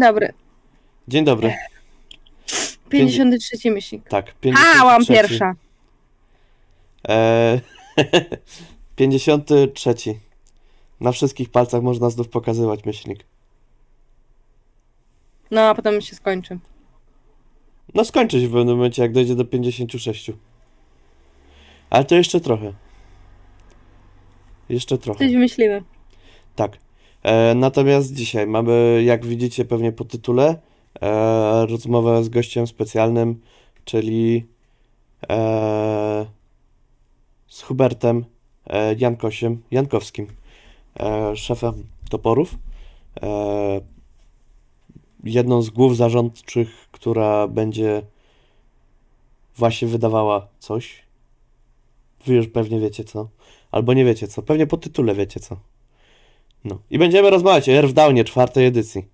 Dzień dobry. Dzień dobry. 53 myślnik. Tak, A, łam 53. pierwsza. Eee, 53. Na wszystkich palcach można znów pokazywać myślnik. No, a potem się skończy. No skończy się w pewnym momencie, jak dojdzie do 56. Ale to jeszcze trochę. Jeszcze trochę. Coś wymyślimy. Tak. E, natomiast dzisiaj mamy, jak widzicie pewnie po tytule, e, rozmowę z gościem specjalnym, czyli e, z Hubertem e, Jankosiem, Jankowskim, e, szefem toporów. E, jedną z głów zarządczych, która będzie właśnie wydawała coś. Wy już pewnie wiecie co. Albo nie wiecie co. Pewnie po tytule wiecie co. No. I będziemy rozmawiać o Earthdownie czwartej edycji.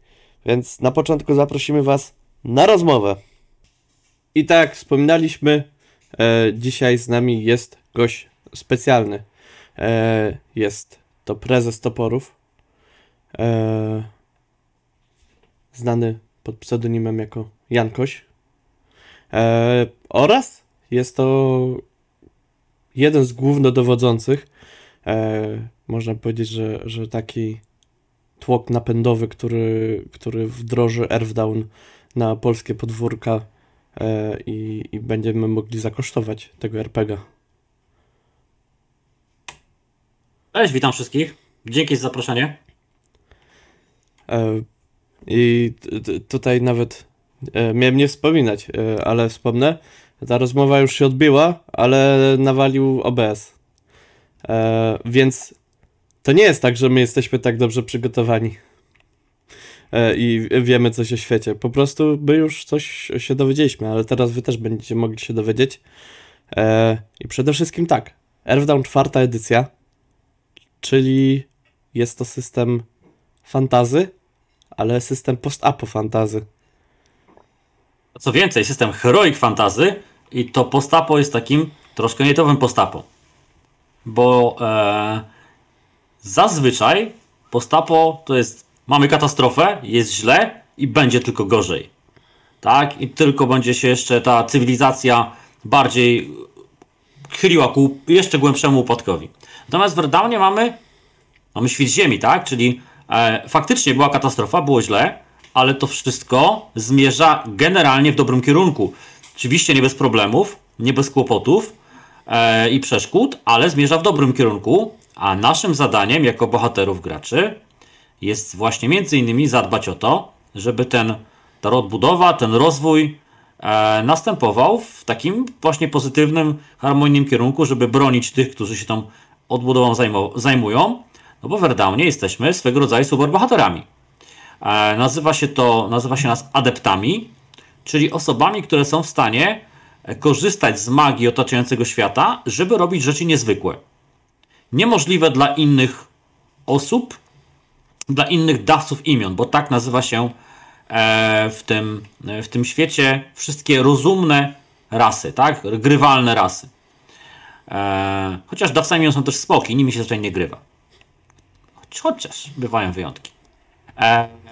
Więc na początku zaprosimy Was na rozmowę. I tak wspominaliśmy, e, dzisiaj z nami jest gość specjalny. E, jest to prezes toporów. E, znany pod pseudonimem jako Jankoś. E, oraz jest to jeden z głównodowodzących. E, można powiedzieć, że, że taki tłok napędowy, który, który wdroży Earthdown na polskie podwórka e, i, i będziemy mogli zakosztować tego RPG. Cześć, witam wszystkich. Dzięki za zaproszenie. E, I t- t- tutaj nawet e, miałem nie wspominać, e, ale wspomnę. Ta rozmowa już się odbyła, ale nawalił OBS. E, więc to nie jest tak, że my jesteśmy tak dobrze przygotowani e, i wiemy coś o świecie. Po prostu my już coś się dowiedzieliśmy, ale teraz wy też będziecie mogli się dowiedzieć. E, I przede wszystkim tak, Earthdown czwarta edycja, czyli jest to system fantazy, ale system post-apo fantazy. Co więcej, system Heroic Fantasy i to postapo jest takim troszkę nietowym postapo. Bo e, zazwyczaj postapo to jest mamy katastrofę, jest źle i będzie tylko gorzej. Tak? I tylko będzie się jeszcze ta cywilizacja bardziej chyliła ku jeszcze głębszemu upadkowi. Natomiast w Redownie mamy mamy świt ziemi, tak? Czyli e, faktycznie była katastrofa, było źle, ale to wszystko zmierza generalnie w dobrym kierunku. Oczywiście nie bez problemów, nie bez kłopotów e, i przeszkód, ale zmierza w dobrym kierunku, a naszym zadaniem jako bohaterów graczy jest właśnie między innymi zadbać o to, żeby ten, ta odbudowa, ten rozwój e, następował w takim właśnie pozytywnym, harmonijnym kierunku, żeby bronić tych, którzy się tą odbudową zajmują, no bo w Verdownie jesteśmy swego rodzaju superbohaterami. E, nazywa się to, nazywa się nas adeptami, czyli osobami, które są w stanie e, korzystać z magii otaczającego świata, żeby robić rzeczy niezwykłe. Niemożliwe dla innych osób, dla innych dawców imion, bo tak nazywa się e, w tym, e, w tym świecie wszystkie rozumne rasy, tak? Grywalne rasy. E, chociaż dawcami imion są też spoki, nimi się zazwyczaj nie grywa. Chociaż bywają wyjątki.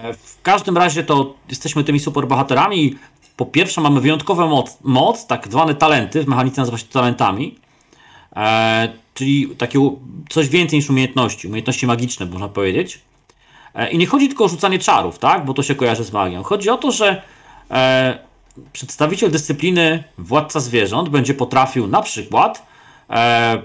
W każdym razie to jesteśmy tymi superbohaterami. Po pierwsze mamy wyjątkową moc, moc, tak zwane talenty, w mechanice nazywa się talentami, e, czyli takie coś więcej niż umiejętności, umiejętności magiczne można powiedzieć. E, I nie chodzi tylko o rzucanie czarów, tak, bo to się kojarzy z magią. Chodzi o to, że e, przedstawiciel dyscypliny władca zwierząt będzie potrafił na przykład e,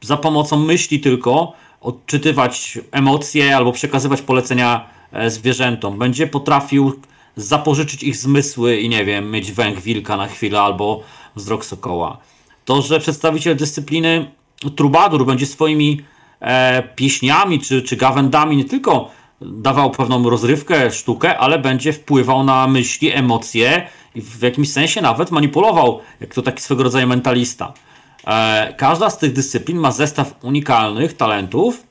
za pomocą myśli tylko odczytywać emocje albo przekazywać polecenia e, zwierzętom. Będzie potrafił zapożyczyć ich zmysły i nie wiem, mieć węch wilka na chwilę albo wzrok sokoła. To, że przedstawiciel dyscypliny trubadur będzie swoimi e, pieśniami czy, czy gawędami nie tylko dawał pewną rozrywkę, sztukę, ale będzie wpływał na myśli, emocje i w jakimś sensie nawet manipulował, jak to taki swego rodzaju mentalista. E, każda z tych dyscyplin ma zestaw unikalnych talentów,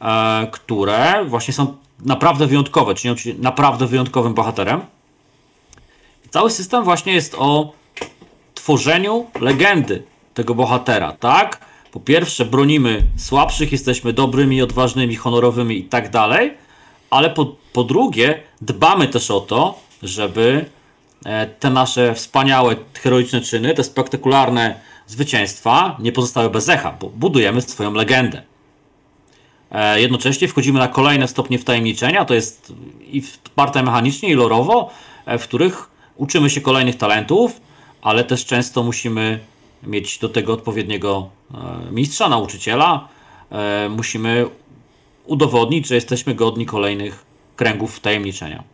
e, które właśnie są naprawdę wyjątkowe, czynią cię naprawdę wyjątkowym bohaterem. Cały system właśnie jest o tworzeniu legendy tego bohatera, tak? Po pierwsze bronimy słabszych, jesteśmy dobrymi, odważnymi, honorowymi i tak dalej, ale po, po drugie dbamy też o to, żeby e, te nasze wspaniałe, heroiczne czyny, te spektakularne zwycięstwa nie pozostały bez echa, bo budujemy swoją legendę. E, jednocześnie wchodzimy na kolejne stopnie wtajemniczenia, to jest i wsparte mechanicznie, i lorowo, e, w których uczymy się kolejnych talentów, ale też często musimy mieć do tego odpowiedniego e, mistrza, nauczyciela. Musimy udowodnić, że jesteśmy godni kolejnych kręgów wtajemniczenia.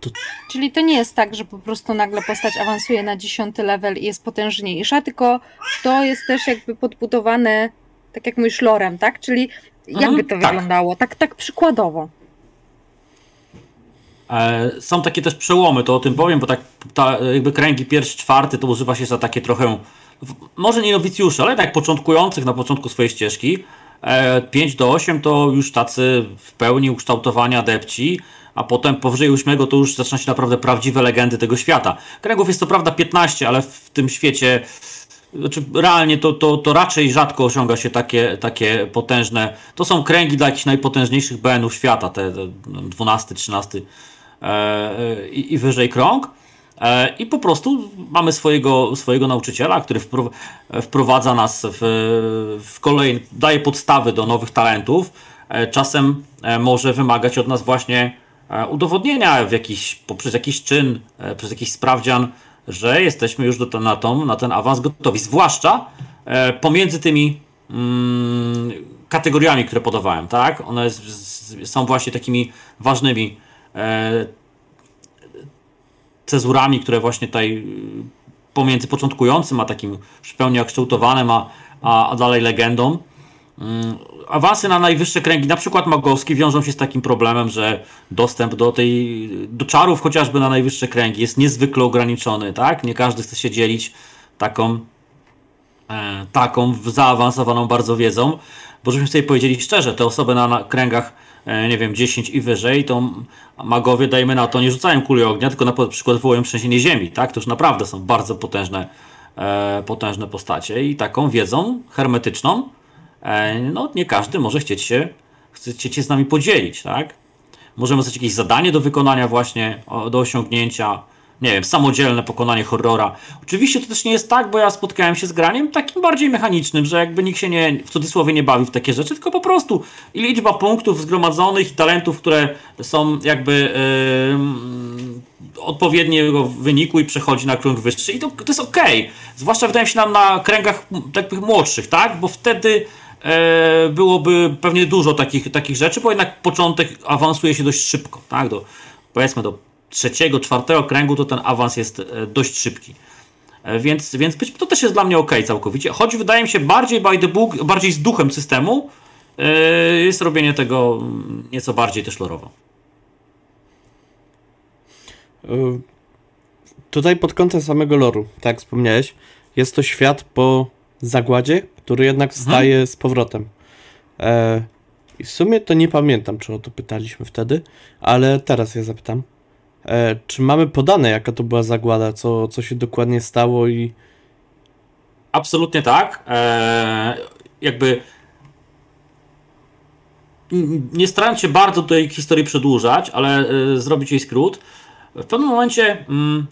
To... Czyli to nie jest tak, że po prostu nagle postać awansuje na dziesiąty level i jest potężniejsza, tylko to jest też jakby podbudowane, tak jak mówisz, lorem, tak? Czyli jakby mhm, to tak. wyglądało? Tak, tak przykładowo. E, są takie też przełomy, to o tym powiem, bo tak ta, jakby kręgi pierwszy, czwarty to używa się za takie trochę, może nie nowicjusze, ale tak początkujących na początku swojej ścieżki. 5 e, do 8 to już tacy w pełni ukształtowani adepci, a potem powyżej 8 to już zaczyna się naprawdę prawdziwe legendy tego świata. Kręgów jest to prawda 15, ale w tym świecie znaczy realnie to, to, to raczej rzadko osiąga się takie, takie potężne. To są kręgi dla jakichś najpotężniejszych BN-ów świata, te, te 12, 13 e, i, i wyżej krąg. E, I po prostu mamy swojego, swojego nauczyciela, który wprowadza nas w, w kolej, daje podstawy do nowych talentów. E, czasem e, może wymagać od nas właśnie E, udowodnienia w jakiś, poprzez jakiś czyn, e, przez jakiś sprawdzian, że jesteśmy już do, na, tą, na ten awans gotowi. Zwłaszcza e, pomiędzy tymi mm, kategoriami, które podawałem, tak? One z, z, są właśnie takimi ważnymi e, cezurami, które właśnie tutaj pomiędzy początkującym, a takim już pełni kształtowanym, a, a, a dalej legendą. Mm, awansy na najwyższe kręgi, na przykład magowski, wiążą się z takim problemem, że dostęp do tej, do czarów chociażby na najwyższe kręgi jest niezwykle ograniczony, tak? Nie każdy chce się dzielić taką, e, taką zaawansowaną bardzo wiedzą, bo żebyśmy sobie powiedzieli szczerze, te osoby na, na kręgach e, nie wiem, 10 i wyżej, to magowie, dajmy na to, nie rzucają kuli ognia, tylko na przykład wywołują trzęsienie ziemi, tak? To już naprawdę są bardzo potężne, e, potężne postacie i taką wiedzą hermetyczną E, no nie każdy może chcieć się, chcieć się z nami podzielić, tak? Możemy dostać jakieś zadanie do wykonania właśnie, do osiągnięcia, nie wiem, samodzielne pokonanie horrora. Oczywiście to też nie jest tak, bo ja spotkałem się z graniem takim bardziej mechanicznym, że jakby nikt się nie, w cudzysłowie nie bawi w takie rzeczy, tylko po prostu liczba punktów zgromadzonych i talentów, które są jakby yy, odpowiedniego wyniku i przechodzi na krąg wyższy i to, to jest ok. Zwłaszcza wydaje się nam na kręgach takich młodszych, tak? Bo wtedy E, byłoby pewnie dużo takich, takich rzeczy, bo jednak początek awansuje się dość szybko, tak? Do, powiedzmy do trzeciego, czwartego kręgu to ten awans jest e, dość szybki. E, więc, więc być, to też jest dla mnie ok całkowicie. Choć wydaje mi się bardziej by the book, bardziej z duchem systemu jest robienie tego nieco bardziej też lorowo. Tutaj pod kątem samego loru, tak jak wspomniałeś, jest to świat po zagładzie, który jednak mhm. wstaje mhm. z powrotem. E, I w sumie to nie pamiętam, czy o to pytaliśmy wtedy, ale teraz ja zapytam. E, czy mamy podane, jaka to była zagłada, co, co się dokładnie stało i. Absolutnie tak. E, jakby. Nie staram się bardzo tej historii przedłużać, ale e, zrobić jej skrót. W pewnym momencie mm,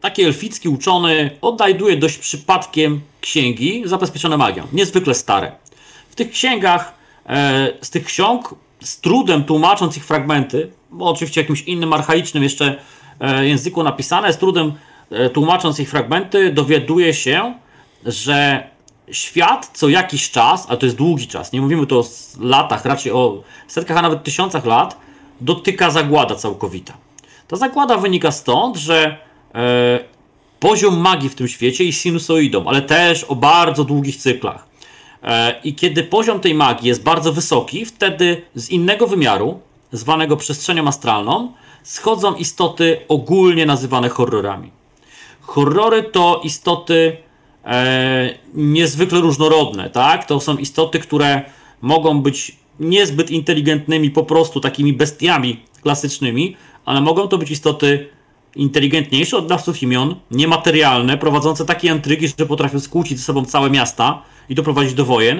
taki elficki uczony odnajduje dość przypadkiem księgi zabezpieczone magią, niezwykle stare. W tych księgach, e, z tych ksiąg, z trudem tłumacząc ich fragmenty, oczywiście jakimś innym archaicznym jeszcze e, języku napisane, z trudem e, tłumacząc ich fragmenty, dowiaduje się, że świat co jakiś czas, a to jest długi czas, nie mówimy tu o latach, raczej o setkach, a nawet tysiącach lat, dotyka zagłada całkowita. Ta zagłada wynika stąd, że e, poziom magii w tym świecie i sinusoidą, ale też o bardzo długich cyklach. E, I kiedy poziom tej magii jest bardzo wysoki, wtedy z innego wymiaru, zwanego przestrzenią astralną, schodzą istoty ogólnie nazywane horrorami. Horrory to istoty e, niezwykle różnorodne, tak? To są istoty, które mogą być niezbyt inteligentnymi, po prostu takimi bestiami klasycznymi, ale mogą to być istoty inteligentniejsze od dawców imion, niematerialne, prowadzące takie intrygi, że potrafią skłócić ze sobą całe miasta i doprowadzić do wojen.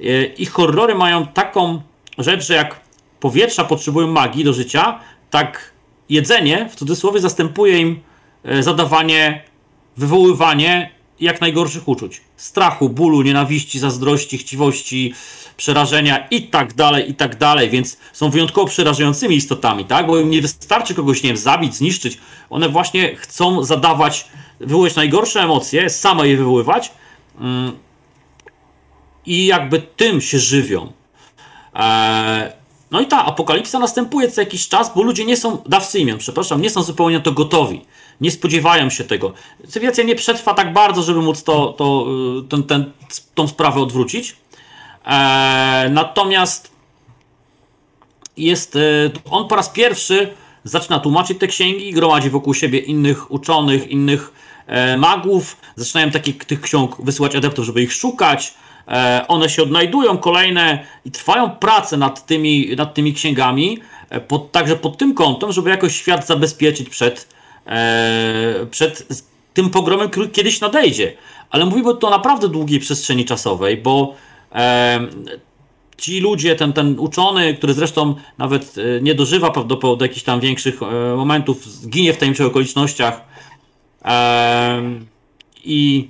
e, ich horrory mają taką rzecz, że jak powietrza potrzebują magii do życia, tak jedzenie w cudzysłowie zastępuje im e, zadawanie, wywoływanie jak najgorszych uczuć. Strachu, bólu, nienawiści, zazdrości, chciwości, przerażenia i tak dalej, i tak dalej, więc są wyjątkowo przerażającymi istotami, tak? Bo im nie wystarczy kogoś, nie wiem, zabić, zniszczyć. One właśnie chcą zadawać, wywoływać najgorsze emocje, same je wywoływać mm, i jakby tym się żywią. Eee, no i ta apokalipsa następuje co jakiś czas, bo ludzie nie są, dawcy imion, przepraszam, nie są zupełnie to gotowi. Nie spodziewają się tego. Cywilizacja nie przetrwa tak bardzo, żeby móc to, to, y, ten, ten, tą sprawę odwrócić. Eee, natomiast jest, y, on po raz pierwszy zaczyna tłumaczyć te księgi, gromadzi wokół siebie innych uczonych, innych e, magów, zaczynają takich tych ksiąg wysyłać adeptów, żeby ich szukać, one się odnajdują kolejne i trwają prace nad tymi, nad tymi księgami, e, pod, także pod tym kątem, żeby jakoś świat zabezpieczyć przed, e, przed tym pogromem, który kiedyś nadejdzie. Ale mówimy tu o naprawdę długiej przestrzeni czasowej, bo e, ci ludzie, ten, ten uczony, który zresztą nawet e, nie dożywa prawdopodobnie do jakichś tam większych e, momentów, zginie w tajemniczych okolicznościach i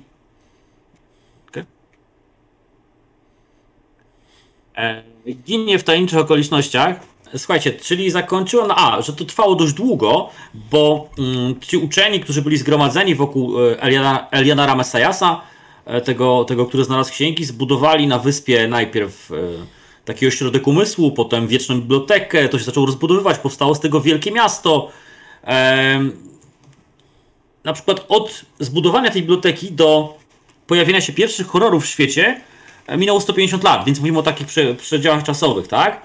ginie w tajemniczych okolicznościach. Słuchajcie, czyli zakończyło, no a, że to trwało dość długo, bo mm, ci uczeni, którzy byli zgromadzeni wokół e, Eliana, Elianara Mesajasa, e, tego, tego, który znalazł księgi, zbudowali na wyspie najpierw e, taki ośrodek umysłu, potem wieczną bibliotekę, to się zaczęło rozbudowywać, powstało z tego wielkie miasto. E, na przykład od zbudowania tej biblioteki do pojawienia się pierwszych horrorów w świecie E, minęło 150 lat, więc mówimy o takich prze, przedziałach czasowych, tak?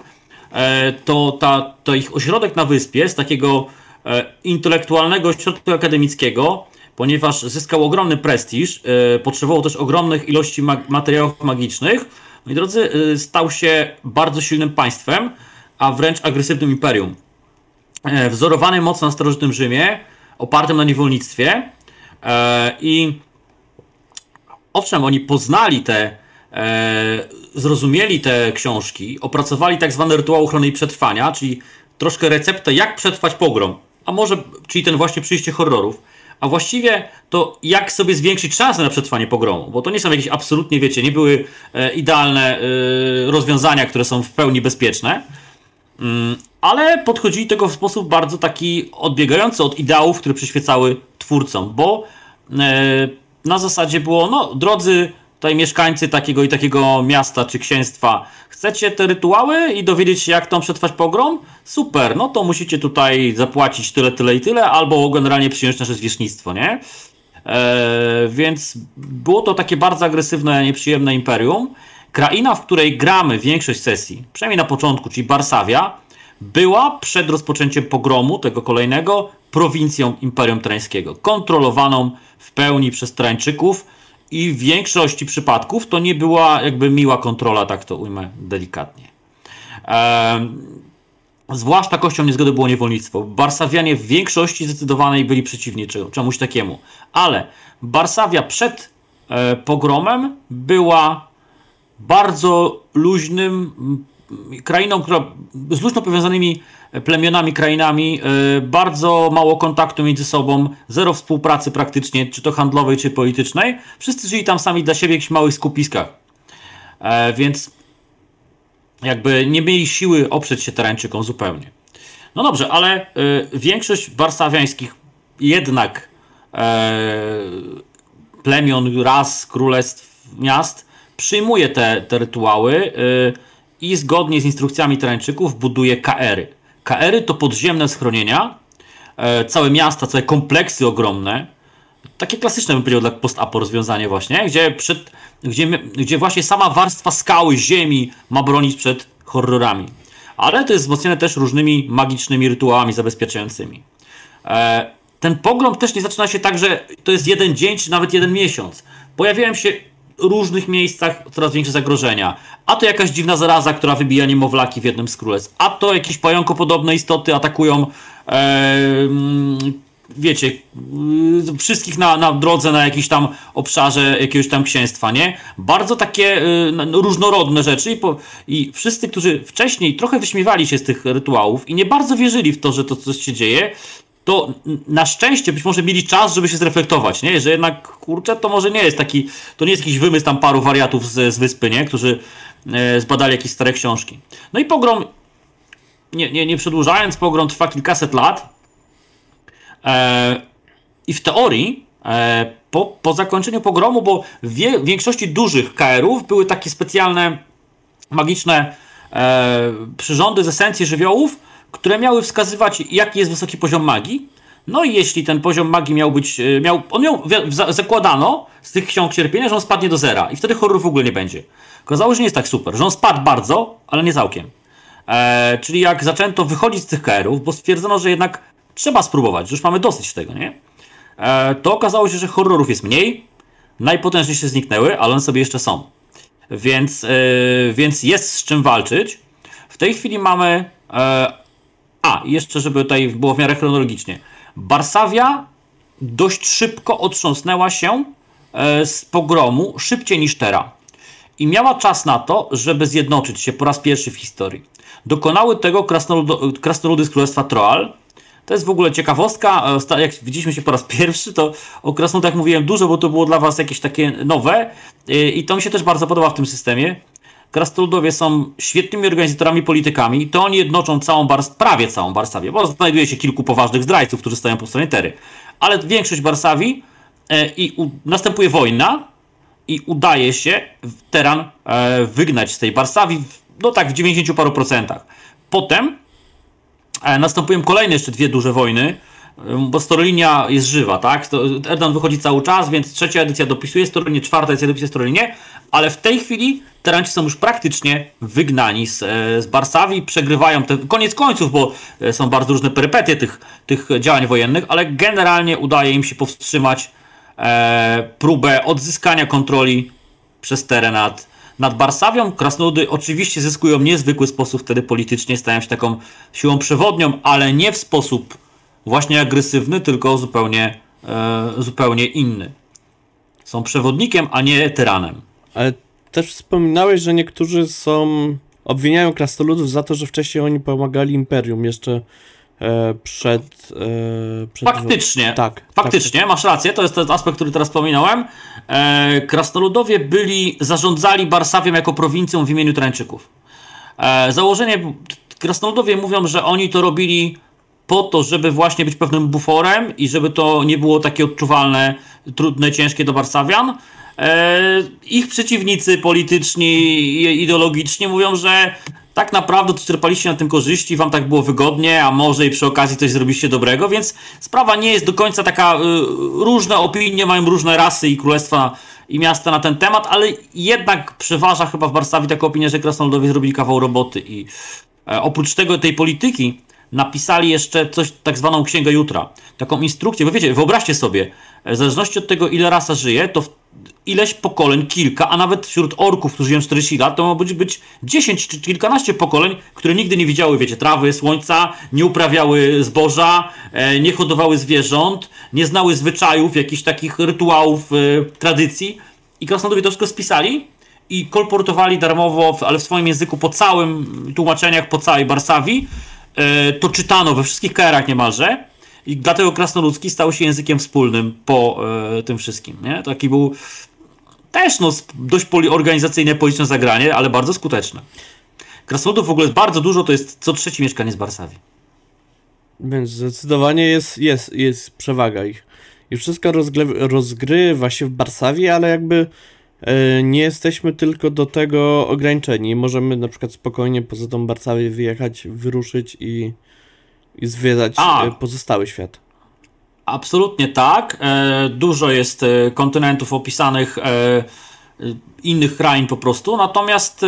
E, to, ta, to ich ośrodek na wyspie z takiego e, intelektualnego ośrodka akademickiego, ponieważ zyskał ogromny prestiż, e, potrzebował też ogromnych ilości materiałów magicznych, moi drodzy, e, stał się bardzo silnym państwem, a wręcz agresywnym imperium. E, wzorowany mocno na starożytnym Rzymie, opartym na niewolnictwie i owszem, oni poznali te e, zrozumieli te książki, opracowali tak zwany rytuał ochrony i przetrwania, czyli troszkę receptę, jak przetrwać pogrom, a może, czyli ten właśnie przyjście horrorów, a właściwie to jak sobie zwiększyć szanse na przetrwanie pogromu, bo to nie są jakieś absolutnie, wiecie, nie były e, idealne e, rozwiązania, które są w pełni bezpieczne, mm, ale podchodzili tego w sposób bardzo taki odbiegający od ideałów, które przyświecały twórcom, bo e, na zasadzie było, no drodzy tutaj mieszkańcy takiego i takiego miasta czy księstwa, chcecie te rytuały i dowiedzieć się, jak tam przetrwać pogrom? Super, no to musicie tutaj zapłacić tyle, tyle i tyle, albo generalnie przyjąć nasze zwierzchnictwo, nie? Eee, więc było to takie bardzo agresywne, nieprzyjemne imperium. Kraina, w której gramy większość sesji, przynajmniej na początku, czyli Barsawia, była przed rozpoczęciem pogromu, tego kolejnego, prowincją Imperium Trańskiego, kontrolowaną w pełni przez Trańczyków, i w większości przypadków to nie była jakby miła kontrola, tak to ujmę delikatnie. Ehm, zwłaszcza kością niezgody było niewolnictwo. Barsawianie w większości zdecydowanej byli przeciwni czemuś takiemu. Ale Barsawia przed e, pogromem była bardzo luźnym krainą, która z luźno powiązanymi plemionami, krainami, e, bardzo mało kontaktu między sobą, zero współpracy praktycznie, czy to handlowej, czy politycznej. Wszyscy żyli tam sami dla siebie w jakichś małych skupiskach. E, więc jakby nie mieli siły oprzeć się Tarańczykom zupełnie. No dobrze, ale e, większość barsawiańskich jednak plemion, ras, królestw, miast przyjmuje te, te rytuały i zgodnie z instrukcjami Tarańczyków buduje KR-y. KR-y to podziemne schronienia, e, całe miasta, całe kompleksy ogromne. Takie klasyczne bym powiedział dla post-apo rozwiązanie właśnie, gdzie, przed, gdzie, gdzie właśnie sama warstwa skały, ziemi ma bronić przed horrorami. Ale to jest wzmocnione też różnymi magicznymi rytuałami zabezpieczającymi. E, ten pogrom też nie zaczyna się tak, że to jest jeden dzień, czy nawet jeden miesiąc. Pojawiają się różnych miejscach coraz większe zagrożenia. A to jakaś dziwna zaraza, która wybija niemowlaki w jednym z królestw. A to jakieś pająkopodobne istoty atakują e, wiecie, y, wszystkich na, na drodze, na jakimś tam obszarze jakiegoś tam księstwa, nie? Bardzo takie y, różnorodne rzeczy i, po, i wszyscy, którzy wcześniej trochę wyśmiewali się z tych rytuałów i nie bardzo wierzyli w to, że to coś się dzieje, to na szczęście być może mieli czas, żeby się zreflektować, nie? Że jednak, kurczę, to może nie jest taki, to nie jest jakiś wymysł tam paru wariatów z, z wyspy, nie? Którzy e, zbadali jakieś stare książki. No i pogrom, nie, nie, nie przedłużając, pogrom trwa kilkaset lat e, i w teorii e, po, po zakończeniu pogromu, bo w wie, większości dużych KR-ów były takie specjalne magiczne e, przyrządy z esencji żywiołów, które miały wskazywać, jaki jest wysoki poziom magii. No i jeśli ten poziom magii miał być, e, miał, on miał, zakładano z tych ksiąg cierpienia, że on spadnie do zera i wtedy horror w ogóle nie będzie. Okazało się, że nie jest tak super, że on spadł bardzo, ale nie całkiem. E, czyli jak zaczęto wychodzić z tych KR-ów, bo stwierdzono, że jednak trzeba spróbować, że już mamy dosyć tego, nie? E, to okazało się, że horrorów jest mniej, najpotężniejsze zniknęły, ale one sobie jeszcze są. Więc, e, więc jest z czym walczyć. W tej chwili mamy e, a, jeszcze żeby tutaj było w miarę chronologicznie. Barsawia dość szybko otrząsnęła się e, z pogromu, szybciej niż Tera. I miała czas na to, żeby zjednoczyć się po raz pierwszy w historii. Dokonały tego krasnoludy z Królestwa Troal. To jest w ogóle ciekawostka. E, jak widzieliśmy się po raz pierwszy, to o krasnoludach mówiłem dużo, bo to było dla Was jakieś takie nowe. E, I to mi się też bardzo podoba w tym systemie. Krasnoludowie są świetnymi organizatorami, politykami, to oni jednoczą całą Bars, prawie całą Barsawię, bo znajduje się kilku poważnych zdrajców, którzy stoją po stronie Tery. Ale większość Barsawii e, i następuje wojna i udaje się Teran e, wygnać z tej Barsawii, no tak w 90 paru procentach. Potem e, następują kolejne jeszcze dwie duże wojny, bo Storolinia jest żywa, tak? Erdan wychodzi cały czas, więc trzecia edycja dopisuje Storolinie, czwarta edycja dopisuje Storolinie, ale w tej chwili Teranci są już praktycznie wygnani z, e, z Barsawii, przegrywają te, koniec końców, bo e, są bardzo różne perypetie tych, tych działań wojennych, ale generalnie udaje im się powstrzymać e, próbę odzyskania kontroli przez teren nad, nad Barsawią. Krasnoludy oczywiście zyskują niezwykły sposób wtedy politycznie, stają się taką siłą przewodnią, ale nie w sposób właśnie agresywny, tylko zupełnie, e, zupełnie inny. Są przewodnikiem, a nie tyranem. Ale też wspominałeś, że niektórzy są obwiniają krasnoludów za to, że wcześniej oni pomagali Imperium jeszcze e, przed, e, przed... Faktycznie, tak, faktycznie, tak. masz rację, to jest ten aspekt, który teraz wspominałem. E, krasnoludowie byli, zarządzali Barsawiem jako prowincją w imieniu Trańczyków. E, założenie, krasnoludowie mówią, że oni to robili po to, żeby właśnie być pewnym buforem i żeby to nie było takie odczuwalne, trudne, ciężkie do Barsawian. E, ich przeciwnicy polityczni i ideologiczni mówią, że tak naprawdę czerpaliście na tym korzyści, wam tak było wygodnie, a może i przy okazji coś zrobiliście dobrego, więc sprawa nie jest do końca taka, y, różne opinie mają różne rasy i królestwa i miasta na ten temat, ale jednak przeważa chyba w Warszawie taka opinia, że krasnoludowie zrobili kawał roboty i e, oprócz tego tej polityki napisali jeszcze coś, tak zwaną księgę jutra. Taką instrukcję, bo wiecie, wyobraźcie sobie, w zależności od tego, ile rasa żyje, to ileś pokoleń, kilka, a nawet wśród orków, którzy żyją 40 lat, to ma być, być 10 czy kilkanaście pokoleń, które nigdy nie widziały, wiecie, trawy, słońca, nie uprawiały zboża, e, nie hodowały zwierząt, nie znały zwyczajów, jakichś takich rytuałów, e, tradycji. I krasnoludowie to wszystko spisali i kolportowali darmowo, ale w swoim języku po całym tłumaczeniach, po całej Barsawii. E, to czytano we wszystkich KR-ach niemalże. I dlatego krasnoludzki stał się językiem wspólnym po e, tym wszystkim. Nie? Taki był też no, dość poli organizacyjne, polityczne zagranie, ale bardzo skuteczne. Krasnoludów w ogóle jest bardzo dużo, to jest co trzeci mieszkanie z Barsawii. Więc zdecydowanie jest, jest, jest przewaga ich. I wszystko rozgrywa się w Barsawie, ale jakby nie jesteśmy tylko do tego ograniczeni. Możemy na przykład spokojnie poza tą Barsawię wyjechać, wyruszyć i, i zwiedzać A. E, pozostały świat. Absolutnie tak. E, dużo jest e, kontynentów opisanych, e, innych krain po prostu. Natomiast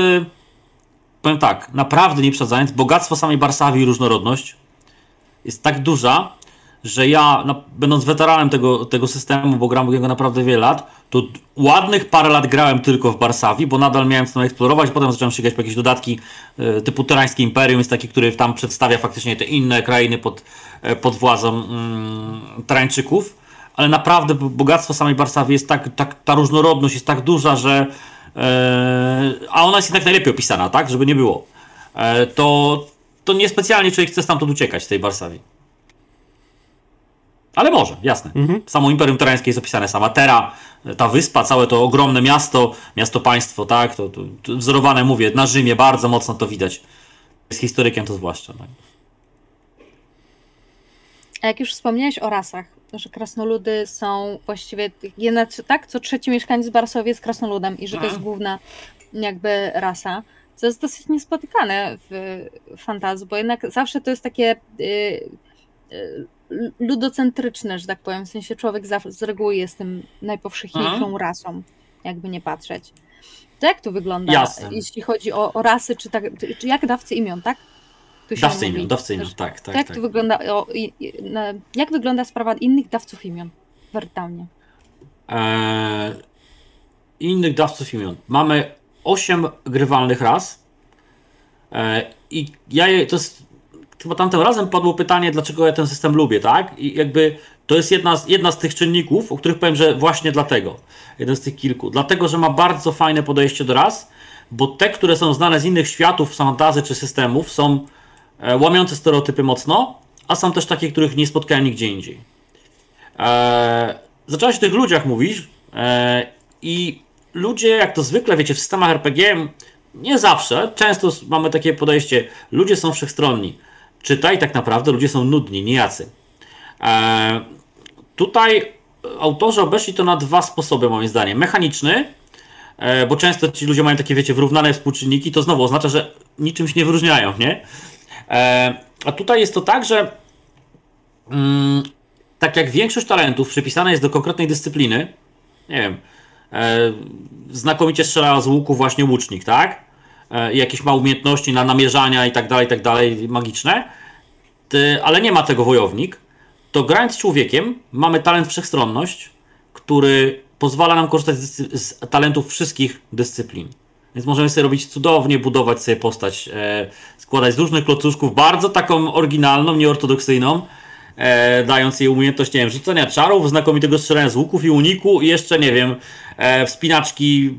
powiem tak, naprawdę nie przesadzając, bogactwo samej Barsawii i różnorodność jest tak duża, że ja, no, będąc weteranem tego, tego systemu, bo gram niego naprawdę wiele lat, to ładnych parę lat grałem tylko w Barsawi, bo nadal miałem co eksplorować, potem zacząłem sięgać po jakieś dodatki y, typu Tyrańskie Imperium, jest taki, który tam przedstawia faktycznie te inne krainy pod, y, pod władzą Tarańczyków, ale naprawdę bogactwo samej Barsawi jest tak, tak, ta różnorodność jest tak duża, że y, a ona jest jednak najlepiej opisana, tak, żeby nie było. to, to niespecjalnie człowiek chce stamtąd uciekać z tej Barsawi. Ale może, jasne. Mhm. Samo Imperium Terańskie jest opisane, sama Tera, ta wyspa, całe to ogromne miasto, miasto-państwo, tak, to, to, to, wzorowane, mówię, na Rzymie, bardzo mocno to widać. Z historykiem to zwłaszcza. Tak. A jak już wspomniałeś o rasach, że krasnoludy są właściwie, jedna, tak, co trzeci mieszkaniec Barsowie jest krasnoludem i że to jest mhm. główna jakby rasa, co jest dosyć niespotykane w fantazji, bo jednak zawsze to jest takie... Yy, yy, ludocentryczne, że tak powiem. W sensie człowiek z reguły jest tym najpowszechniejszą mhm. rasą, jakby nie patrzeć. To jak to wygląda, Jasne. jeśli chodzi o, o rasy, czy, tak, czy jak dawcy imion, tak? dawcy imion, dawcy imion, tak, tak. Jak tak. to wygląda, o, jak wygląda sprawa innych dawców imion w Wertaunie? Eee, innych dawców imion. Mamy osiem grywalnych ras. Eee, I ja je, to jest chyba tamtym razem padło pytanie, dlaczego ja ten system lubię, tak? I jakby to jest jedna z, jedna z tych czynników, o których powiem, że właśnie dlatego. Jeden z tych kilku. Dlatego, że ma bardzo fajne podejście do raz, bo te, które są znane z innych światów, fantazy czy systemów, są e, łamiące stereotypy mocno, a są też takie, których nie spotkałem nigdzie indziej. E, zaczęłaś o tych ludziach mówić e, i ludzie, jak to zwykle, wiecie, w systemach RPG, nie zawsze, często mamy takie podejście, ludzie są wszechstronni czytaj, tak naprawdę ludzie są nudni, nijacy. E, tutaj autorzy obeszli to na dwa sposoby, moim zdaniem. Mechaniczny, e, bo często ci ludzie mają takie, wiecie, wyrównane współczynniki, to znowu oznacza, że niczym się nie wyróżniają, nie? E, a tutaj jest to tak, że mm, tak jak większość talentów przypisana jest do konkretnej dyscypliny, nie wiem, e, znakomicie strzela z łuku właśnie łucznik, tak? E, jakieś ma umiejętności na namierzania i tak dalej, i tak dalej, magiczne, ale nie ma tego wojownik, to grając człowiekiem mamy talent wszechstronność, który pozwala nam korzystać z, z talentów wszystkich dyscyplin. Więc możemy sobie robić cudownie, budować sobie postać, e, składać z różnych klocuszków, bardzo taką oryginalną, nieortodoksyjną, e, dając jej umiejętność, nie wiem, rzucania czarów, znakomitego strzelania z łuków i uniku i jeszcze, nie wiem, e, wspinaczki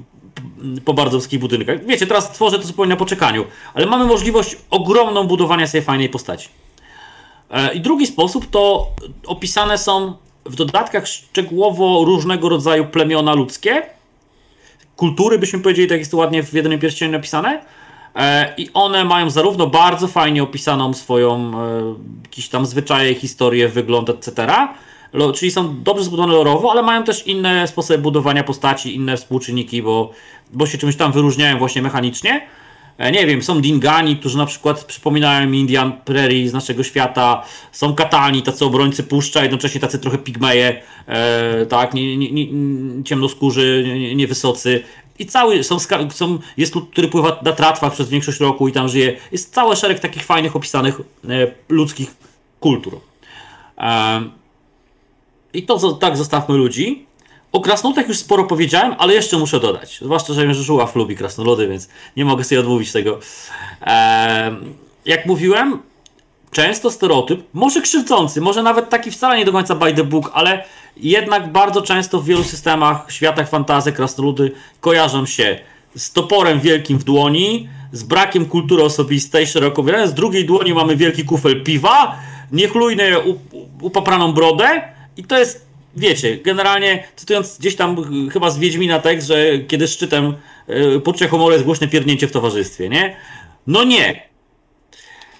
po bardzo budynkach. Wiecie, teraz tworzę to zupełnie na poczekaniu, ale mamy możliwość ogromną budowania sobie fajnej postaci. E, I drugi sposób to opisane są w dodatkach szczegółowo różnego rodzaju plemiona ludzkie, kultury, byśmy powiedzieli, tak jest to ładnie w jednym pierścieniu napisane. E, I one mają zarówno bardzo fajnie opisaną swoją e, jakieś tam zwyczaje, historię, wygląd, etc., czyli są dobrze zbudowane lorowo, ale mają też inne sposoby budowania postaci, inne współczynniki, bo, bo się czymś tam wyróżniają właśnie mechanicznie. E, nie wiem, są Dingani, którzy na przykład przypominają mi Indian Prairie z naszego świata, są Katani, tacy obrońcy puszcza, jednocześnie tacy trochę pigmeje, e, tak, nie, nie, nie, ciemnoskórzy, niewysocy. I cały, są, są, jest lud, który pływa na tratwach przez większość roku i tam żyje. Jest cały szereg takich fajnych, opisanych e, ludzkich kultur. E, i to tak zostawmy ludzi. O krasnoludach już sporo powiedziałem, ale jeszcze muszę dodać. Zwłaszcza, że Żuław lubi krasnoludy, więc nie mogę sobie odmówić tego. Jak mówiłem, często stereotyp, może krzywdzący, może nawet taki wcale nie do końca by the book, ale jednak bardzo często w wielu systemach, światach fantazy, krasnoludy kojarzą się z toporem wielkim w dłoni, z brakiem kultury osobistej, szeroko wiele. Z drugiej dłoni mamy wielki kufel piwa, niechlujne upapraną brodę, i to jest, wiecie, generalnie cytując gdzieś tam chyba z Wiedźmina tekst, że kiedy szczytem y, poczucia humoru jest głośne pierdnięcie w towarzystwie, nie? No nie.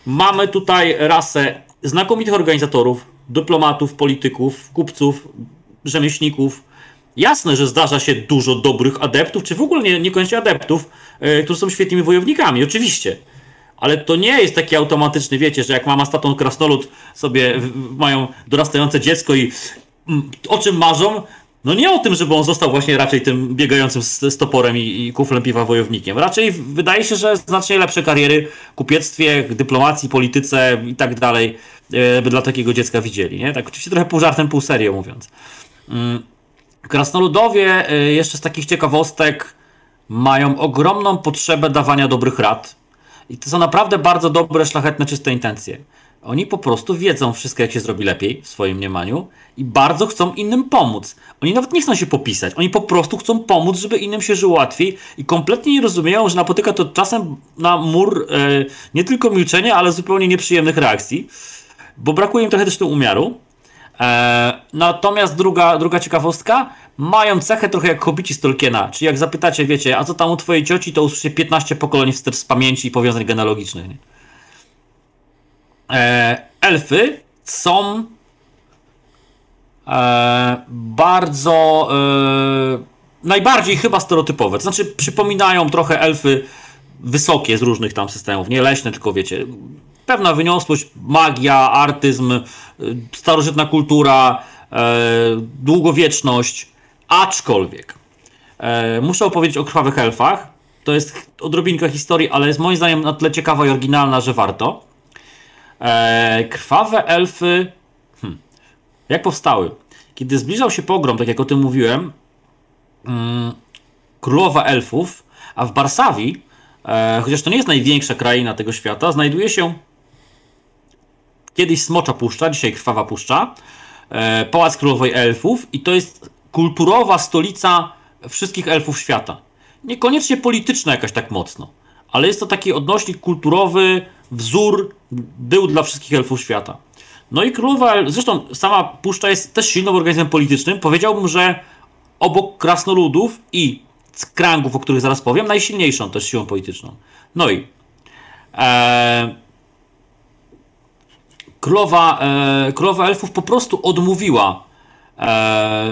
Mamy tutaj rasę znakomitych organizatorów, dyplomatów, polityków, kupców, rzemieślników. Jasne, że zdarza się dużo dobrych adeptów, czy w ogóle nie, niekoniecznie adeptów, yy, którzy są świetnymi wojownikami, oczywiście. Ale to nie jest takie automatyczne, wiecie, że jak mama z tatą krasnolud sobie mają dorastające dziecko i mm, o czym marzą? No nie o tym, żeby on został właśnie raczej tym biegającym z, z toporem i, i kuflem piwa wojownikiem. Raczej wydaje się, że znacznie lepsze kariery w kupiectwie, dyplomacji, polityce i tak dalej e, by dla takiego dziecka widzieli. Nie? Tak oczywiście trochę pół żartem, pół serio mówiąc. Mm. Krasnoludowie e, jeszcze z takich ciekawostek mają ogromną potrzebę dawania dobrych rad. I to są naprawdę bardzo dobre, szlachetne, czyste intencje. Oni po prostu wiedzą wszystko, jak się zrobi lepiej w swoim mniemaniu i bardzo chcą innym pomóc. Oni nawet nie chcą się popisać, oni po prostu chcą pomóc, żeby innym się żyło łatwiej i kompletnie nie rozumieją, że napotyka to czasem na mur e, nie tylko milczenia, ale zupełnie nieprzyjemnych reakcji, bo brakuje im trochę też tu umiaru. E, natomiast druga, druga ciekawostka, mają cechę trochę jak hobici z Tolkiena, czyli jak zapytacie, wiecie, a co tam u twojej cioci, to usłyszycie 15 pokoleń wstecz z pamięci i powiązań genealogicznych. Nie? E, elfy są e, bardzo e, najbardziej chyba stereotypowe. To znaczy przypominają trochę elfy wysokie z różnych tam systemów, nie leśne, tylko wiecie, pewna wyniosłość, magia, artyzm, starożytna kultura, długowieczność, aczkolwiek e, muszę opowiedzieć o krwawych elfach. To jest odrobinka historii, ale jest moim zdaniem na tyle ciekawa i oryginalna, że warto. E, krwawe elfy. Hmm. Jak powstały? Kiedy zbliżał się pogrom, tak jak o tym mówiłem, mm, królowa elfów, a w Barsawii, e, chociaż to nie jest największa kraina tego świata, znajduje się kiedyś Smocza Puszcza, dzisiaj Krwawa Puszcza, e, Pałac Królowej Elfów i to jest kulturowa stolica wszystkich elfów świata. Niekoniecznie polityczna jakaś tak mocno, ale jest to taki odnośnik kulturowy, wzór był dla wszystkich elfów świata. No i królowa, zresztą sama puszcza jest też silnym organizmem politycznym. Powiedziałbym, że obok krasnoludów i krangów, o których zaraz powiem, najsilniejszą też siłą polityczną. No i e, królowa, e, królowa elfów po prostu odmówiła e,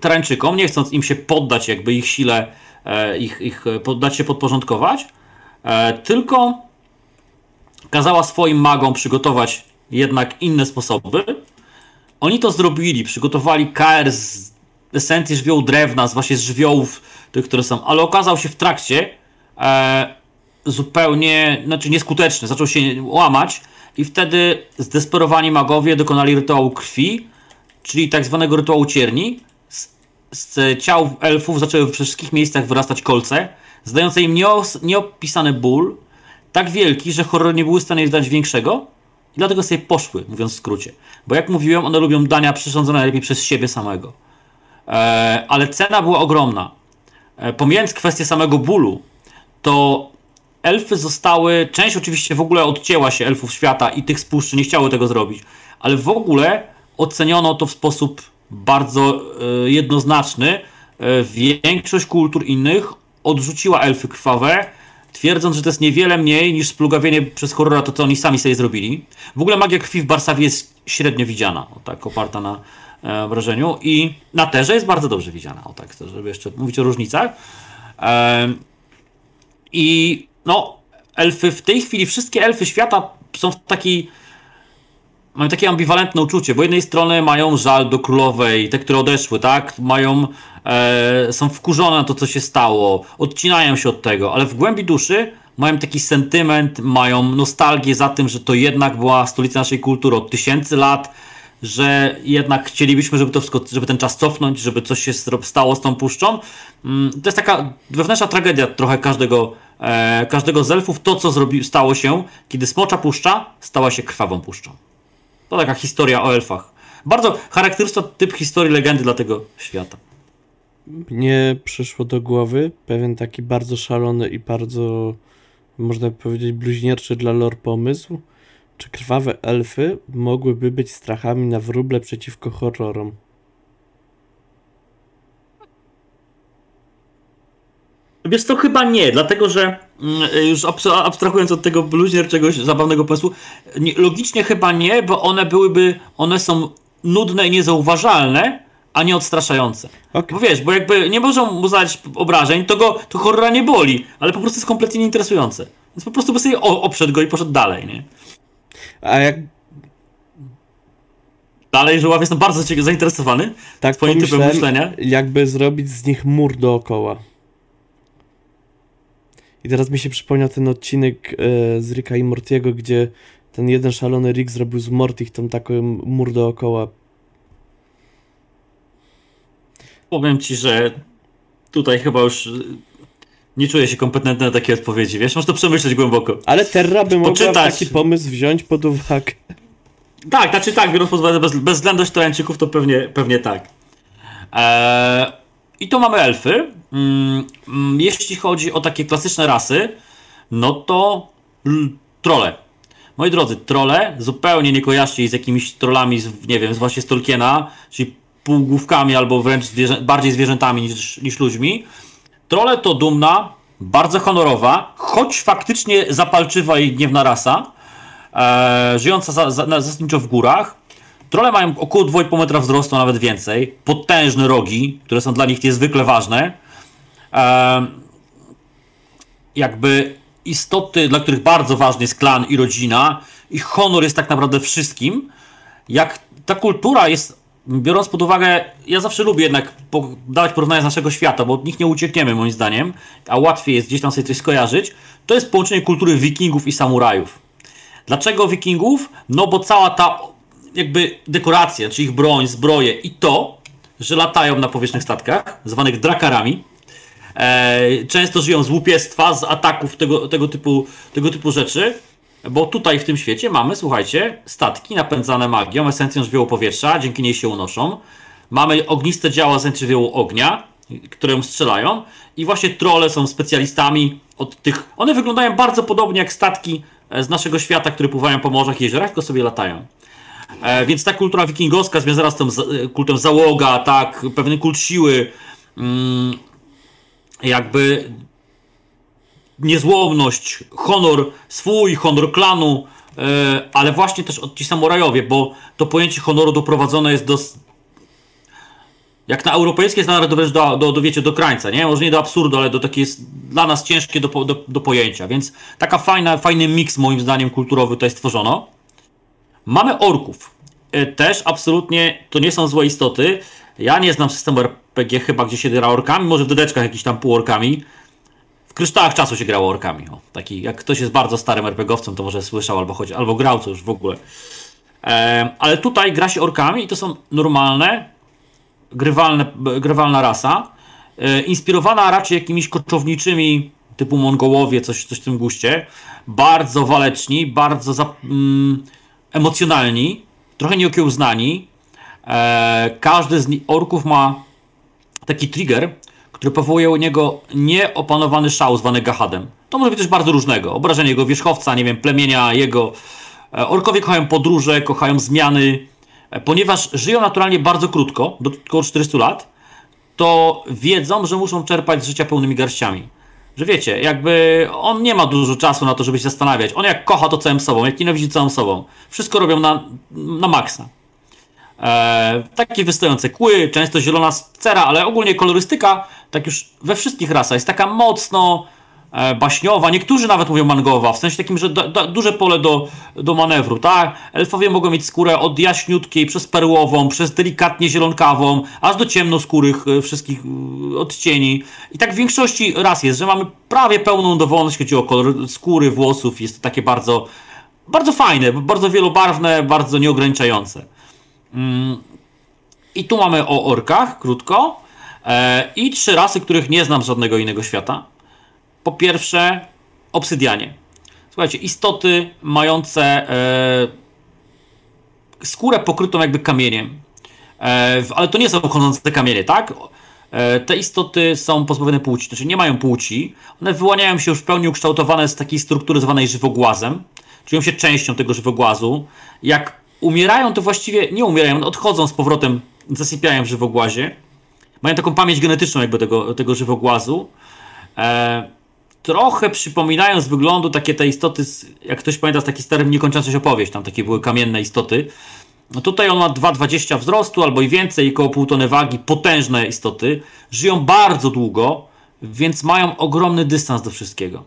Tarańczykom, nie chcąc im się poddać, jakby ich sile, e, ich, ich poddać się podporządkować, e, tylko kazała swoim magom przygotować jednak inne sposoby. Oni to zrobili, przygotowali KR z esencji żywiołu drewna, z właśnie z żywiołów, tych, które są, ale okazał się w trakcie e, zupełnie, znaczy nieskuteczny, zaczął się łamać i wtedy zdesperowani magowie dokonali rytuału krwi, czyli tak zwanego rytuału cierni. Z, ciał elfów zaczęły w wszystkich miejscach wyrastać kolce, zdające im nieos, nieopisany ból, tak wielki, że horror nie były w stanie dać większego i dlatego sobie poszły, mówiąc w skrócie. Bo jak mówiłem, one lubią dania przyrządzone najlepiej przez siebie samego. E, ale cena była ogromna. E, pomijając kwestię samego bólu, to elfy zostały, część oczywiście w ogóle odcięła się elfów świata i tych spuszczy nie chciały tego zrobić, ale w ogóle oceniono to w sposób bardzo e, jednoznaczny. E, większość kultur innych odrzuciła elfy krwawe, twierdząc, że to jest niewiele mniej niż splugawienie przez horrora to, co oni sami sobie zrobili. W ogóle magia krwi w Barsawie jest średnio widziana, o tak, oparta na e, wrażeniu i na terze jest bardzo dobrze widziana, o tak, żeby jeszcze mówić o różnicach. E, I no, elfy w tej chwili, wszystkie elfy świata są w takiej mają takie ambiwalentne uczucie, bo jednej strony mają żal do królowej, te, które odeszły, tak? Mają, e, są wkurzone na to, co się stało, odcinają się od tego, ale w głębi duszy mają taki sentyment, mają nostalgię za tym, że to jednak była stolica naszej kultury od tysięcy lat, że jednak chcielibyśmy, żeby, to wszystko, żeby ten czas cofnąć, żeby coś się stało z tą puszczą. Mm, to jest taka wewnętrzna tragedia trochę każdego, e, każdego z elfów, to co zrobi, stało się, kiedy smocza puszcza stała się krwawą puszczą. To taka historia o elfach. Bardzo charakterystyczny typ historii legendy dla tego świata. Mnie przyszło do głowy pewien taki bardzo szalony i bardzo, można powiedzieć, bluźnierczy dla lore pomysł. Czy krwawe elfy mogłyby być strachami na wróble przeciwko horrorom? Wiesz to chyba nie, dlatego że mm, już abstrahując od tego bluźnierczego zabawnego pomysłu, logicznie chyba nie, bo one byłyby, one są nudne i niezauważalne, a nie odstraszające. Okay. Bo wiesz, bo jakby nie możą mu zadać obrażeń, to go, to horrora nie boli, ale po prostu jest kompletnie nieinteresujące. Więc po prostu by sobie oprzedł go i poszedł dalej, nie? A jak Dalej, Żuław, jestem bardzo zainteresowany Tak twoim typem myślenia. jakby zrobić z nich mur dookoła. I teraz mi się przypomniał ten odcinek e, z Ricka i Mortiego, gdzie ten jeden szalony Rick zrobił z Mortich tą taką mur dookoła. Powiem ci, że tutaj chyba już nie czuję się kompetentny na takie odpowiedzi, wiesz? Możesz to przemyśleć głęboko. Ale Terra by mogła Poczytać. taki pomysł wziąć pod uwagę. Tak, znaczy tak, biorąc pod uwagę bez, bezwzględność Trojańczyków, to pewnie, pewnie tak. Eee, I tu mamy elfy. Mm, mm, jeśli chodzi o takie klasyczne rasy, no to trole. Moi drodzy, trole zupełnie nie kojarzcie z jakimiś trollami, z, nie wiem, z właśnie z Tolkiena, czyli półgłówkami albo wręcz zwierzę bardziej zwierzętami niż, niż ludźmi. Trole to dumna, bardzo honorowa, choć faktycznie zapalczywa i gniewna rasa, e, żyjąca za, za, zasadniczo w górach. Trole mają około 2,5 metra wzrostu, nawet więcej. Potężne rogi, które są dla nich niezwykle ważne. Jakby istoty, dla których bardzo ważny jest klan i rodzina. Ich honor jest tak naprawdę wszystkim. Jak ta kultura jest, biorąc pod uwagę, ja zawsze lubię jednak dawać porównania z naszego świata, bo od nich nie uciekniemy moim zdaniem, a łatwiej jest gdzieś tam sobie coś skojarzyć. To jest połączenie kultury wikingów i samurajów. Dlaczego wikingów? No bo cała ta jakby dekoracja, czy ich broń, zbroje i to, że latają na powietrznych statkach, zwanych drakarami, e, często żyją z łupiestwa, z ataków, tego, tego, typu, tego typu rzeczy, bo tutaj w tym świecie mamy, słuchajcie, statki napędzane magią, esencją żywiołu powietrza, dzięki niej się unoszą. Mamy ogniste działa z żywiołu ognia, które strzelają i właśnie trole są specjalistami od tych... One wyglądają bardzo podobnie jak statki e, z naszego świata, które pływają po morzach i jeziorach, tylko sobie latają. E, więc ta kultura wikingowska związana z tym e, kultem załoga, tak, pewien kult siły, mm, jakby niezłomność, honor swój, honor klanu, e, ale właśnie też od ci samurajowie, bo to pojęcie honoru doprowadzone jest do. Jak na europejskie nawet wręcz do, do, do, wiecie, do krańca, nie? Może nie do absurdu, ale do takie jest dla nas ciężkie do, do, do pojęcia. Więc taka fajna, fajny miks moim zdaniem kulturowy tutaj stworzono. Mamy orków. E, Też absolutnie to nie są złe istoty. Ja nie znam systemu RPG chyba, gdzie się gra orkami, może w dodeczkach jakiś tam półorkami. W kryształach czasu się grało orkami. O, taki, jak ktoś jest bardzo starym RPGowcem, to może słyszał albo, chodzi, albo grał co już w ogóle. Em, ale tutaj gra się orkami i to są normalne, grywalne, grywalna rasa. E, inspirowana raczej jakimiś koczowniczymi typu Mongołowie, coś, coś w tym guście. Bardzo waleczni, bardzo za, mm, emocjonalni, trochę nieokiełznani. E, każdy z orków ma taki trigger, który powołuje u niego nieopanowany szał zwany gahadem. To może być coś bardzo różnego. Obrażenie jego wierzchowca, nie wiem, plemienia jego. E, Orkowie kochają podróże, kochają zmiany. E, Ponieważ żyją naturalnie bardzo krótko, do około 400 lat, to wiedzą, że muszą czerpać z życia pełnymi garściami. Że wiecie, jakby on nie ma dużo czasu na to, żeby się zastanawiać. On jak kocha to całym sobą, jak nienawidzi całą sobą. Wszystko robią na, na maksa. E, takie wystające kły, często zielona cera, ale ogólnie kolorystyka, tak już we wszystkich rasach, jest taka mocno baśniowa. Niektórzy nawet mówią mangowa, w sensie takim, że da, da, duże pole do, do manewru, tak? Elfowie mogą mieć skórę od jaśniutkiej, przez perłową, przez delikatnie zielonkawą, aż do ciemnoskórych e, wszystkich e, odcieni. I tak w większości ras jest, że mamy prawie pełną dowolność, chodzi o kolor skóry, włosów. Jest to takie bardzo, bardzo fajne, bardzo wielobarwne, bardzo nieograniczające. I tu mamy o orkach, krótko. E, I trzy rasy, których nie znam z żadnego innego świata. Po pierwsze, obsydianie. Słuchajcie, istoty mające e, skórę pokrytą jakby kamieniem. E, ale to nie są chodzące kamienie, tak? E, te istoty są pozbawione płci, znaczy nie mają płci. One wyłaniają się już w pełni ukształtowane z takiej struktury zwanej żywogłazem. Czują się częścią tego żywogłazu. Jak umierają, to właściwie nie umierają, odchodzą z powrotem, zasypiają w żywogłazie. Mają taką pamięć genetyczną jakby tego, tego żywogłazu. E, trochę przypominają z wyglądu takie te istoty, jak ktoś pamięta z takiej starym niekończącej się opowieść, tam takie były kamienne istoty. No tutaj on ma 2,20 wzrostu albo i więcej, i około pół tony wagi, potężne istoty. Żyją bardzo długo, więc mają ogromny dystans do wszystkiego.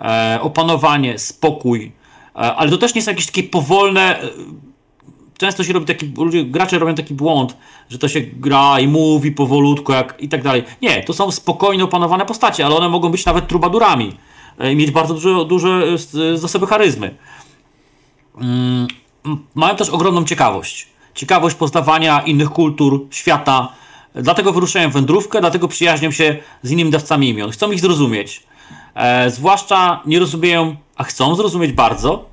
E, opanowanie, spokój, e, ale to też nie są jakieś takie powolne, e, często się robi taki, ludzie, gracze robią taki błąd, że to się gra i mówi powolutku jak, i tak dalej. Nie, to są spokojnie opanowane postacie, ale one mogą być nawet trubadurami e, i mieć bardzo duże, duże zasoby charyzmy. Mm, mają też ogromną ciekawość. Ciekawość poznawania innych kultur, świata. Dlatego wyruszają wędrówkę, dlatego przyjaźnią się z innymi dawcami imion. Chcą ich zrozumieć. E, zwłaszcza nie rozumieją, a chcą zrozumieć bardzo,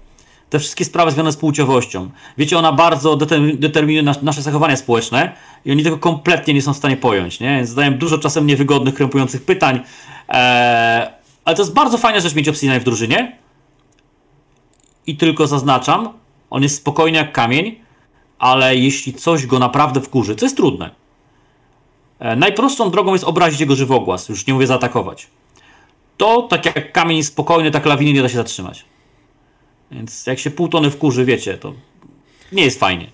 te wszystkie sprawy związane z płciowością. Wiecie, ona bardzo determinuje nas, nasze zachowania społeczne i oni tego kompletnie nie są w stanie pojąć, nie? Zadają dużo czasem niewygodnych, krępujących pytań. Eee, ale to jest bardzo fajna rzecz mieć Obsidian w drużynie. I tylko zaznaczam, on jest spokojny jak kamień, ale jeśli coś go naprawdę wkurzy, co jest trudne, e, najprostszą drogą jest obrazić jego żywogłas, już nie mówię zaatakować. To, tak jak kamień spokojny, tak lawiny nie da się zatrzymać. Więc jak się pół tony wkurzy, wiecie, to nie jest fajnie.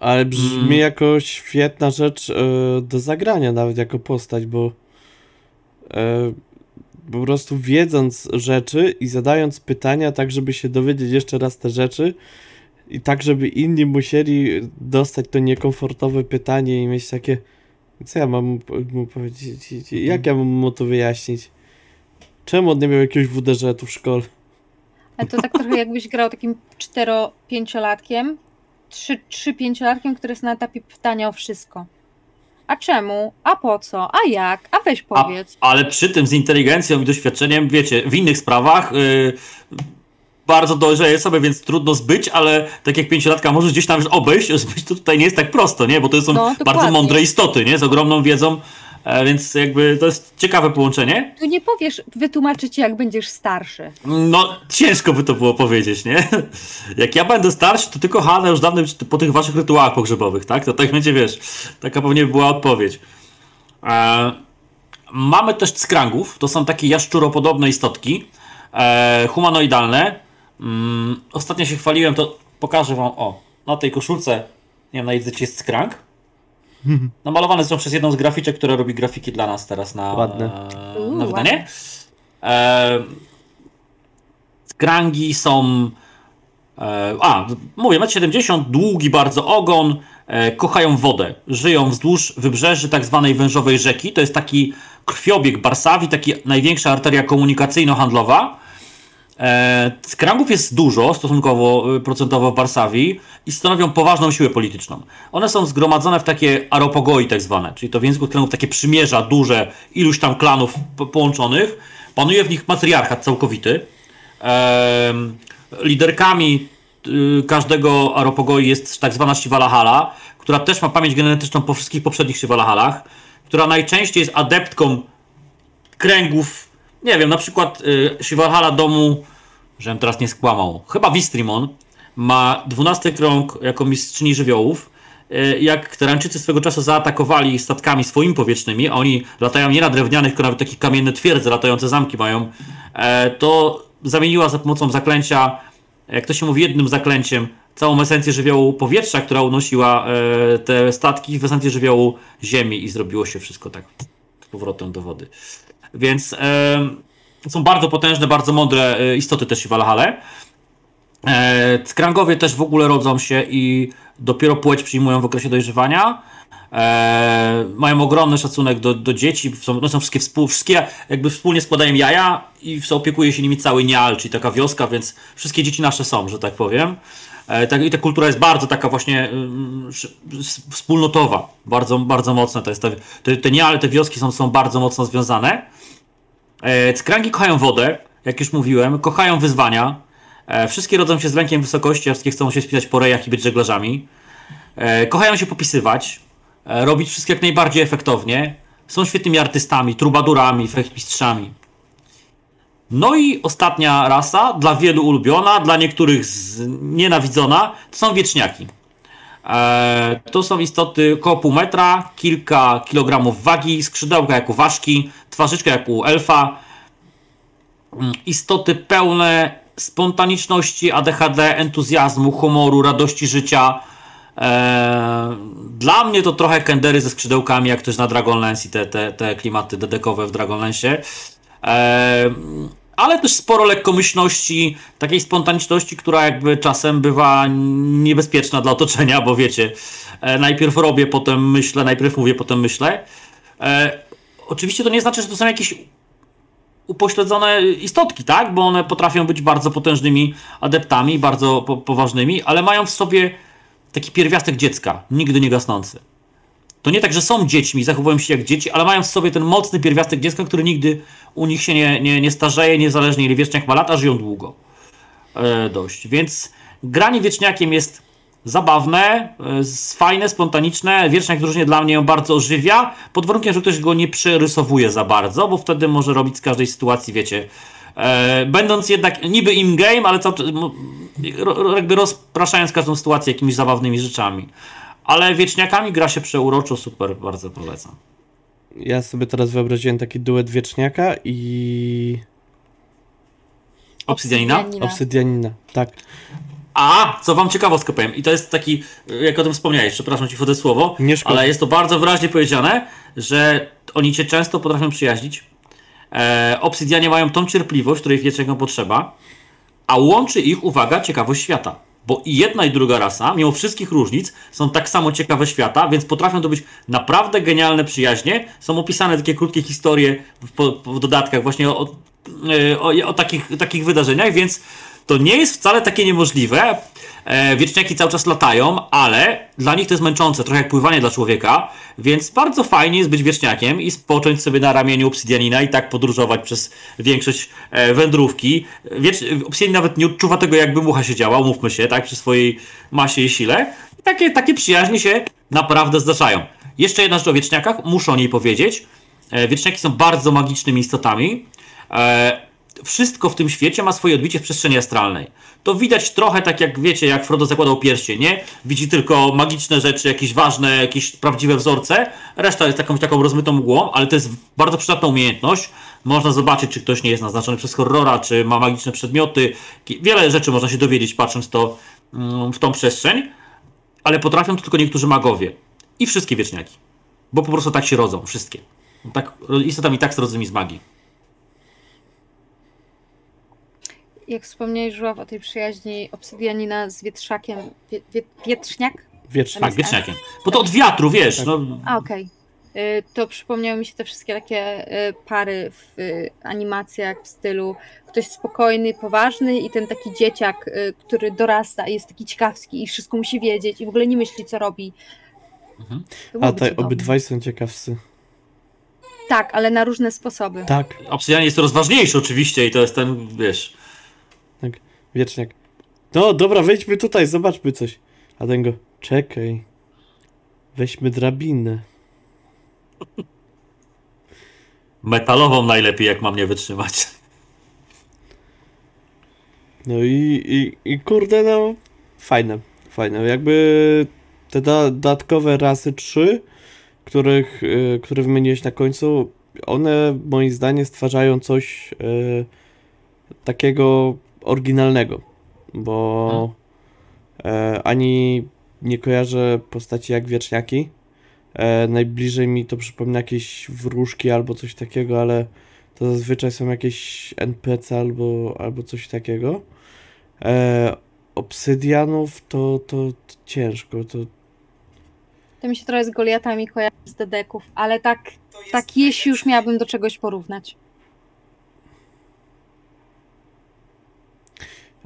Ale brzmi mm. jako świetna rzecz e, do zagrania, nawet jako postać, bo e, po prostu wiedząc rzeczy i zadając pytania, tak żeby się dowiedzieć jeszcze raz te rzeczy i tak, żeby inni musieli dostać to niekomfortowe pytanie i mieć takie, co ja mam mu powiedzieć, jak ja mam mu to wyjaśnić? Czemu on nie miał jakiegoś WDŻ-u w szkole? Ale to tak trochę jakbyś grał takim 4-5-latkiem, 3-5-latkiem, który jest na etapie pytania o wszystko. A czemu? A po co? A jak? A weź powiedz. A, ale przy tym z inteligencją i doświadczeniem, wiecie, w innych sprawach yy, bardzo dojrzeje sobie, więc trudno zbyć, ale tak jak pięciolatka możesz gdzieś tam już obejść, zbyć to tutaj nie jest tak prosto, nie? Bo to są no, bardzo mądre istoty, nie? Z ogromną wiedzą więc jakby to jest ciekawe połączenie. Tu nie powiesz, wytłumaczyć jak będziesz starszy. No, ciężko by to było powiedzieć, nie? Jak ja będę starszy, to tylko Hanna już dawno po tych waszych rytuałach pogrzebowych, tak? To tak będzie, wiesz, taka pewnie była odpowiedź. E, mamy też skrangów, to są takie jaszczuropodobne istotki, e, humanoidalne. Mm, ostatnio się chwaliłem, to pokażę wam, o, na tej koszulce, nie wiem, na języcie jest skrank. Namalowane są przez jedną z graficzek, która robi grafiki dla nas teraz na, Ładne. E, na wydanie. E, skrangi są. E, a, mówię, 1,70 m, długi bardzo ogon, e, kochają wodę. Żyją wzdłuż wybrzeży tak zwanej wężowej rzeki. To jest taki krwiobieg Barsawi, taki największa arteria komunikacyjno-handlowa. E, skrangów jest dużo, stosunkowo y, procentowo w Warszawie i stanowią poważną siłę polityczną. One są zgromadzone w takie aropogoi tak zwane, czyli to w języku skrangów takie przymierza duże, iluś tam klanów połączonych. Panuje w nich matriarchat całkowity. E, liderkami y, każdego aropogoi jest tak zwana Shivalahala, która też ma pamięć genetyczną po wszystkich poprzednich Shivalahalach, która najczęściej jest adeptką kręgów nie wiem, na przykład y, Shivalhala domu, żebym teraz nie skłamał, chyba Wistrimon ma 12 krąg jako mistrzyni żywiołów. Y, jak Terańczycy swego czasu zaatakowali statkami swoimi powietrznymi, a oni latają nie na drewnianych, tylko nawet takie kamienne twierdze, latające zamki mają, e, to zamieniła za pomocą zaklęcia, jak to się mówi, jednym zaklęciem, całą esencję żywiołu powietrza, która unosiła e, te statki w esencję żywiołu ziemi i zrobiło się wszystko tak z powrotem do wody. Więc są bardzo potężne, bardzo mądre e, istoty też w Valhalla. E, skrangowie też w ogóle rodzą się i dopiero płeć przyjmują w okresie dojrzewania. E, mają ogromny szacunek do, do dzieci, są, no są wszystkie, współ, wszystkie jakby wspólnie składają jaja i opiekuje się nimi cały Nial, czyli taka wioska, więc wszystkie dzieci nasze są, że tak powiem. E, tak, I ta kultura jest bardzo taka właśnie y, wspólnotowa, bardzo, bardzo mocna. To jest te, te, te Niale, te wioski są, są bardzo mocno związane. E, skranki kochają wodę, jak już mówiłem, kochają wyzwania. E, wszystkie rodzą się z lękiem wysokości, a wszystkie chcą się spisać po rejach i być żeglarzami. E, kochają się popisywać, robić wszystko jak najbardziej efektownie. Są świetnymi artystami, trubadurami, fechtmistrzami. No i ostatnia rasa, dla wielu ulubiona, dla niektórych nienawidzona, to są wieczniaki. E, to są istoty około pół metra, kilka kilogramów wagi, skrzydełka jak u ważki, twarzyczka jak u elfa. Mm, istoty pełne spontaniczności, ADHD, entuzjazmu, humoru, radości życia. E, dla mnie to trochę kendery ze skrzydełkami, jak ktoś na Dragonlance i te, te, te klimaty dedekowe w Dragonlance. Ale też sporo lekkomyślności, takiej spontaniczności, która jakby czasem bywa niebezpieczna dla otoczenia, bo wiecie, e, najpierw robię, potem myślę, najpierw mówię, potem myślę. E, oczywiście to nie znaczy, że to są jakieś upośledzone istotki, tak? Bo one potrafią być bardzo potężnymi adeptami, bardzo po poważnymi, ale mają w sobie taki pierwiastek dziecka, nigdy nie gasnący. To nie tak, że są dziećmi, zachowują się jak dzieci, ale mają w sobie ten mocny pierwiastek dziecka, który nigdy u nich się nie, nie, nie starzeje, niezależnie ile wieczniak ma lat, a żyją długo. E, dość. Więc granie wieczniakiem jest zabawne, e, fajne, spontaniczne. Wieczniak różnie dla mnie ją bardzo ożywia, pod warunkiem, że ktoś go nie przerysowuje za bardzo, bo wtedy może robić z każdej sytuacji, wiecie, e, będąc jednak niby in-game, ale cały, jakby rozpraszając każdą sytuację jakimiś zabawnymi rzeczami. Ale wieczniakami gra się przeuroczo, super, bardzo polecam. Ja sobie teraz wyobraziłem taki duet wieczniaka i Obsydianina? obsydianina, tak. A, co wam ciekawostkę powiem, i to jest taki, jak o tym wspomniałeś, przepraszam ci wtedy słowo, ale jest to bardzo wyraźnie powiedziane, że oni cię często potrafią przyjaźnić. E, obsydianie mają tą cierpliwość, której wiecznego potrzeba, a łączy ich, uwaga, ciekawość świata. Bo i jedna i druga rasa, mimo wszystkich różnic, są tak samo ciekawe świata, więc potrafią to być naprawdę genialne przyjaźnie. Są opisane takie krótkie historie w, w dodatkach właśnie o, o, o, o takich, takich wydarzeniach, więc to nie jest wcale takie niemożliwe. E, wieczniaki cały czas latają, ale dla nich to jest męczące, trochę jak pływanie dla człowieka, więc bardzo fajnie jest być wieczniakiem i spocząć sobie na ramieniu obsydianina i tak podróżować przez większość e, wędrówki. Wiecz... Obsydianin nawet nie odczuwa tego, jakby mucha siedziała, umówmy się, tak, przy swojej masie i sile. I takie, takie przyjaźnie się naprawdę zdarzają. Jeszcze jedna rzecz o wieczniakach, muszę o niej powiedzieć. E, wieczniaki są bardzo magicznymi istotami. Wszystko w tym świecie ma swoje odbicie w przestrzeni astralnej. To widać trochę tak jak wiecie, jak Frodo zakładał pierścień, nie? Widzi tylko magiczne rzeczy, jakieś ważne, jakieś prawdziwe wzorce, reszta jest jakąś taką rozmytą mgłą, ale to jest bardzo przydatna umiejętność. Można zobaczyć, czy ktoś nie jest naznaczony przez horrora, czy ma magiczne przedmioty. Wiele rzeczy można się dowiedzieć, patrząc to mm, w tą przestrzeń, ale potrafią to tylko niektórzy magowie. I wszystkie wieczniaki. Bo po prostu tak się rodzą, wszystkie. Tak, istotami tak zrodzonymi z magii. Jak wspomniałeś, Żuław, o tej przyjaźni obsydianina z wietrzakiem. Wie, wie, wietrzniak? Wieczniak. Tak, wieczniakiem. Bo to od wiatru, wiesz. Tak. No, A, okej. Y, To przypomniały mi się te wszystkie takie y, pary w y, animacjach w stylu ktoś spokojny, poważny i ten taki dzieciak, y, który dorasta i jest taki ciekawski i wszystko musi wiedzieć i w ogóle nie myśli, co robi. Mhm. To A te obydwaj są ciekawscy. Tak, ale na różne sposoby. Tak, Obsydian jest coraz ważniejszy oczywiście i to jest ten, wiesz... wieczniak. No dobra, wejdźmy tutaj, zobaczmy coś. A ten go, czekaj. Weźmy drabinę. Metalową najlepiej, jak mam nie wytrzymać. No i, i, i kurde, no fajne, fajne. Jakby te da, dodatkowe rasy 3, których, y, które wymieniłeś na końcu, one moim zdaniem stwarzają coś y, takiego oryginalnego, bo e, ani nie kojarzę postaci jak wieczniaki. E, najbliżej mi to przypomina jakieś wróżki albo coś takiego, ale to zazwyczaj są jakieś NPC albo, albo coś takiego. E, obsydianów to, to, to ciężko, to To mi się trochę z Goliatami kojarzy z dedeków, ale tak, tak jeśli już miałabym do czegoś porównać.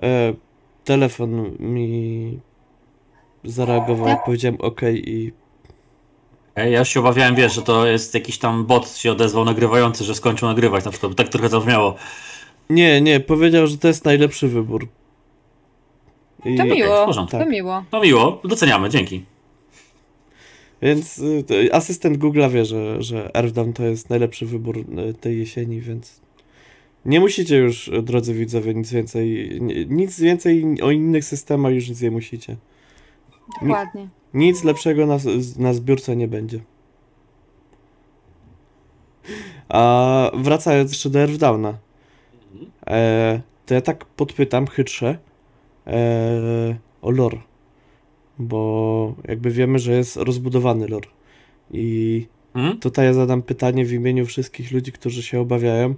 E, telefon mi zareagował, jak powiedziałem ok i Ej, ja się obawiałem, wiesz, że to jest jakiś tam bot się odezwał nagrywający, że skończył nagrywać na przykład. Tak trochę zabrzmiało. nie, nie, powiedział, że to jest najlepszy wybór. I, To miło, porządku. to miło. No miło, doceniamy, dzięki. Więc y, to- asystent Google'a wie, że, że Earthdown to jest najlepszy wybór y, tej jesieni, więc nie musicie już, drodzy widzowie, nic więcej, ni- nic więcej o innych systemach już nic nie musicie. Dokładnie. Nic lepszego na, na zbiórce nie będzie. A wracając jeszcze do Earthdowna, e, to ja tak podpytam chytrze e, o lore, bo jakby wiemy, że jest rozbudowany lore i Mhm. Tutaj ja zadam pytanie w imieniu wszystkich ludzi, którzy się obawiają,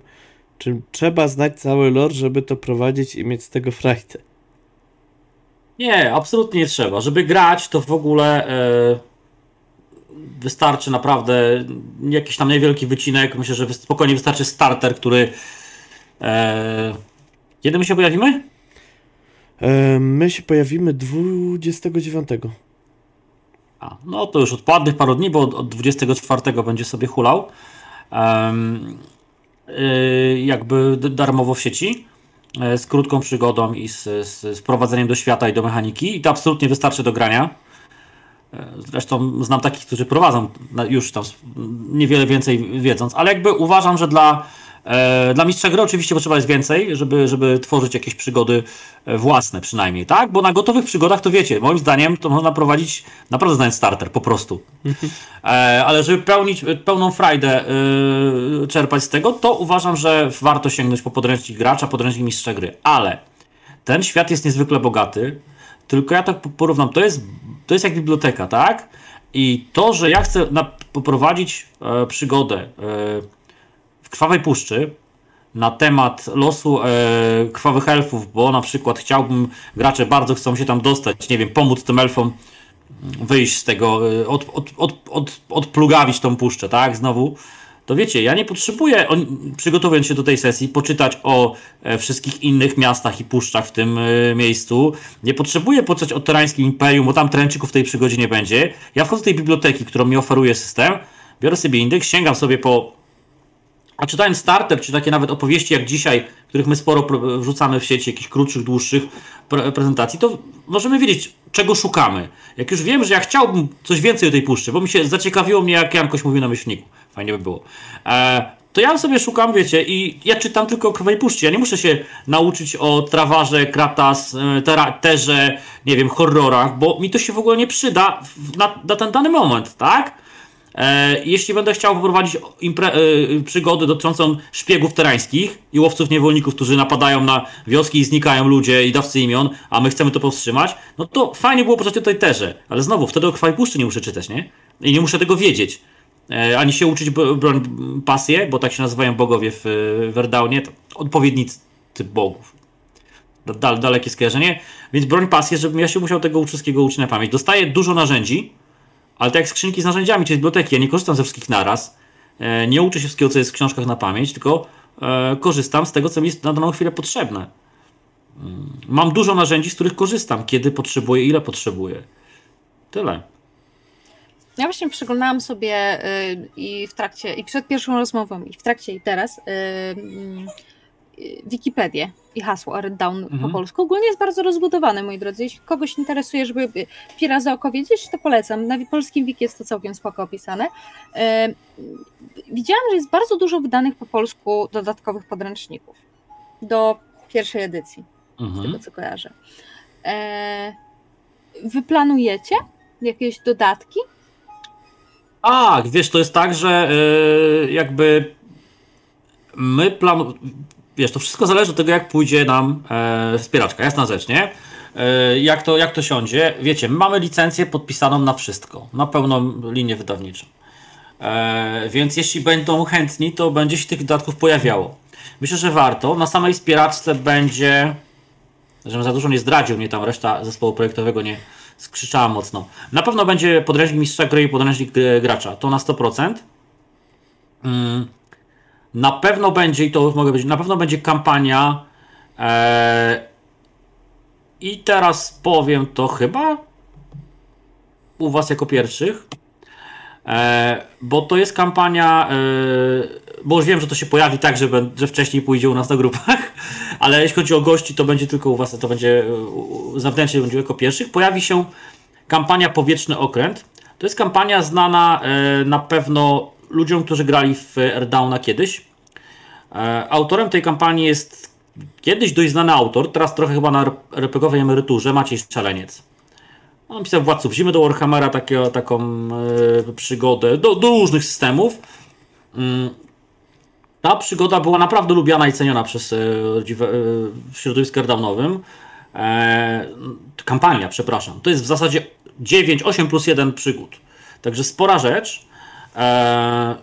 Czy trzeba znać cały lore, żeby to prowadzić i mieć z tego frajdę? Nie, absolutnie nie trzeba. Żeby grać, to w ogóle e, wystarczy naprawdę jakiś tam niewielki wycinek. Myślę, że spokojnie wystarczy starter, który. E, kiedy my się pojawimy? E, my się pojawimy 29. A, no to już od ładnych paru dni, bo od, od 24 będzie sobie hulał. Um, jakby darmowo w sieci yy, z krótką przygodą i z, z, z prowadzeniem do świata i do mechaniki i to absolutnie wystarczy do grania. Yy, zresztą znam takich, którzy prowadzą już tam niewiele więcej wiedząc, ale jakby uważam, że dla dla mistrza gry oczywiście potrzeba jest więcej, żeby, żeby tworzyć jakieś przygody e, własne przynajmniej, tak? Bo na gotowych przygodach to wiecie, moim zdaniem to można prowadzić naprawdę znając starter, po prostu. E, ale żeby pełnić, pełną frajdę czerpać z tego, to uważam, że warto sięgnąć po podręcznik gracza, podręcznik mistrza gry. Ale ten świat jest niezwykle bogaty, tylko ja tak porównam, to jest, to jest jak biblioteka, tak? I to, że ja chcę poprowadzić e, przygodę e, Krwawej Puszczy na temat losu e, krwawych elfów, bo na przykład chciałbym, gracze bardzo chcą się tam dostać, nie wiem, pomóc tym elfom wyjść z tego, e, od, od, od, od, odplugawić tą puszczę, tak, znowu, to wiecie, ja nie potrzebuję, on, przygotowując się do tej sesji, poczytać o e, wszystkich innych miastach i puszczach w tym e, miejscu. Nie potrzebuję poczytać o Terańskim Imperium, bo tam tręczyków w tej przygodzie nie będzie. Ja wchodzę do tej biblioteki, którą mi oferuje system, biorę sobie indeks, sięgam sobie po a czytając starter, czy takie nawet opowieści jak dzisiaj, których my sporo wrzucamy w sieci, jakichś krótszych, dłuższych pre prezentacji, to możemy wiedzieć, czego szukamy. Jak już wiem, że ja chciałbym coś więcej o tej puszczy, bo mi się zaciekawiło mnie, jak Jankoś mówi na myślniku. Fajnie by było. E, to ja sobie szukam, wiecie, i ja czytam tylko o Krwej Puszczy. Ja nie muszę się nauczyć o Trawarze, Kratas, e, Terze, nie wiem, horrorach, bo mi to się w ogóle nie przyda na, na ten dany moment, tak? E, jeśli będę chciał poprowadzić e, przygody dotyczącą szpiegów terańskich i łowców niewolników, którzy napadają na wioski i znikają ludzie i dawcy imion, a my chcemy to powstrzymać, no to fajnie było poczytać tutaj terze. Ale znowu, wtedy o Krwawej Puszczy nie muszę czytać, nie? I nie muszę tego wiedzieć. E, ani się uczyć broń pasję, bo tak się nazywają bogowie w Werdaunie, to odpowiednicy bogów. Dal, dalekie skojarzenie. Więc broń pasję, żebym ja się musiał tego wszystkiego uczyć na pamięć. Dostaję dużo narzędzi, ale tak jak skrzynki z narzędziami, czy z biblioteki, ja nie korzystam ze wszystkich naraz. E, nie uczę się wszystkiego, co jest w książkach na pamięć, tylko e, korzystam z tego, co mi jest na daną chwilę potrzebne. Mm, mam dużo narzędzi, z których korzystam, kiedy potrzebuję, ile potrzebuję. Tyle. Ja właśnie przeglądałam sobie y, i w trakcie, i przed pierwszą rozmową, i w trakcie, i teraz y, mm, Wikipedię i hasło Red Down mhm. po polsku. Ogólnie jest bardzo rozbudowane, moi drodzy. Jeśli kogoś interesuje, żeby Pira za oko wiedzieć, to polecam. Na polskim wiki jest to całkiem spoko opisane. E, widziałam, że jest bardzo dużo wydanych po polsku dodatkowych podręczników do pierwszej edycji, mhm. z tego co kojarzę. E, wy planujecie jakieś dodatki? Tak, wiesz, to jest tak, że jakby my planujemy wiesz, to wszystko zależy od tego, jak pójdzie nam e, wspieraczka. Jasna rzecz, nie? E, jak, to, jak to siądzie? Wiecie, mamy licencję podpisaną na wszystko, na pełną linię wydawniczą. E, więc jeśli będą chętni, to będzie się tych dodatków pojawiało. Myślę, że warto. Na samej wspieraczce będzie, żebym za dużo nie zdradził, mnie tam reszta zespołu projektowego nie skrzyczała mocno. Na pewno będzie podręcznik mistrza gry i podręcznik gracza. To na 100%. Mm. Na pewno będzie, i to już mogę powiedzieć, na pewno będzie kampania. E, I teraz powiem to chyba u Was jako pierwszych. E, bo to jest kampania, e, bo już wiem, że to się pojawi tak, że, że wcześniej pójdzie u nas na grupach, ale jeśli chodzi o gości, to będzie tylko u Was, to będzie zewnętrznie będzie jako pierwszych. Pojawi się kampania Powietrzny Okręt. To jest kampania znana na pewno ludziom, którzy grali w Airdowna kiedyś. E, autorem tej kampanii jest kiedyś dość znany autor, teraz trochę chyba na RPGowej emeryturze, Maciej Strzeleniec. On pisał Władców Zimy do Warhammera, takie, taką e, przygodę do, do, różnych systemów. Mm. Ta przygoda była naprawdę lubiana i ceniona przez e, w środowisku. E, kampania, przepraszam. To jest w zasadzie 9, 8 plus 1 przygód. Także spora rzecz. E,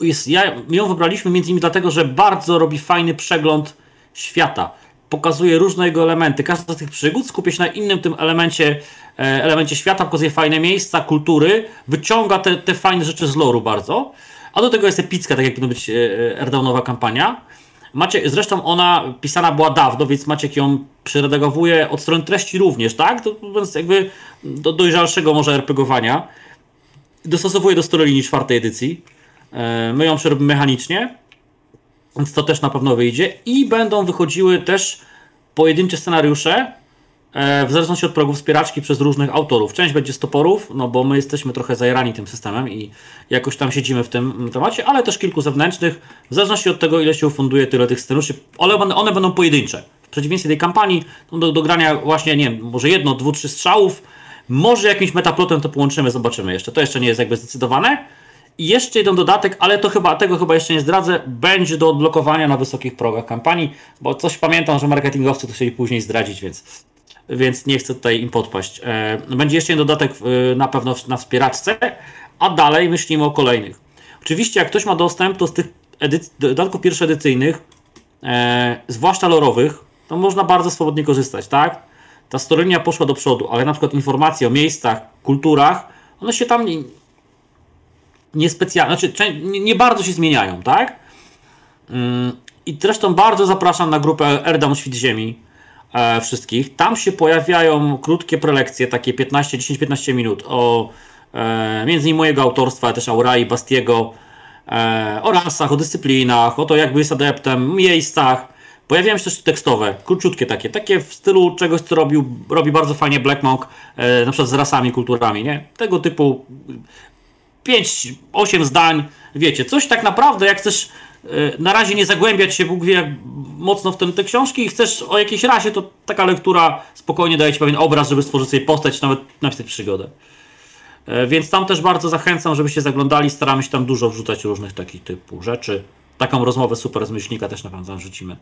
jest, ja, ją wybraliśmy między innymi dlatego, że bardzo robi fajny przegląd świata. Pokazuje różne jego elementy. Każda z tych przygód skupia się na innym tym elemencie, e, elemencie świata, pokazuje fajne miejsca, kultury, wyciąga te, te fajne rzeczy z loru bardzo. A do tego jest epicka, tak jak powinna być Erdownowa kampania. Macie, zresztą ona pisana była dawno, więc Maciek ją przyredagowuje od strony treści również, tak? To, więc jakby do dojrzalszego może RPGowania. Dostosowuje do storylinii czwartej edycji. E, my ją przerobimy mechanicznie, więc to też na pewno wyjdzie. I będą wychodziły też pojedyncze scenariusze, e, w zależności od progów wspieraczki przez różnych autorów. Część będzie z toporów, no bo my jesteśmy trochę zajarani tym systemem i jakoś tam siedzimy w tym temacie, ale też kilku zewnętrznych, w zależności od tego, ile się ufunduje tyle tych scenariuszy, ale one będą pojedyncze. W przeciwieństwie tej kampanii, no do, do grania właśnie, nie wiem, może jedno, dwu, trzy strzałów, może jakimś metaplotem to połączymy, zobaczymy jeszcze. To jeszcze nie jest jakby zdecydowane. I jeszcze jeden dodatek, ale to chyba tego chyba jeszcze nie zdradzę, będzie do odblokowania na wysokich progach kampanii, bo coś pamiętam, że marketingowcy to chcieli później zdradzić, więc, więc nie chcę tutaj im podpaść. E, będzie jeszcze jeden dodatek na pewno na wspieraczce, a dalej myślimy o kolejnych. Oczywiście jak ktoś ma dostęp, to z tych dodatków pierwszoedycyjnych, e, zwłaszcza lorowych, to można bardzo swobodnie korzystać, tak? Ta storynia poszła do przodu, ale na przykład informacje o miejscach, kulturach, one się tam niespecjalnie, znaczy nie, nie bardzo się zmieniają, tak? Mm, I zresztą bardzo zapraszam na grupę Erdam Świt Ziemi e, wszystkich. Tam się pojawiają krótkie prelekcje, takie 15, 10-15 minut o e, między innymi mojego autorstwa, też Aurai, Bastiego, e, o rasach, o dyscyplinach, o to jakby jest adeptem, miejscach. Pojawiają się też tekstowe, króciutkie takie, takie w stylu czegoś, co robił, robi bardzo fajnie Black Monk, e, na przykład z rasami, kulturami, nie? Tego typu 5-8 zdań, wiecie, coś tak naprawdę, jak chcesz e, na razie nie zagłębiać się Bóg wie mocno w ten, te książki i chcesz o jakiejś rasie, to taka lektura spokojnie daje Ci pewien obraz, żeby stworzyć sobie postać, nawet napisać przygodę. E, więc tam też bardzo zachęcam, żebyście zaglądali. Staramy się tam dużo wrzucać różnych takich typu rzeczy. Taką rozmowę super z myślnika też na pewno wrzucimy.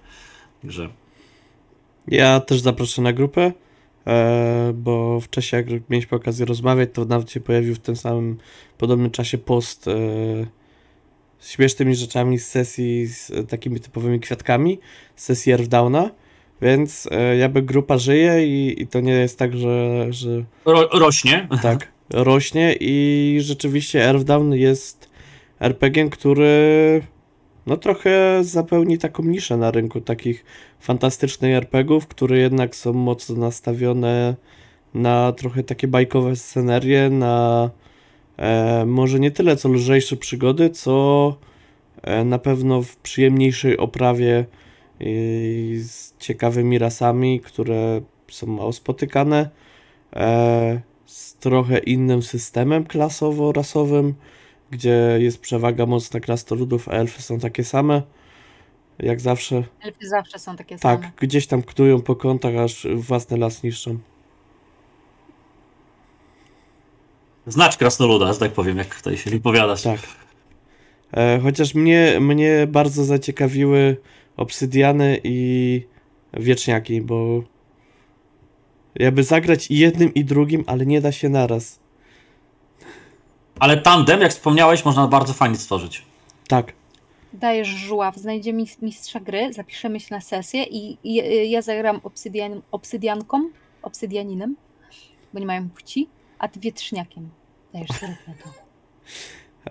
Także. Ja też zaproszę na grupę. E, bo wcześniej jak mieliśmy okazję rozmawiać, to nawet się pojawił w tym samym podobnym czasie post e, z śmiesznymi rzeczami z sesji z takimi typowymi kwiatkami, z sesji Earthdowna, więc e, jakby grupa żyje i, i to nie jest tak, że... że Ro, rośnie. Tak, rośnie i rzeczywiście Earthdown jest RPG, który no trochę zapełni taką niszę na rynku takich fantastycznych RPGów, które jednak są mocno nastawione na trochę takie bajkowe scenerie, na e, może nie tyle co lżejsze przygody, co e, na pewno w przyjemniejszej oprawie i z ciekawymi rasami, które są mało spotykane, e, z trochę innym systemem klasowo-rasowym, gdzie jest przewaga mocna krasnoludów, a elfy są takie same, jak zawsze. Elfy zawsze są takie tak, same. Tak, gdzieś tam knują po kątach, aż własny las niszczą. Znać krasnoluda, że tak powiem, jak tutaj się wypowiadasz. Tak. E, chociaż mnie, mnie bardzo zaciekawiły obsydiany i wieczniaki, bo jakby zagrać i jednym i drugim, ale nie da się naraz. Ale tandem, jak wspomniałeś, można bardzo fajnie stworzyć. Tak. Dajesz żuław, znajdziemy mistrza gry, zapiszemy się na sesję i, i ja zagram obsydian, obsydianką, obsydianinem, bo nie mają płci, a ty wietrzniakiem. Dajesz zróbmy to.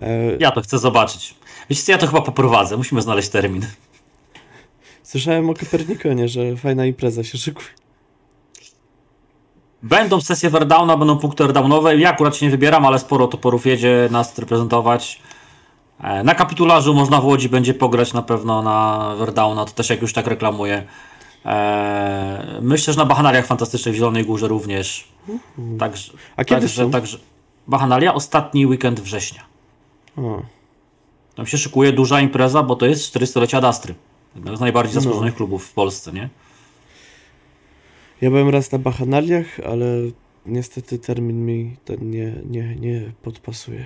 E... Ja to chcę zobaczyć. Wiecie co, ja to chyba poprowadzę, musimy znaleźć termin. Słyszałem o Kopernikonie, że fajna impreza się szykuje. Będą sesje Verdowna, będą punkty Verdownowe. Ja akurat się nie wybieram, ale sporo toporów jedzie nas reprezentować. E, na kapitularzu można w Łodzi będzie pograć na pewno na Verdowna, to też jak już tak reklamuję. E, myślę, że na Bachanaliach Fantastycznych w Zielonej Górze również. Także, A kiedy także, są? także Bachanalia ostatni weekend września. O. Tam się szykuje duża impreza, bo to jest 400-lecia Dastry. Jednego z najbardziej zasłużonych no. klubów w Polsce, nie? Ja byłem raz na Bachanaliach, ale niestety termin mi ten nie, nie, nie podpasuje.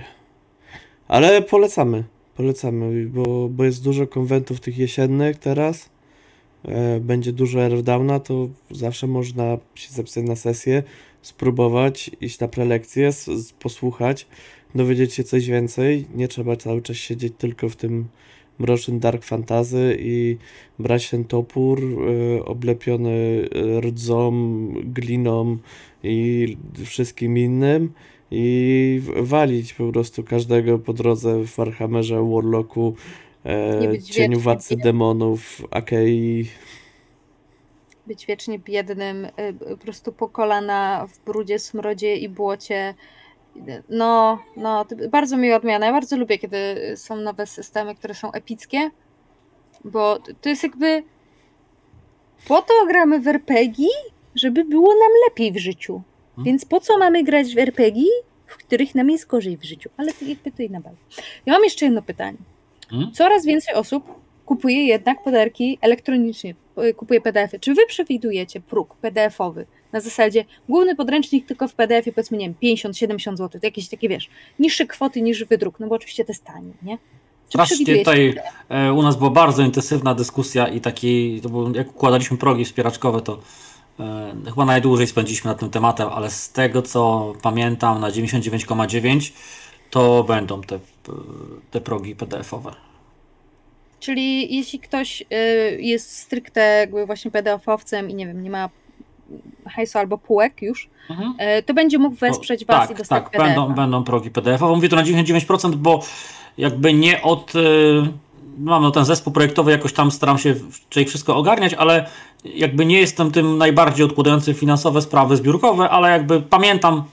Ale polecamy, polecamy, bo, bo jest dużo konwentów tych jesiennych teraz. E, będzie dużo airdowna, to zawsze można się zapisać na sesję, spróbować, iść na prelekcję, posłuchać. dowiedzieć się coś więcej. Nie trzeba cały czas siedzieć tylko w tym mrocznym dark fantasy i brać ten topór y, oblepiony rdzą, gliną i wszystkim innym i walić po prostu każdego po drodze w Warhammerze, Warlocku, e, Cieniu Władcy Demonów, Akei. Być wiecznie biednym, y, po prostu po kolana w brudzie, smrodzie i błocie. No, no, bardzo mi odmiana. Ja bardzo lubię, kiedy są nowe systemy, które są epickie, bo to jest jakby po to gramy w RPG, żeby było nam lepiej w życiu. Hmm. Więc po co mamy grać w RPG, w których nam jest gorzej w życiu? Ale to jakby to inna bajka. Ja mam jeszcze jedno pytanie. Hmm? Coraz więcej osób kupuje jednak podarki elektronicznie, kupuje PDF-y. Czy wy przewidujecie próg PDF-owy na zasadzie główny podręcznik tylko w PDF-ie powiedzmy, nie wiem, 50-70 zł, to jakieś takie, wiesz, niższe kwoty niż wydruk, no bo oczywiście to jest tanie, nie? Strasznie tutaj e, u nas była bardzo intensywna dyskusja i taki, to było, jak układaliśmy progi wspieraczkowe, to e, chyba najdłużej spędziliśmy nad tym tematem, ale z tego co pamiętam na 99,9 to będą te, te progi PDF-owe. Czyli jeśli ktoś y, jest stricte jakby właśnie PDF-owcem i nie wiem, nie ma hajsu albo półek już, mhm. Y, to będzie mógł wesprzeć Was tak, i dostać tak, będą, będą progi PDF-owe. Mówię to na 99%, bo jakby nie od... Y, mam no ten zespół projektowy, jakoś tam staram się czyli wszystko ogarniać, ale jakby nie jestem tym najbardziej odkładającym finansowe sprawy zbiórkowe, ale jakby pamiętam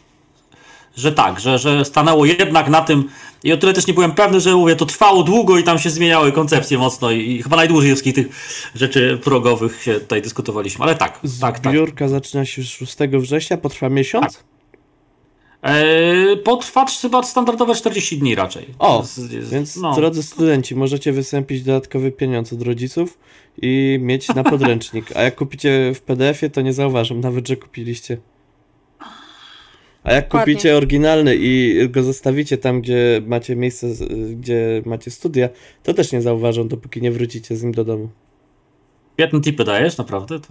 że tak, że, że stanęło jednak na tym i o tyle też nie byłem pewny, że mówię, to trwało długo i tam się zmieniały koncepcje mocno i, i chyba najdłużej z tych rzeczy progowych się tutaj dyskutowaliśmy, ale tak. tak. Zbiórka tak. zaczyna się 6 września, potrwa miesiąc? Tak. Eee, potrwa chyba standardowe 40 dni raczej. O, jest, jest, więc no. drodzy studenci, możecie wystąpić dodatkowy pieniądz od rodziców i mieć na podręcznik. A jak kupicie w PDF-ie, to nie zauważam nawet, że kupiliście. A jak Dokładnie. kupicie oryginalny i go zostawicie tam, gdzie macie miejsce, gdzie macie studia, to też nie zauważą, dopóki nie wrócicie z nim do domu. Świetne tipy dajesz, naprawdę? To...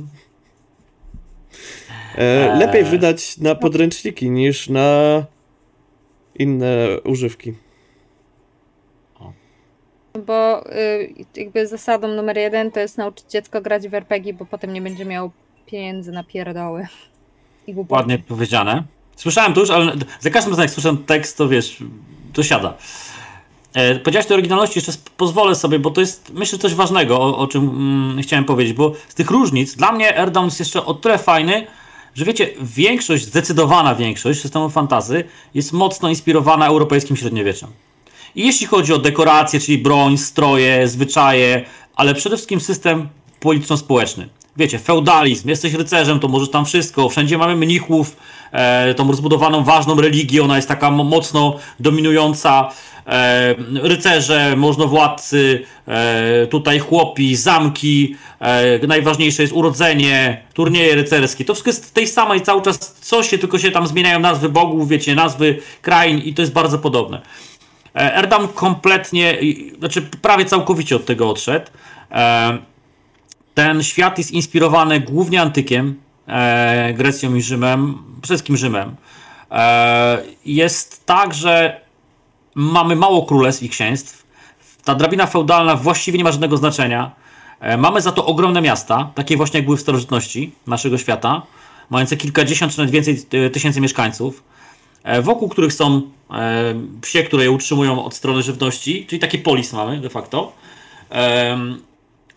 E, lepiej eee. wydać na podręczniki niż na inne używki. Bo y, jakby zasadą numer jeden to jest nauczyć dziecko grać w RPG, bo potem nie będzie miał pieniędzy na pierdoły. I Ładnie powiedziane. Słyszałem to już, ale za każdym razem jak słyszę tekst, to wiesz, to siada. E, powiedziałeś o oryginalności, jeszcze pozwolę sobie, bo to jest myślę coś ważnego, o, o czym mm, chciałem powiedzieć, bo z tych różnic dla mnie Airdown jest jeszcze o tyle fajny, że wiecie, większość, zdecydowana większość systemów fantazy jest mocno inspirowana europejskim średniowieczem. I jeśli chodzi o dekoracje, czyli broń, stroje, zwyczaje, ale przede wszystkim system polityczno-społeczny. Wiecie, feudalizm, jesteś rycerzem, to możesz tam wszystko, wszędzie mamy mnichów, e, tą rozbudowaną, ważną religię, ona jest taka mocno dominująca. E, rycerze, możnowładcy, e, tutaj chłopi, zamki, e, najważniejsze jest urodzenie, turnieje rycerskie. To wszystko jest w tej samej cały czas coś się, tylko się tam zmieniają nazwy bogów, wiecie, nazwy krain i to jest bardzo podobne. E, Erdam kompletnie, znaczy prawie całkowicie od tego odszedł. E, ten świat jest inspirowany głównie antykiem, e, Grecją i Rzymem, wszystkim Rzymem. E, jest tak, że mamy mało królestw i księstw. Ta drabina feudalna właściwie nie ma żadnego znaczenia. E, mamy za to ogromne miasta, takie właśnie jak były w starożytności naszego świata, mające kilkadziesiąt czy nawet więcej e, tysięcy mieszkańców, e, wokół których są e, psie, które je utrzymują od strony żywności, czyli taki polis mamy de facto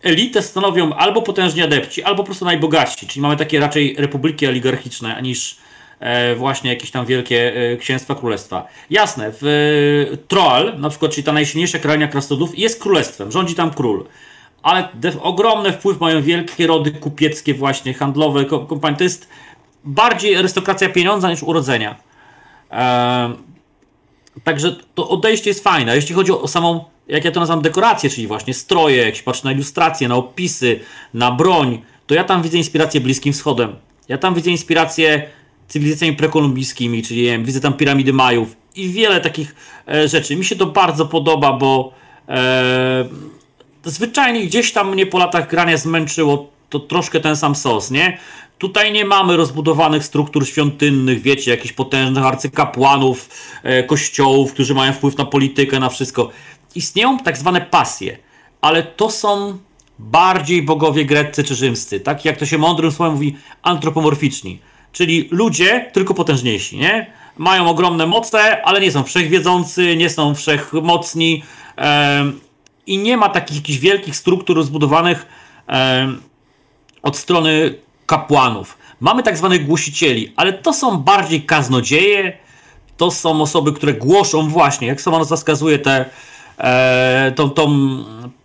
elitę stanowią albo potężni adepci, albo po prostu najbogatsi, czyli mamy takie raczej republiki oligarchiczne, niż e, właśnie jakieś tam wielkie e, księstwa, królestwa. Jasne, w e, Troal, na przykład, czyli ta najsilniejsza kraina krasnodów, jest królestwem, rządzi tam król. Ale ogromny wpływ mają wielkie rody kupieckie właśnie, handlowe, kompanie. To jest bardziej arystokracja pieniądza niż urodzenia. Także to odejście jest fajne. Jeśli chodzi o samą jak ja to nazywam, dekoracje, czyli właśnie stroje, jak się patrzy na ilustracje, na opisy, na broń, to ja tam widzę inspirację Bliskim Wschodem. Ja tam widzę inspirację cywilizacjami prekolumbijskimi, czyli wiem, widzę tam piramidy Majów i wiele takich e, rzeczy. Mi się to bardzo podoba, bo e, zwyczajnie gdzieś tam mnie po latach grania zmęczyło to troszkę ten sam sos, nie? Tutaj nie mamy rozbudowanych struktur świątynnych, wiecie, jakichś potężnych arcykapłanów, e, kościołów, którzy mają wpływ na politykę, na wszystko. Istnieją tak zwane pasje, ale to są bardziej bogowie greccy czy rzymscy, tak jak to się mądrym słowem mówi, antropomorficzni. Czyli ludzie, tylko potężniejsi, nie? Mają ogromne moce, ale nie są wszechwiedzący, nie są wszechmocni em, i nie ma takich jakichś wielkich struktur rozbudowanych od strony kapłanów. Mamy tak zwanych głosicieli, ale to są bardziej kaznodzieje, to są osoby, które głoszą właśnie, jak sama nazwa wskazuje, te e, tą, tą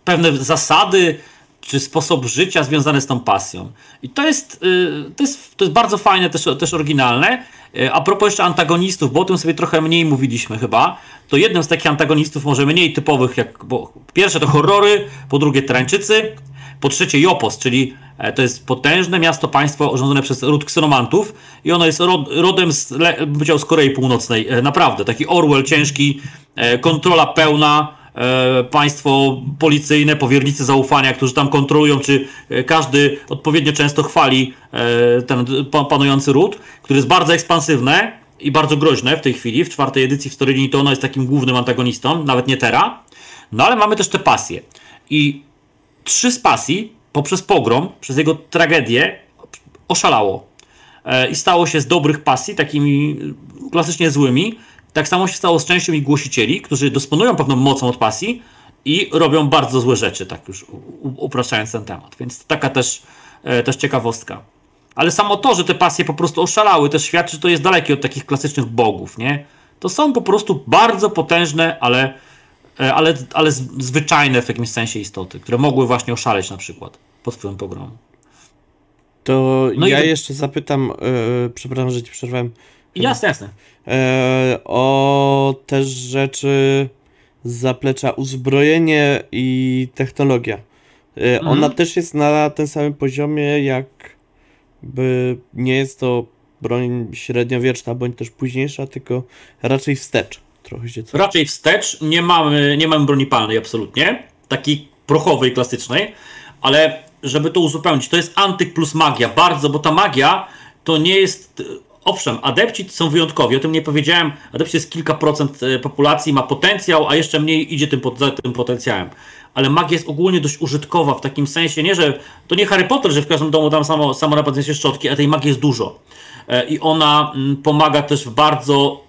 pewne zasady czy sposób życia związane z tą pasją. I to jest, y, to jest, to jest bardzo fajne, też, też oryginalne. Y, A propos jeszcze antagonistów, bo o tym sobie trochę mniej mówiliśmy chyba, to jednym z takich antagonistów może mniej typowych, jak, bo pierwsze to horrory, po drugie Tarańczycy, po trzecie Jopos, czyli e, to jest potężne miasto, państwo urządzone przez ród ksenomantów i ono jest rod, rodem z, z Korei Północnej. E, Naprawdę, taki Orwell ciężki, e, kontrola pełna, państwo policyjne, powiernicy zaufania, którzy tam kontrolują, czy każdy odpowiednio często chwali ten pa- panujący ród, który jest bardzo ekspansywne i bardzo groźne w tej chwili. W czwartej edycji w Storylini to ono jest takim głównym antagonistą, nawet nie Tera. No ale mamy też te pasje. I trzy z pasji poprzez pogrom, przez jego tragedię oszalało. E, I stało się z dobrych pasji, takimi e, klasycznie złymi. Tak samo się stało z częścią ich głosicieli, którzy dysponują pewną mocą od pasji i robią bardzo złe rzeczy, tak już upraszczając ten temat. Więc taka też, e, też ciekawostka. Ale samo to, że te pasje po prostu oszalały, też świadczy, że to jest dalekie od takich klasycznych bogów, nie? To są po prostu bardzo potężne, ale, ale, ale z- zwyczajne w jakimś sensie istoty, które mogły właśnie oszaleć na przykład pod wpływem pogromu. To No i ja to- jeszcze zapytam, e, przepraszam, że ci przerwałem, Jasne, jasne. e, o też rzeczy z zaplecza uzbrojenie i technologia. E, Mhm. Ona też jest na tym samym poziomie, jakby nie jest to broń średniowieczna, bądź też późniejsza, tylko raczej wstecz. Trochę się co. Raczej wstecz, nie mamy, nie mamy broni palnej absolutnie, takiej prochowej, klasycznej, ale żeby to uzupełnić, to jest antyk plus magia, bardzo, bo ta magia to nie jest, owszem, adepci są wyjątkowi, o tym nie powiedziałem, adepci jest kilka procent e, populacji, ma potencjał, a jeszcze mniej idzie tym, za tym potencjałem. Ale magia jest ogólnie dość użytkowa w takim sensie, nie, że to nie Harry Potter, że w każdym domu tam samo, samo napędzenie szczotki, a tej magii jest dużo. E, I ona mm, pomaga też w bardzo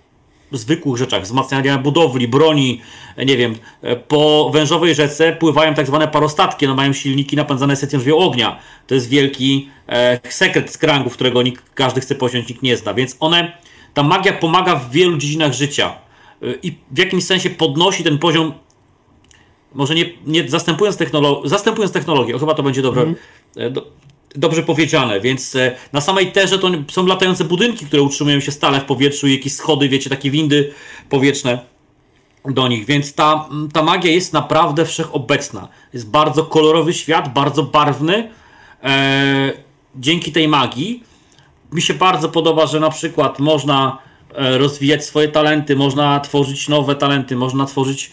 zwykłych rzeczach, wzmacniania budowli, broni, nie wiem, e, po wężowej rzece pływają tak zwane parostatki, no mają silniki napędzane secją żwieł ognia. To jest wielki e, sekret z krangów, którego nikt, każdy chce posiąść, nikt nie zna, więc one, ta magia pomaga w wielu dziedzinach życia. E, i w jakimś sensie podnosi ten poziom może nie, nie zastępując, technolo- zastępując technologię, o, chyba to będzie dobre, e, do, dobrze powiedziane, więc e, na samej terze to są latające budynki, które utrzymują się stale w powietrzu i jakieś schody, wiecie, takie windy powietrzne do nich, więc ta, ta magia jest naprawdę wszechobecna. Jest bardzo kolorowy świat, bardzo barwny. E, dzięki tej magii mi się bardzo podoba, że na przykład można e, rozwijać swoje talenty, można tworzyć nowe talenty, można tworzyć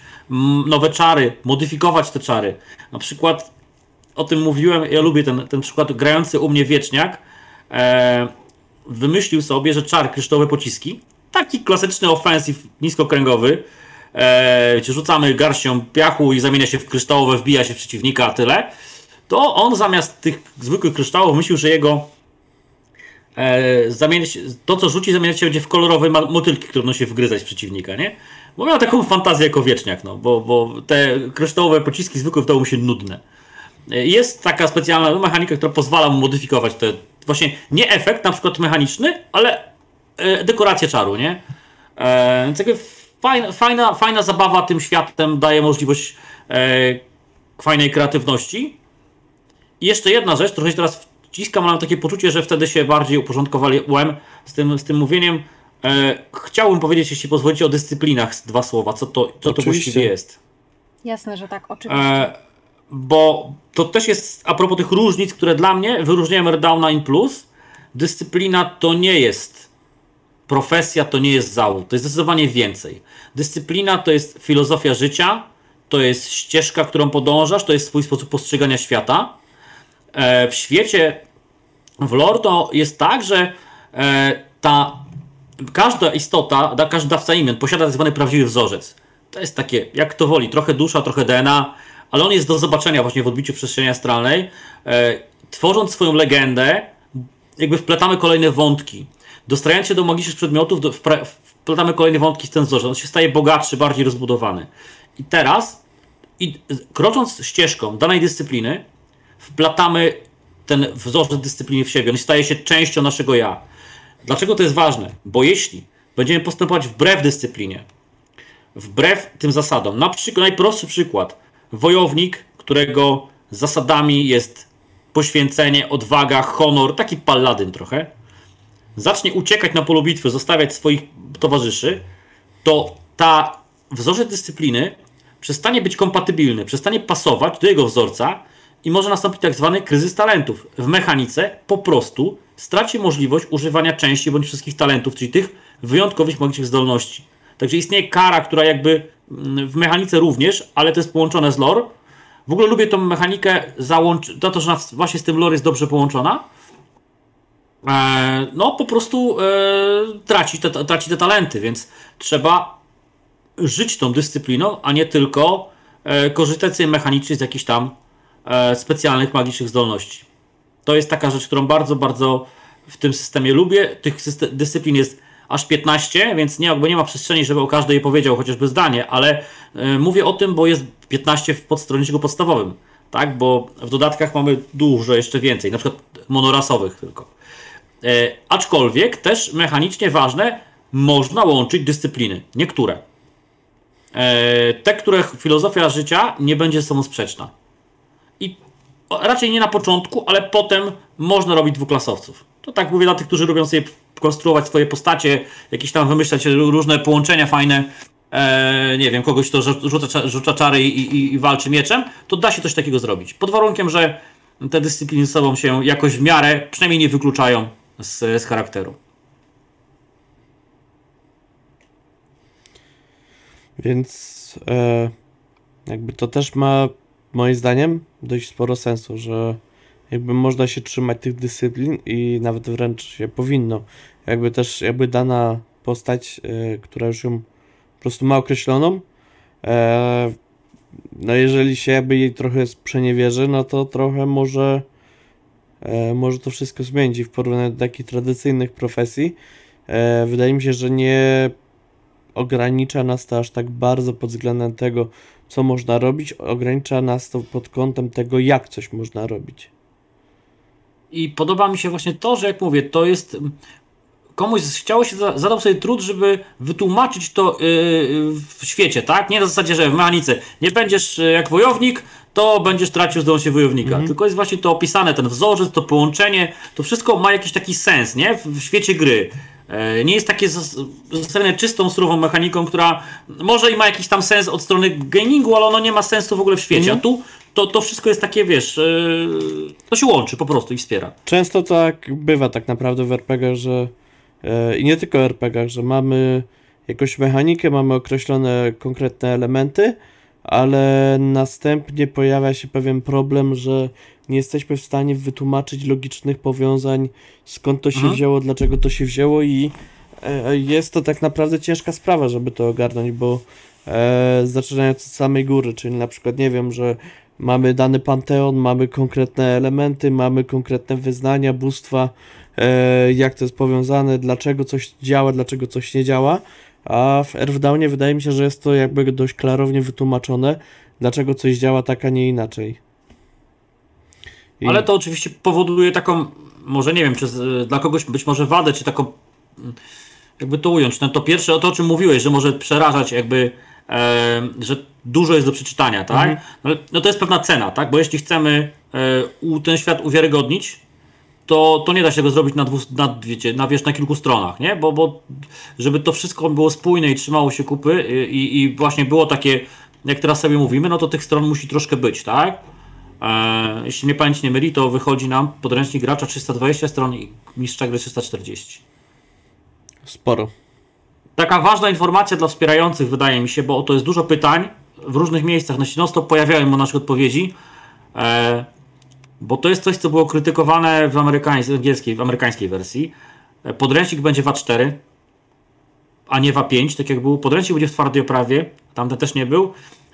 nowe czary, modyfikować te czary. Na przykład o tym mówiłem, ja lubię ten, ten przykład, grający u mnie wieczniak. E, wymyślił sobie, że czar kryształowe pociski, taki klasyczny offensive niskokręgowy, e, rzucamy garścią piachu i zamienia się w kryształowe, wbija się w przeciwnika, a tyle, to on zamiast tych zwykłych kryształów myślił, że jego e, zamienia się, to co rzuci zamieniać się będzie w kolorowe motylki, które będą się wgryzać w przeciwnika, nie? Bo miał taką fantazję jako wieczniak, no, bo, bo te kryształowe pociski zwykłe wydały mu się nudne. Jest taka specjalna mechanika, która pozwala mu modyfikować te, właśnie nie efekt na przykład mechaniczny, ale e, dekorację czaru, nie? E, więc jakby fajna, fajna, fajna zabawa tym światem daje możliwość e, fajnej kreatywności. I jeszcze jedna rzecz, trochę się teraz wciskam, ale mam takie poczucie, że wtedy się bardziej uporządkowałem z tym, z tym mówieniem. Chciałbym powiedzieć, jeśli pozwolicie, o dyscyplinach dwa słowa, co to, co to właściwie jest. Jasne, że tak, oczywiście. E, bo to też jest a propos tych różnic, które dla mnie wyróżniają Redowna in Plus. Dyscyplina to nie jest profesja, to nie jest zawód. To jest zdecydowanie więcej. Dyscyplina to jest filozofia życia, to jest ścieżka, którą podążasz, to jest swój sposób postrzegania świata. e, w świecie w lore to jest tak, że e, ta każda istota, każdy dawca imion posiada tak zwany prawdziwy wzorzec. To jest takie, jak to woli, trochę dusza, trochę DNA, ale on jest do zobaczenia właśnie w odbiciu przestrzeni astralnej. E, tworząc swoją legendę, jakby wpletamy kolejne wątki. Dostrajając się do magicznych przedmiotów, do, wpletamy kolejne wątki w ten wzorzec. On się staje bogatszy, bardziej rozbudowany. I teraz, i, krocząc ścieżką danej dyscypliny, wplatamy ten wzorzec dyscypliny w siebie. On staje się częścią naszego ja. Dlaczego to jest ważne? Bo jeśli będziemy postępować wbrew dyscyplinie, wbrew tym zasadom, na przykład, najprostszy przykład, wojownik, którego zasadami jest poświęcenie, odwaga, honor, taki paladyn trochę, zacznie uciekać na polu bitwy, zostawiać swoich towarzyszy, to ta wzorzec dyscypliny przestanie być kompatybilny, przestanie pasować do jego wzorca i może nastąpić tak zwany kryzys talentów. W mechanice po prostu straci możliwość używania części bądź wszystkich talentów, czyli tych wyjątkowych magicznych zdolności. Także istnieje kara, która jakby mm, w mechanice również, ale to jest połączone z lore. W ogóle lubię tą mechanikę załączyć, to, to, że właśnie z tym lore jest dobrze połączona. E, no po prostu e, traci, te, traci te talenty, więc trzeba żyć tą dyscypliną, a nie tylko e, korzystać mechanicznie z jakichś tam e, specjalnych magicznych zdolności. To jest taka rzecz, którą bardzo, bardzo w tym systemie lubię. Tych dyscyplin jest aż 15, więc nie, jakby nie ma przestrzeni, żeby o każdej powiedział chociażby zdanie, ale e, mówię o tym, bo jest 15 w podstronniku podstawowym, tak? Bo w dodatkach mamy dużo jeszcze więcej, na przykład monorasowych tylko. E, aczkolwiek też mechanicznie ważne, można łączyć dyscypliny. Niektóre. E, te, które filozofia życia nie będzie ze sobą sprzeczna. I raczej nie na początku, ale potem można robić dwuklasowców. To tak mówię dla tych, którzy lubią sobie konstruować swoje postacie, jakieś tam wymyślać różne połączenia fajne. E, nie wiem, kogoś, rzu- rzuca, rzuca czary i, i, i walczy mieczem, to da się coś takiego zrobić. Pod warunkiem, że te dyscypliny ze sobą się jakoś w miarę, przynajmniej nie wykluczają z, z charakteru. Więc e, jakby to też ma moim zdaniem dość sporo sensu, że jakby można się trzymać tych dyscyplin i nawet wręcz się powinno. Jakby też jakby dana postać, e, która już ją po prostu ma określoną, e, no jeżeli się jakby jej trochę sprzeniewierzy, no to trochę może e, może to wszystko zmienić w porównaniu do takich tradycyjnych profesji. E, wydaje mi się, że nie ogranicza nas to aż tak bardzo pod względem tego, co można robić, ogranicza nas to pod kątem tego, jak coś można robić. I podoba mi się właśnie to, że jak mówię, to jest. Komuś chciało się, za- zadał sobie trud, żeby wytłumaczyć to yy, w świecie, tak? Nie na zasadzie, że w mechanice nie będziesz yy, jak wojownik, to będziesz tracił zdolności wojownika. Tylko jest właśnie to opisane, ten wzorzec, to połączenie, to wszystko ma jakiś taki sens, nie? W, świecie gry. E, Nie jest takie zostawione czystą, surową mechaniką, która może i ma jakiś tam sens od strony gamingu, ale ono nie ma sensu w ogóle w świecie. A tu to, to wszystko jest takie, wiesz, yy, to się łączy po prostu i wspiera. Często tak bywa tak naprawdę w RPG, że e, i nie tylko w RPG, że mamy jakąś mechanikę, mamy określone konkretne elementy, ale następnie pojawia się pewien problem, że nie jesteśmy w stanie wytłumaczyć logicznych powiązań, skąd to się Mhm. wzięło, dlaczego to się wzięło i e, jest to tak naprawdę ciężka sprawa, żeby to ogarnąć, bo e, zaczynając od samej góry, czyli na przykład nie wiem, że mamy dany panteon, mamy konkretne elementy, mamy konkretne wyznania, bóstwa, e, jak to jest powiązane, dlaczego coś działa, dlaczego coś nie działa, a w Earthdownie wydaje mi się, że jest to jakby dość klarownie wytłumaczone, dlaczego coś działa tak, a nie inaczej. I- Ale to oczywiście powoduje taką, może nie wiem, czy z, dla kogoś być może wadę, czy taką, mm, jakby to ująć. No to pierwsze, o to o czym mówiłeś, że może przerażać jakby, że dużo jest do przeczytania, tak? Mhm. No, no to jest pewna cena, tak? Bo jeśli chcemy e, u, ten świat uwiarygodnić, to, to nie da się tego zrobić na, dwu, na, wiecie, na, wiesz, na kilku stronach, nie? Bo, bo żeby to wszystko było spójne i trzymało się kupy i, i właśnie było takie, jak teraz sobie mówimy, no to tych stron musi troszkę być, tak? E, jeśli mnie pamięć nie myli, to wychodzi nam podręcznik gracza 320 stron i mistrza gry 340. Sporo. Taka ważna informacja dla wspierających, wydaje mi się, bo to jest dużo pytań w różnych miejscach. Na non stop pojawiają mu nasze odpowiedzi. E, bo to jest coś, co było krytykowane w amerykańskiej, angielskiej, w amerykańskiej wersji. E, Podręcznik będzie w A4, a nie w A5, tak jak był. Podręcznik będzie w twardej oprawie, tamten też nie był.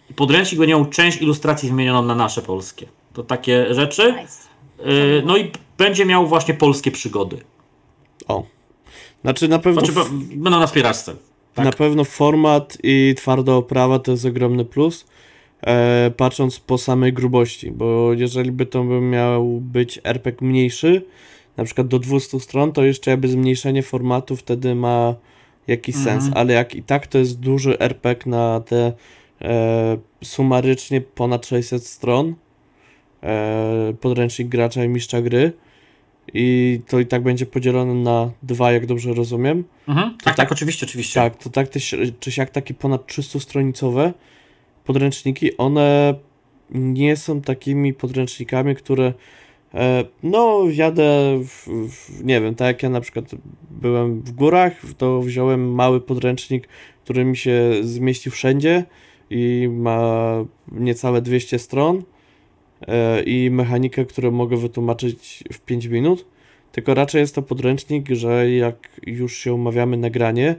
I podręcznik będzie miał część ilustracji zmienioną na nasze polskie. To takie rzeczy. Nice. E, No i będzie miał właśnie polskie przygody. O. Znaczy na pewno, Znaczy, będą na wspieraczce. tak. na pewno format i twarda oprawa to jest ogromny plus. E, patrząc po samej grubości, bo jeżeli by to miał być RPG mniejszy, na przykład do 200 stron, to jeszcze jakby zmniejszenie formatu wtedy ma jakiś Mhm. sens, ale jak i tak to jest duży RPG na te e, sumarycznie ponad 600 stron, e, podręcznik gracza i mistrza gry i to i tak będzie podzielone na dwa, jak dobrze rozumiem. Mhm. Tak, tak- tak, oczywiście, oczywiście. Tak, to tak czy siak takie ponad 300-stronicowe podręczniki, one nie są takimi podręcznikami, które e, no jadę, w, w, nie wiem, tak jak ja na przykład byłem w górach, to wziąłem mały podręcznik, który mi się zmieści wszędzie i ma niecałe 200 stron i mechanikę, którą mogę wytłumaczyć w 5 minut. Tylko raczej jest to podręcznik, że jak już się umawiamy na granie,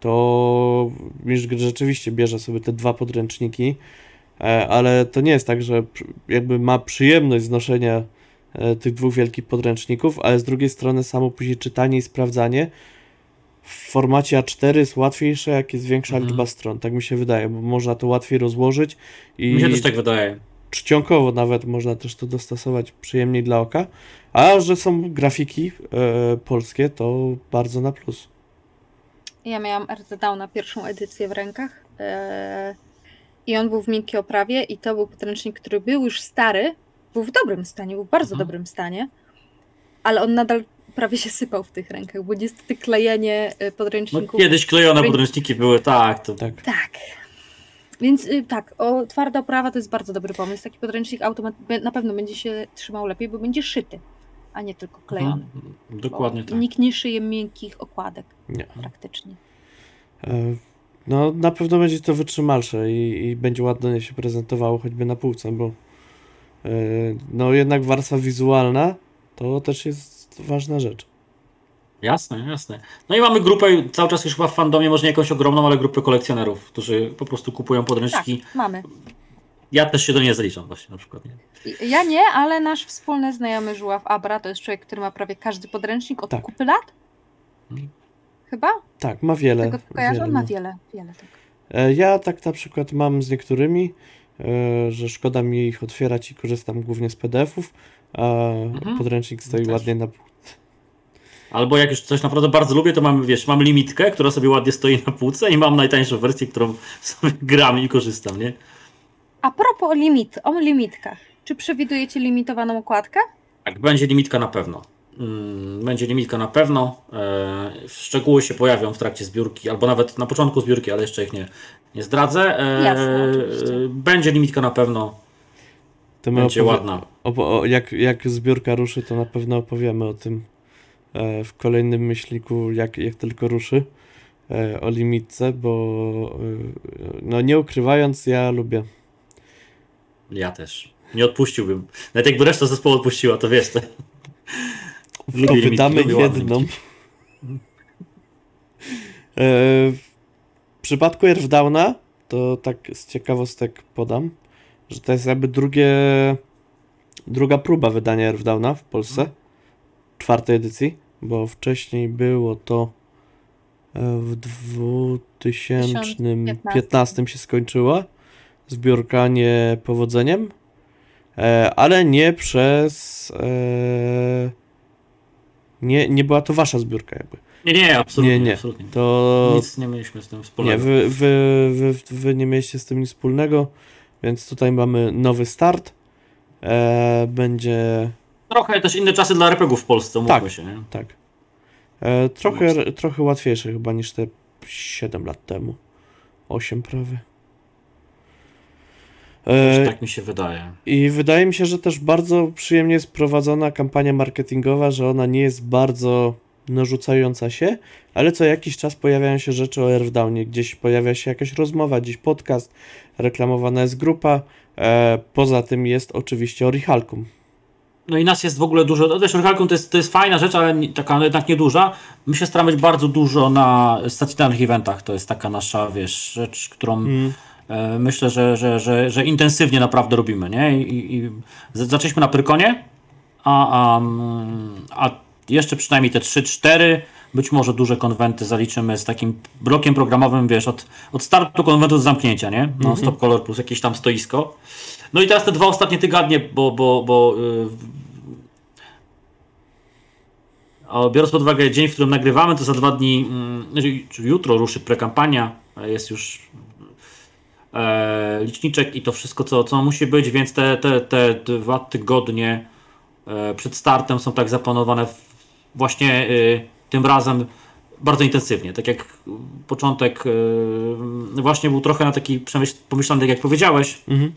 to Mistrz Gry rzeczywiście bierze sobie te dwa podręczniki, e, ale to nie jest tak, że jakby ma przyjemność znoszenia e, tych dwóch wielkich podręczników, ale z drugiej strony samo później czytanie i sprawdzanie w formacie A4 jest łatwiejsze, jak jest większa Mhm. liczba stron, tak mi się wydaje, bo można to łatwiej rozłożyć i Mi się też tak wydaje. Czcionkowo nawet można też to dostosować przyjemniej dla oka, a że są grafiki e, polskie, to bardzo na plus. Ja miałam RT Downa pierwszą edycję w rękach e, i on był w miękkiej oprawie i to był podręcznik, który był już stary, był w dobrym stanie, był w bardzo Mhm. dobrym stanie, ale on nadal prawie się sypał w tych rękach, bo niestety klejenie e, No, podręczników... kiedyś klejone podręczniki były, tak. To... Tak. Tak. Więc y, tak, o, twarda oprawa to jest bardzo dobry pomysł. Taki podręcznik automat na pewno będzie się trzymał lepiej, bo będzie szyty, a nie tylko klejony. Mhm. Dokładnie Bo tak. Nikt nie szyje miękkich okładek Nie. praktycznie. E, No, na pewno będzie to wytrzymalsze i, i będzie ładnie się prezentowało choćby na półce, bo e, no jednak warstwa wizualna to też jest ważna rzecz. Jasne, jasne. No i mamy grupę, cały czas już chyba w fandomie, może nie jakąś ogromną, ale grupę kolekcjonerów, którzy po prostu kupują Tak, podręczniki. mamy. Ja też się do niej zaliczam właśnie na przykład. Nie? Ja nie, ale nasz wspólny znajomy Żuław Abra to jest człowiek, który ma prawie każdy podręcznik od Tak. kupy lat. Mhm. Chyba? Tak, ma wiele. Tego kojarzę? wiele, On ma no. wiele, wiele. Tak. E, Ja tak na przykład mam z niektórymi, e, że szkoda mi ich otwierać i korzystam głównie z PDF-ów, a Mhm. podręcznik stoi Też. ładnie na Albo jak już coś naprawdę bardzo lubię, to mam, wiesz, mam limitkę, która sobie ładnie stoi na półce i mam najtańszą wersję, którą sobie gram i korzystam, nie? A propos limit, o limitkach. Czy przewidujecie limitowaną okładkę? Tak, będzie limitka na pewno. Mm, Będzie limitka na pewno. E, Szczegóły się pojawią w trakcie zbiórki, albo nawet na początku zbiórki, ale jeszcze ich nie, nie zdradzę. E, Jasne, oczywiście. Będzie limitka na pewno. To Będzie opowie- ładna. Opo- o, jak, jak zbiórka ruszy, to na pewno opowiemy o tym w kolejnym myślniku, jak, jak tylko ruszy, e, o limitce, bo e, no nie ukrywając, ja lubię. Ja też. Nie odpuściłbym. Nawet jakby reszta zespołu odpuściła, to wiesz. To... Lubię limitki, wydamy lubię jedną. E, w przypadku Earthdowna, to tak z ciekawostek podam, że to jest jakby drugie, druga próba wydania Earthdowna w Polsce, czwartej edycji, bo wcześniej było to e, w 2015 się skończyła zbiórka nie powodzeniem, e, ale nie przez e, nie, nie była to wasza zbiórka jakby. Nie, nie, absolutnie. Nie, nie. absolutnie. To Nic nie mieliśmy z tym nie, wspólnego. wy, wy, wy, wy nie mieliście z tym nic wspólnego, więc tutaj mamy nowy start. Będzie Trochę też inne czasy dla RPGów w Polsce, umówmy Tak. się. Nie? tak. E, trochę, trochę łatwiejsze chyba niż te 7 lat temu. 8 prawie. E, tak mi się wydaje. I wydaje mi się, że też bardzo przyjemnie jest prowadzona kampania marketingowa, że ona nie jest bardzo narzucająca się, ale co jakiś czas pojawiają się rzeczy o Earthdownie, gdzieś pojawia się jakaś rozmowa, gdzieś podcast, reklamowana jest grupa. E, poza tym jest oczywiście Orihalkum. No i nas jest w ogóle dużo. No wiesz, to jest, to jest fajna rzecz, ale nie, taka jednak nieduża. My się staramy bardzo dużo na stacjonarnych eventach. To jest taka nasza, wiesz, rzecz, którą Mm. e, myślę, że, że, że, że intensywnie naprawdę robimy, nie? I, i zaczęliśmy na Prykonie, a, a, mm, a jeszcze przynajmniej te 3-4, być może duże konwenty zaliczymy z takim blokiem programowym, wiesz, od, od startu konwentu do zamknięcia, nie? No, Stop Color plus jakieś tam stoisko. No i teraz te dwa ostatnie tygodnie, bo, bo, bo o, biorąc pod uwagę dzień, w którym nagrywamy, to za dwa dni, mm, znaczy, czy jutro ruszy prekampania, e, jest już e, liczniczek i to wszystko, co, co musi być, więc te, te, te dwa tygodnie e, przed startem są tak zaplanowane w, właśnie y, tym razem bardzo intensywnie. Tak jak y, początek y, właśnie był trochę na taki przemyśl, pomyślany, tak jak powiedziałeś, Mhm.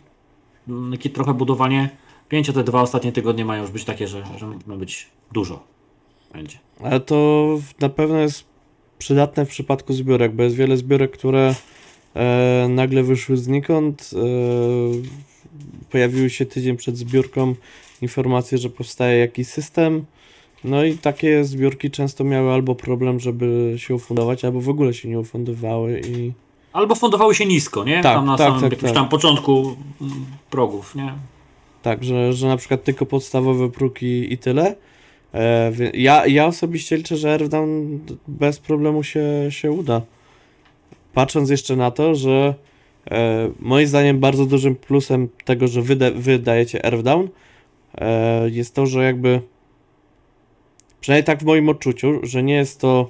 Mm, takie trochę budowanie pięcia, te dwa ostatnie tygodnie mają już być takie, że, że ma być dużo. Będzie. Ale to na pewno jest przydatne w przypadku zbiórek, bo jest wiele zbiórek, które e, nagle wyszły znikąd. E, pojawiły się tydzień przed zbiórką informacje, że powstaje jakiś system. No i takie zbiórki często miały albo problem, żeby się ufundować, albo w ogóle się nie ufundowały i Albo fundowały się nisko, nie? Tak, tam na tak, samym tak, jakimś tak. tam początku mm, progów, nie? tak, że, że na przykład tylko podstawowe próg i, i tyle. E, ja, ja osobiście liczę, że Earthdown bez problemu się, się uda. Patrząc jeszcze na to, że e, moim zdaniem bardzo dużym plusem tego, że wy, da- wy dajecie Earthdown e, jest to, że jakby przynajmniej tak w moim odczuciu, że nie jest to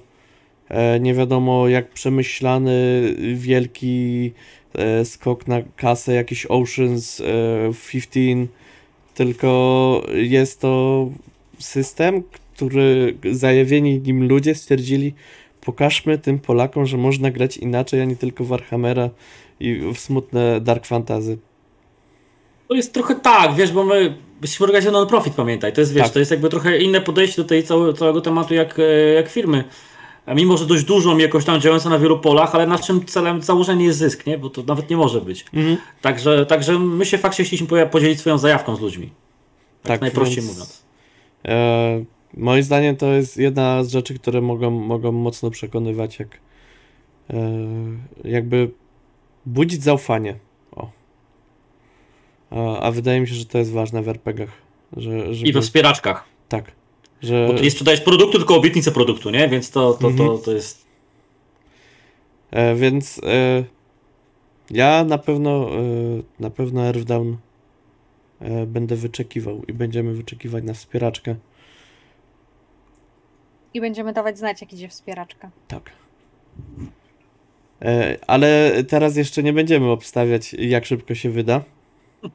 nie wiadomo jak przemyślany wielki e, skok na kasę, jakiś Oceans e, 15, tylko jest to system, który zajawieni nim ludzie stwierdzili, pokażmy tym Polakom, że można grać inaczej, a nie tylko Warhammera i w smutne Dark Fantasy. To jest trochę tak, wiesz, bo my jesteśmy organizacją non-profit, pamiętaj. To jest, wiesz, Tak. to jest jakby trochę inne podejście do tej cały, całego tematu jak, e, jak firmy. A mimo, że dość dużą jakoś tam działającą na wielu polach, ale naszym celem założenie jest zysk, nie? Bo to nawet nie może być. Mhm. Także, także my się faktycznie chcieliśmy podzielić swoją zajawką z ludźmi. Tak, Tak, najprościej więc- mówiąc. E, moim zdaniem to jest jedna z rzeczy, które mogą, mogą mocno przekonywać, jak e, jakby budzić zaufanie. O. A, a wydaje mi się, że to jest ważne w RPGach. Że, żeby, I we wspieraczkach. tak. Że, Bo ty nie sprzedajesz produktu, tylko obietnicę produktu, nie? Więc to, to, to, Mhm. to jest. E, więc e, ja na pewno e, na pewno Earthdown e, będę wyczekiwał i będziemy wyczekiwać na wspieraczkę. I będziemy dawać znać, jak idzie wspieraczka. Tak. E, ale teraz jeszcze nie będziemy obstawiać, jak szybko się wyda.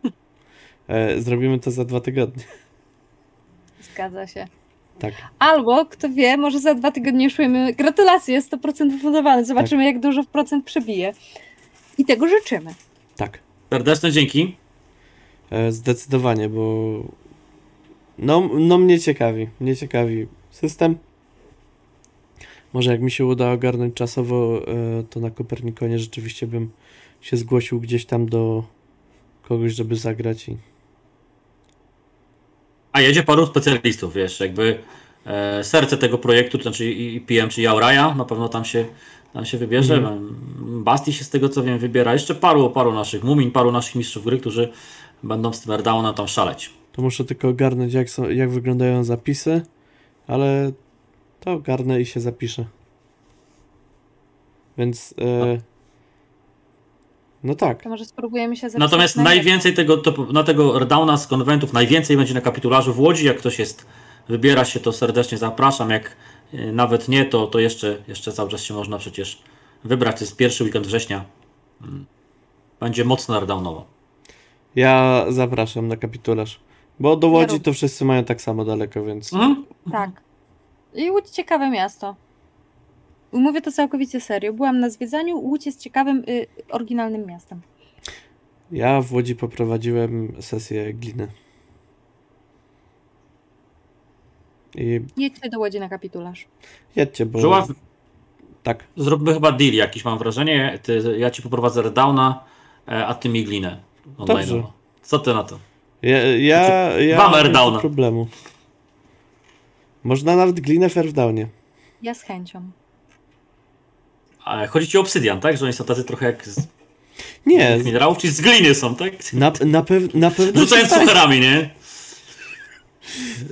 E, zrobimy to za dwa tygodnie. Zgadza się. Tak. Albo, kto wie, może za dwa tygodnie już powiemy gratulacje, 100% wyfundowany. Zobaczymy, jak dużo w procent przebije. I tego życzymy. Tak. Serdeczne dzięki. E, zdecydowanie, bo no, no mnie ciekawi. Mnie ciekawi system. Może jak mi się uda ogarnąć czasowo, e, to na Kopernikonie rzeczywiście bym się zgłosił gdzieś tam do kogoś, żeby zagrać i A jedzie paru specjalistów, wiesz, jakby e, serce tego projektu, to znaczy i PM, czy Jauraja, na pewno tam się, tam się wybierze. Mhm. Basti się z tego co wiem wybiera. Jeszcze paru, paru naszych Mumin, paru naszych mistrzów gry, którzy będą z Airdownem tam szaleć. To muszę tylko ogarnąć, jak, są, jak wyglądają zapisy, ale to ogarnę i się zapiszę. Więc. E, no tak. To może spróbujemy się Natomiast na najwięcej tego, to, na tego Airdowna z konwentów, najwięcej będzie na kapitularzu w Łodzi. Jak ktoś jest, wybiera się, to serdecznie zapraszam. Jak e, nawet nie, to, to jeszcze, jeszcze cały czas się można przecież wybrać. To jest pierwszy weekend września. Mm. Będzie mocno Airdownowo. Ja zapraszam na kapitularz. Bo do Łodzi to wszyscy mają tak samo daleko, więc. Mhm. Tak. I Łódź ciekawe miasto. Mówię to całkowicie serio. Byłam na zwiedzaniu. Łódź jest ciekawym, y, oryginalnym miastem. Ja w Łodzi poprowadziłem sesję gliny. I Jedźcie do Łodzi na kapitularz. jedźcie, bo. Żuław, Tak. zróbmy chyba deal jakiś, mam wrażenie. Ty, ja ci poprowadzę Airdowna, e, a ty mi glinę. Dobrze. Co ty na to? Ja, ja, ja Wam bez Airdowna. problemu. Można nawet glinę w Airdownie. Ja z chęcią. A chodzi ci o obsydian, tak? Że oni są tacy trochę jak z Nie, minerałów, czy z gliny są, tak? na, na, pew, na pewno... Rzucając tak. sucharami, nie?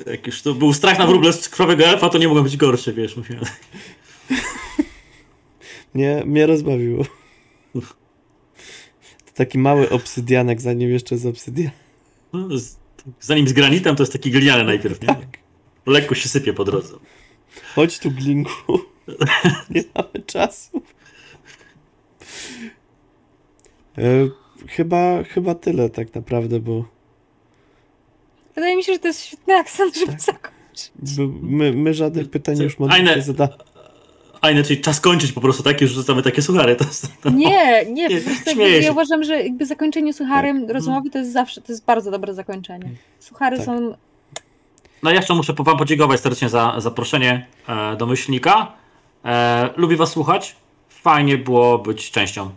Jak już to był strach na wróble z krwawego elfa, to nie mogą być gorsze, wiesz. Musiałem... Nie, mnie rozbawiło. To taki mały obsydianek, zanim jeszcze z obsydian. No, z- Zanim z granitem, to jest taki gliniany najpierw, nie? Tak. Lekko się sypie po drodze. Chodź tu, Glinku. Nie mamy czasu. E, chyba, chyba tyle tak naprawdę, bo, Wydaje mi się, że to jest świetny akcent, żeby zakończyć. bo my, my żadnych pytań już Ajne- nie zada. A inaczej czas kończyć po prostu, tak? Już rzucamy takie suchary. To to... Nie, nie, Nie, po ja uważam, że jakby zakończenie sucharem Tak. rozmowy to jest zawsze, to jest bardzo dobre zakończenie. Suchary Tak. są No ja jeszcze muszę wam podziękować serdecznie za zaproszenie e, do myślnika. E, lubię was słuchać. Fajnie było być częścią.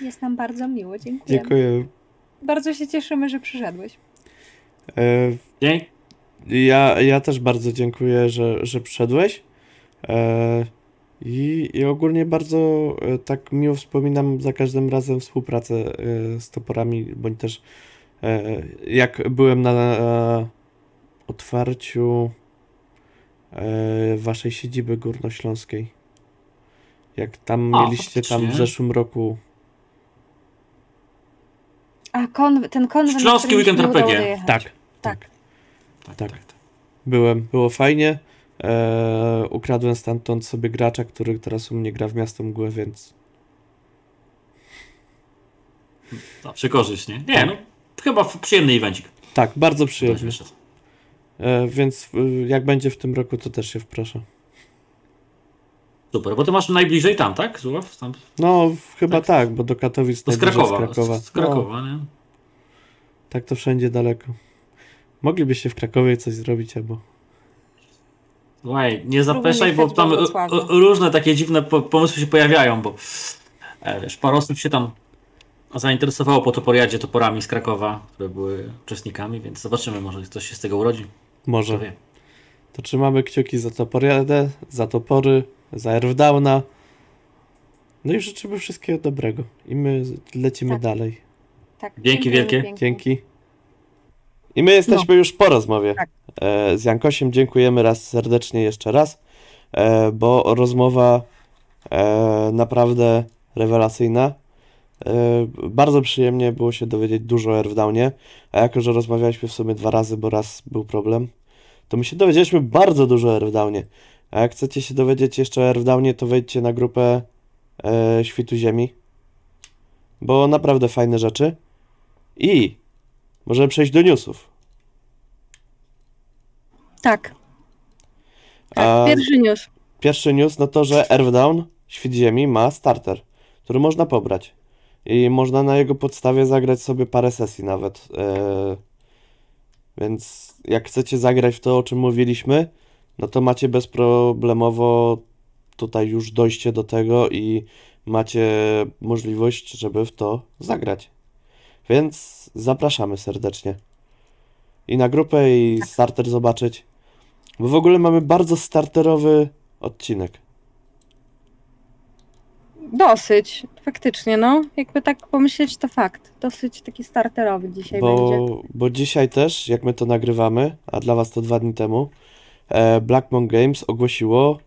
Jest nam bardzo miło, dziękuję. Dziękuję. Bardzo się cieszymy, że przyszedłeś. E, Dzięki. ja, ja też bardzo dziękuję, że, że przyszedłeś. E, i, I ogólnie bardzo e, tak miło wspominam za każdym razem współpracę e, z toporami, bądź też e, jak byłem na otwarciu waszej siedziby górnośląskiej. Jak tam A, mieliście tam w zeszłym roku. A kon, ten konwent... Śląski weekend RPG. dojechać. Tak, Tak. Tak, Tak. tak, tak. byłem, było fajnie. E, ukradłem stamtąd sobie gracza, który teraz u mnie gra w Miasto Mgłę, więc Zawsze korzyść, nie? Nie, no. Chyba przyjemny evencik. tak, bardzo. E, więc e, jak będzie w tym roku, to też się wproszę. Super, bo ty masz najbliżej tam, tak? Zław? Tam, No, chyba Tak. tak, bo do Katowic no z Krakowa. Z Krakowa. Z, z Krakowa, No, nie? tak to wszędzie daleko. Moglibyście w Krakowie coś zrobić, albo... Słuchaj, nie zapeszaj, bo tam e, e, różne takie dziwne po, pomysły się pojawiają, bo e, wiesz, parę osób się tam zainteresowało po toporiadzie toporami z Krakowa, które były uczestnikami, więc zobaczymy, może coś się z tego urodzi. Może. wie. To trzymamy kciuki za Toporiadę, za Topory, za Erwdowna. No i życzymy wszystkiego dobrego. I my lecimy Tak. dalej. tak. Dzięki wielkie. Dzięki. I my jesteśmy już po rozmowie Tak. e, z Jankosiem. Dziękujemy raz serdecznie jeszcze raz, e, bo rozmowa e, naprawdę rewelacyjna. E, bardzo przyjemnie było się dowiedzieć dużo o a jako, że rozmawialiśmy w sumie dwa razy, bo raz był problem, to my się dowiedzieliśmy bardzo dużo o. A jak chcecie się dowiedzieć jeszcze o to wejdźcie na grupę e, Świtu Ziemi, bo naprawdę fajne rzeczy. I możemy przejść do newsów. Tak. Tak, A- pierwszy news. Pierwszy news no to, że Earthdown, Świt Ziemi, ma starter, który można pobrać. I można na jego podstawie zagrać sobie parę sesji nawet. Eee, więc jak chcecie zagrać w to, o czym mówiliśmy, no to macie bezproblemowo tutaj już dojście do tego i macie możliwość, żeby w to zagrać. Więc zapraszamy serdecznie. I na grupę, i starter zobaczyć. Bo w ogóle mamy bardzo starterowy odcinek. Dosyć, faktycznie, no. Jakby tak pomyśleć, to fakt. Dosyć taki starterowy dzisiaj będzie. Bo, bo dzisiaj też, jak my to nagrywamy, a dla was to dwa dni temu, e, Blackmon Games ogłosiło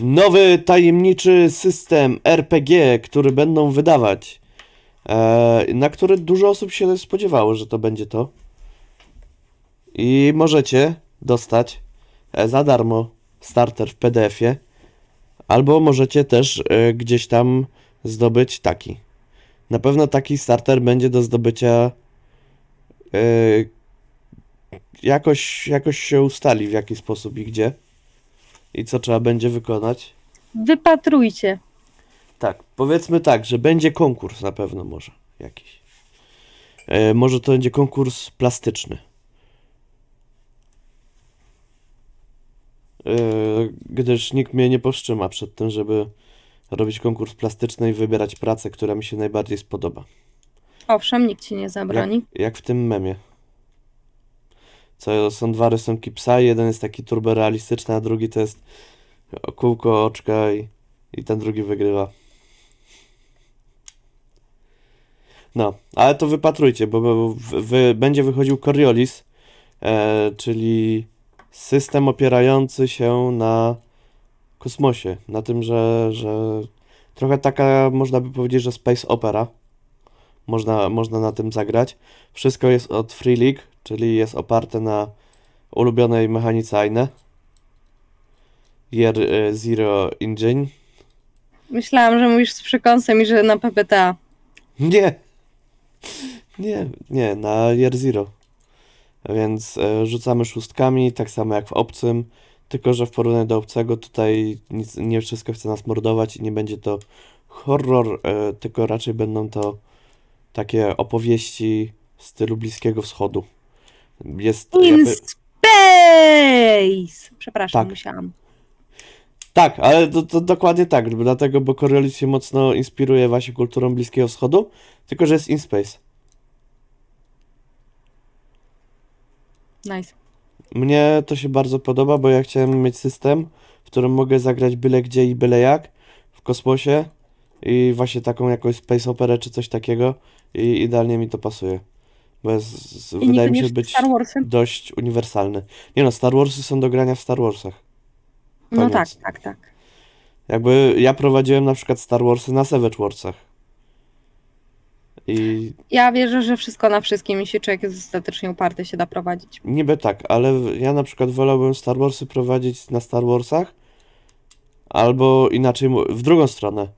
nowy tajemniczy system RPG, który będą wydawać. E, na który dużo osób się spodziewało, że to będzie to. I możecie dostać e, za darmo starter w PDF-ie, albo możecie też e, gdzieś tam zdobyć taki. Na pewno taki starter będzie do zdobycia Yy, jakoś, jakoś się ustali w jaki sposób i gdzie i co trzeba będzie wykonać. Wypatrujcie. Tak, powiedzmy tak, że będzie konkurs na pewno może jakiś. Yy, może to będzie konkurs plastyczny. Gdyż nikt mnie nie powstrzyma przed tym, żeby robić konkurs plastyczny i wybierać pracę, która mi się najbardziej spodoba. Owszem, nikt ci nie zabroni. Jak, jak w tym memie. Co są dwa rysunki psa, jeden jest taki turbo realistyczny, a drugi to jest kółko, oczka i, i ten drugi wygrywa. No, ale to wypatrujcie, bo, bo w, wy, będzie wychodził Coriolis, e, czyli system opierający się na kosmosie, na tym, że, że trochę taka, można by powiedzieć, że space opera. Można, można na tym zagrać. Wszystko jest od Free League, czyli jest oparte na ulubionej mechanice AINE. Year e, Zero Engine. Myślałam, że mówisz z przekąsem i że na PPTA. Nie. Nie, nie, na Year Zero. Więc e, rzucamy szóstkami, tak samo jak w obcym. Tylko, że w porównaniu do obcego tutaj nic, nie wszystko chce nas mordować i nie będzie to horror, e, tylko raczej będą to takie opowieści w stylu Bliskiego Wschodu. Jest In jakby... space! Przepraszam, Tak. musiałam. Tak, ale to, to dokładnie tak, dlatego, bo Coriolis się mocno inspiruje właśnie kulturą Bliskiego Wschodu, tylko że jest in space. Nice. Mnie to się bardzo podoba, bo ja chciałem mieć system, w którym mogę zagrać byle gdzie i byle jak w kosmosie i właśnie taką jakąś space operę czy coś takiego i idealnie mi to pasuje. Bo jest, I wydaje mi się być Star Warsy? dość uniwersalny. Nie no, Star Warsy są do grania w Star Warsach. No Koniec. tak, tak, tak. Jakby ja prowadziłem na przykład Star Warsy na Savage Warsach. I Ja wierzę, że wszystko na wszystkim, jeśli człowiek jest dostatecznie uparty, się da prowadzić. niby tak, ale ja na przykład wolałbym Star Warsy prowadzić na Star Warsach, albo inaczej, w drugą stronę.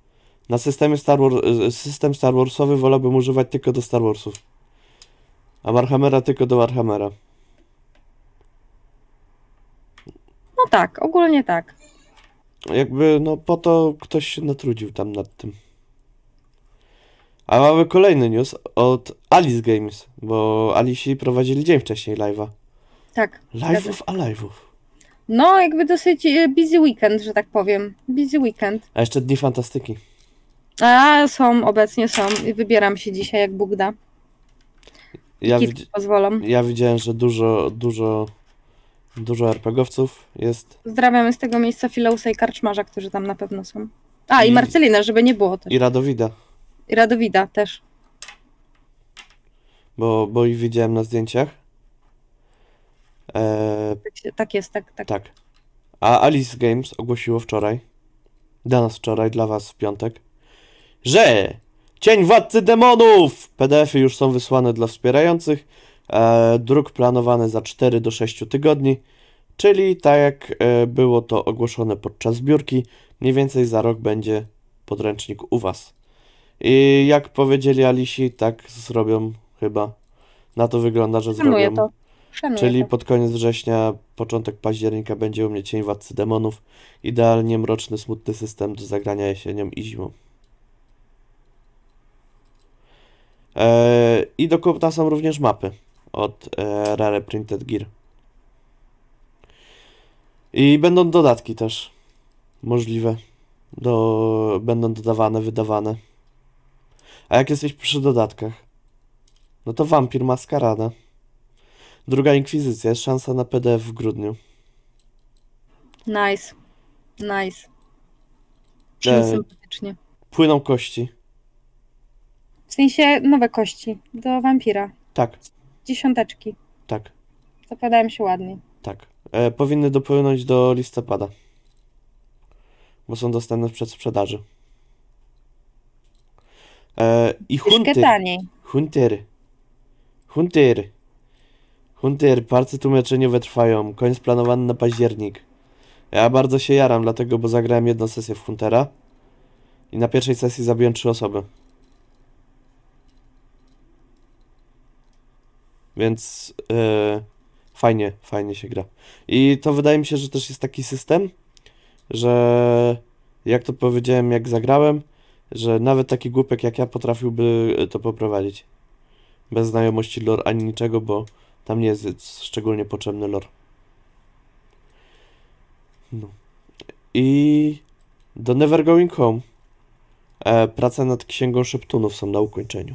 Na systemie Star Wars, system Star Warsowy wolałbym używać tylko do Star Warsów. A Warhammera tylko do Warhammera. No tak, ogólnie tak. Jakby, no po to ktoś się natrudził tam nad tym. A mamy kolejny news od Alice Games, bo Alici prowadzili dzień wcześniej live'a. Tak. Live'ów a live'ów. No, jakby dosyć e, busy weekend, że tak powiem. Busy weekend. A jeszcze Dni Fantastyki. A są, obecnie są. I wybieram się dzisiaj, jak Bóg da. Ja, Kitki widz- pozwolą. ja widziałem, że dużo, dużo, dużo RPGowców jest Pozdrawiamy z tego miejsca Filausa i Karczmarza, którzy tam na pewno są. A, i, I- Marcelina, żeby nie było też. i Radowida, I Radowida też. bo, bo ich widziałem na zdjęciach. Eee, Tak, się, tak jest, tak, tak. tak. A Alice Games ogłosiło wczoraj, dla nas wczoraj, dla was w piątek, że Cień Władcy Demonów! PDFy już są wysłane dla wspierających. E, druk planowany za 4 do 6 tygodni, czyli tak jak e, było to ogłoszone podczas zbiórki, mniej więcej za rok będzie podręcznik u was. I jak powiedzieli Alisi, tak zrobią chyba. Na to wygląda, że Szanuję zrobią. to. Szanuję Czyli to. pod koniec września, początek października będzie u mnie Cień Władcy Demonów. Idealnie mroczny, smutny system do zagrania jesienią i zimą. Eee, I do kupna są również mapy od e, Rare Printed Gear. I będą dodatki też możliwe. Do, będą dodawane, wydawane. A jak jesteś przy dodatkach? No to Vampir Maskarada. Druga Inkwizycja, jest szansa na PDF w grudniu. Nice. Nice. Brzmi E, sympatycznie. Płyną kości. W sensie nowe kości do wampira. Tak, Dziesiąteczki. tak, Zapowiadają się ładnie. tak. E, powinny dopłynąć do listopada. Bo są dostępne w przedsprzedaży. E, I taniej. Huntery. Huntery. Hunter, parcie tłumaczeniowe trwają. Koniec planowany na październik. Ja bardzo się jaram, dlatego, bo zagrałem jedną sesję w Huntera. I na pierwszej sesji zabiłem trzy osoby. Więc e, fajnie, fajnie się gra. I to wydaje mi się, że też jest taki system, że jak to powiedziałem, jak zagrałem, że nawet taki głupek jak ja potrafiłby to poprowadzić. Bez znajomości lore ani niczego, bo tam nie jest szczególnie potrzebny lore. No. I do Never Going Home e, prace nad Księgą Szeptunów są na ukończeniu.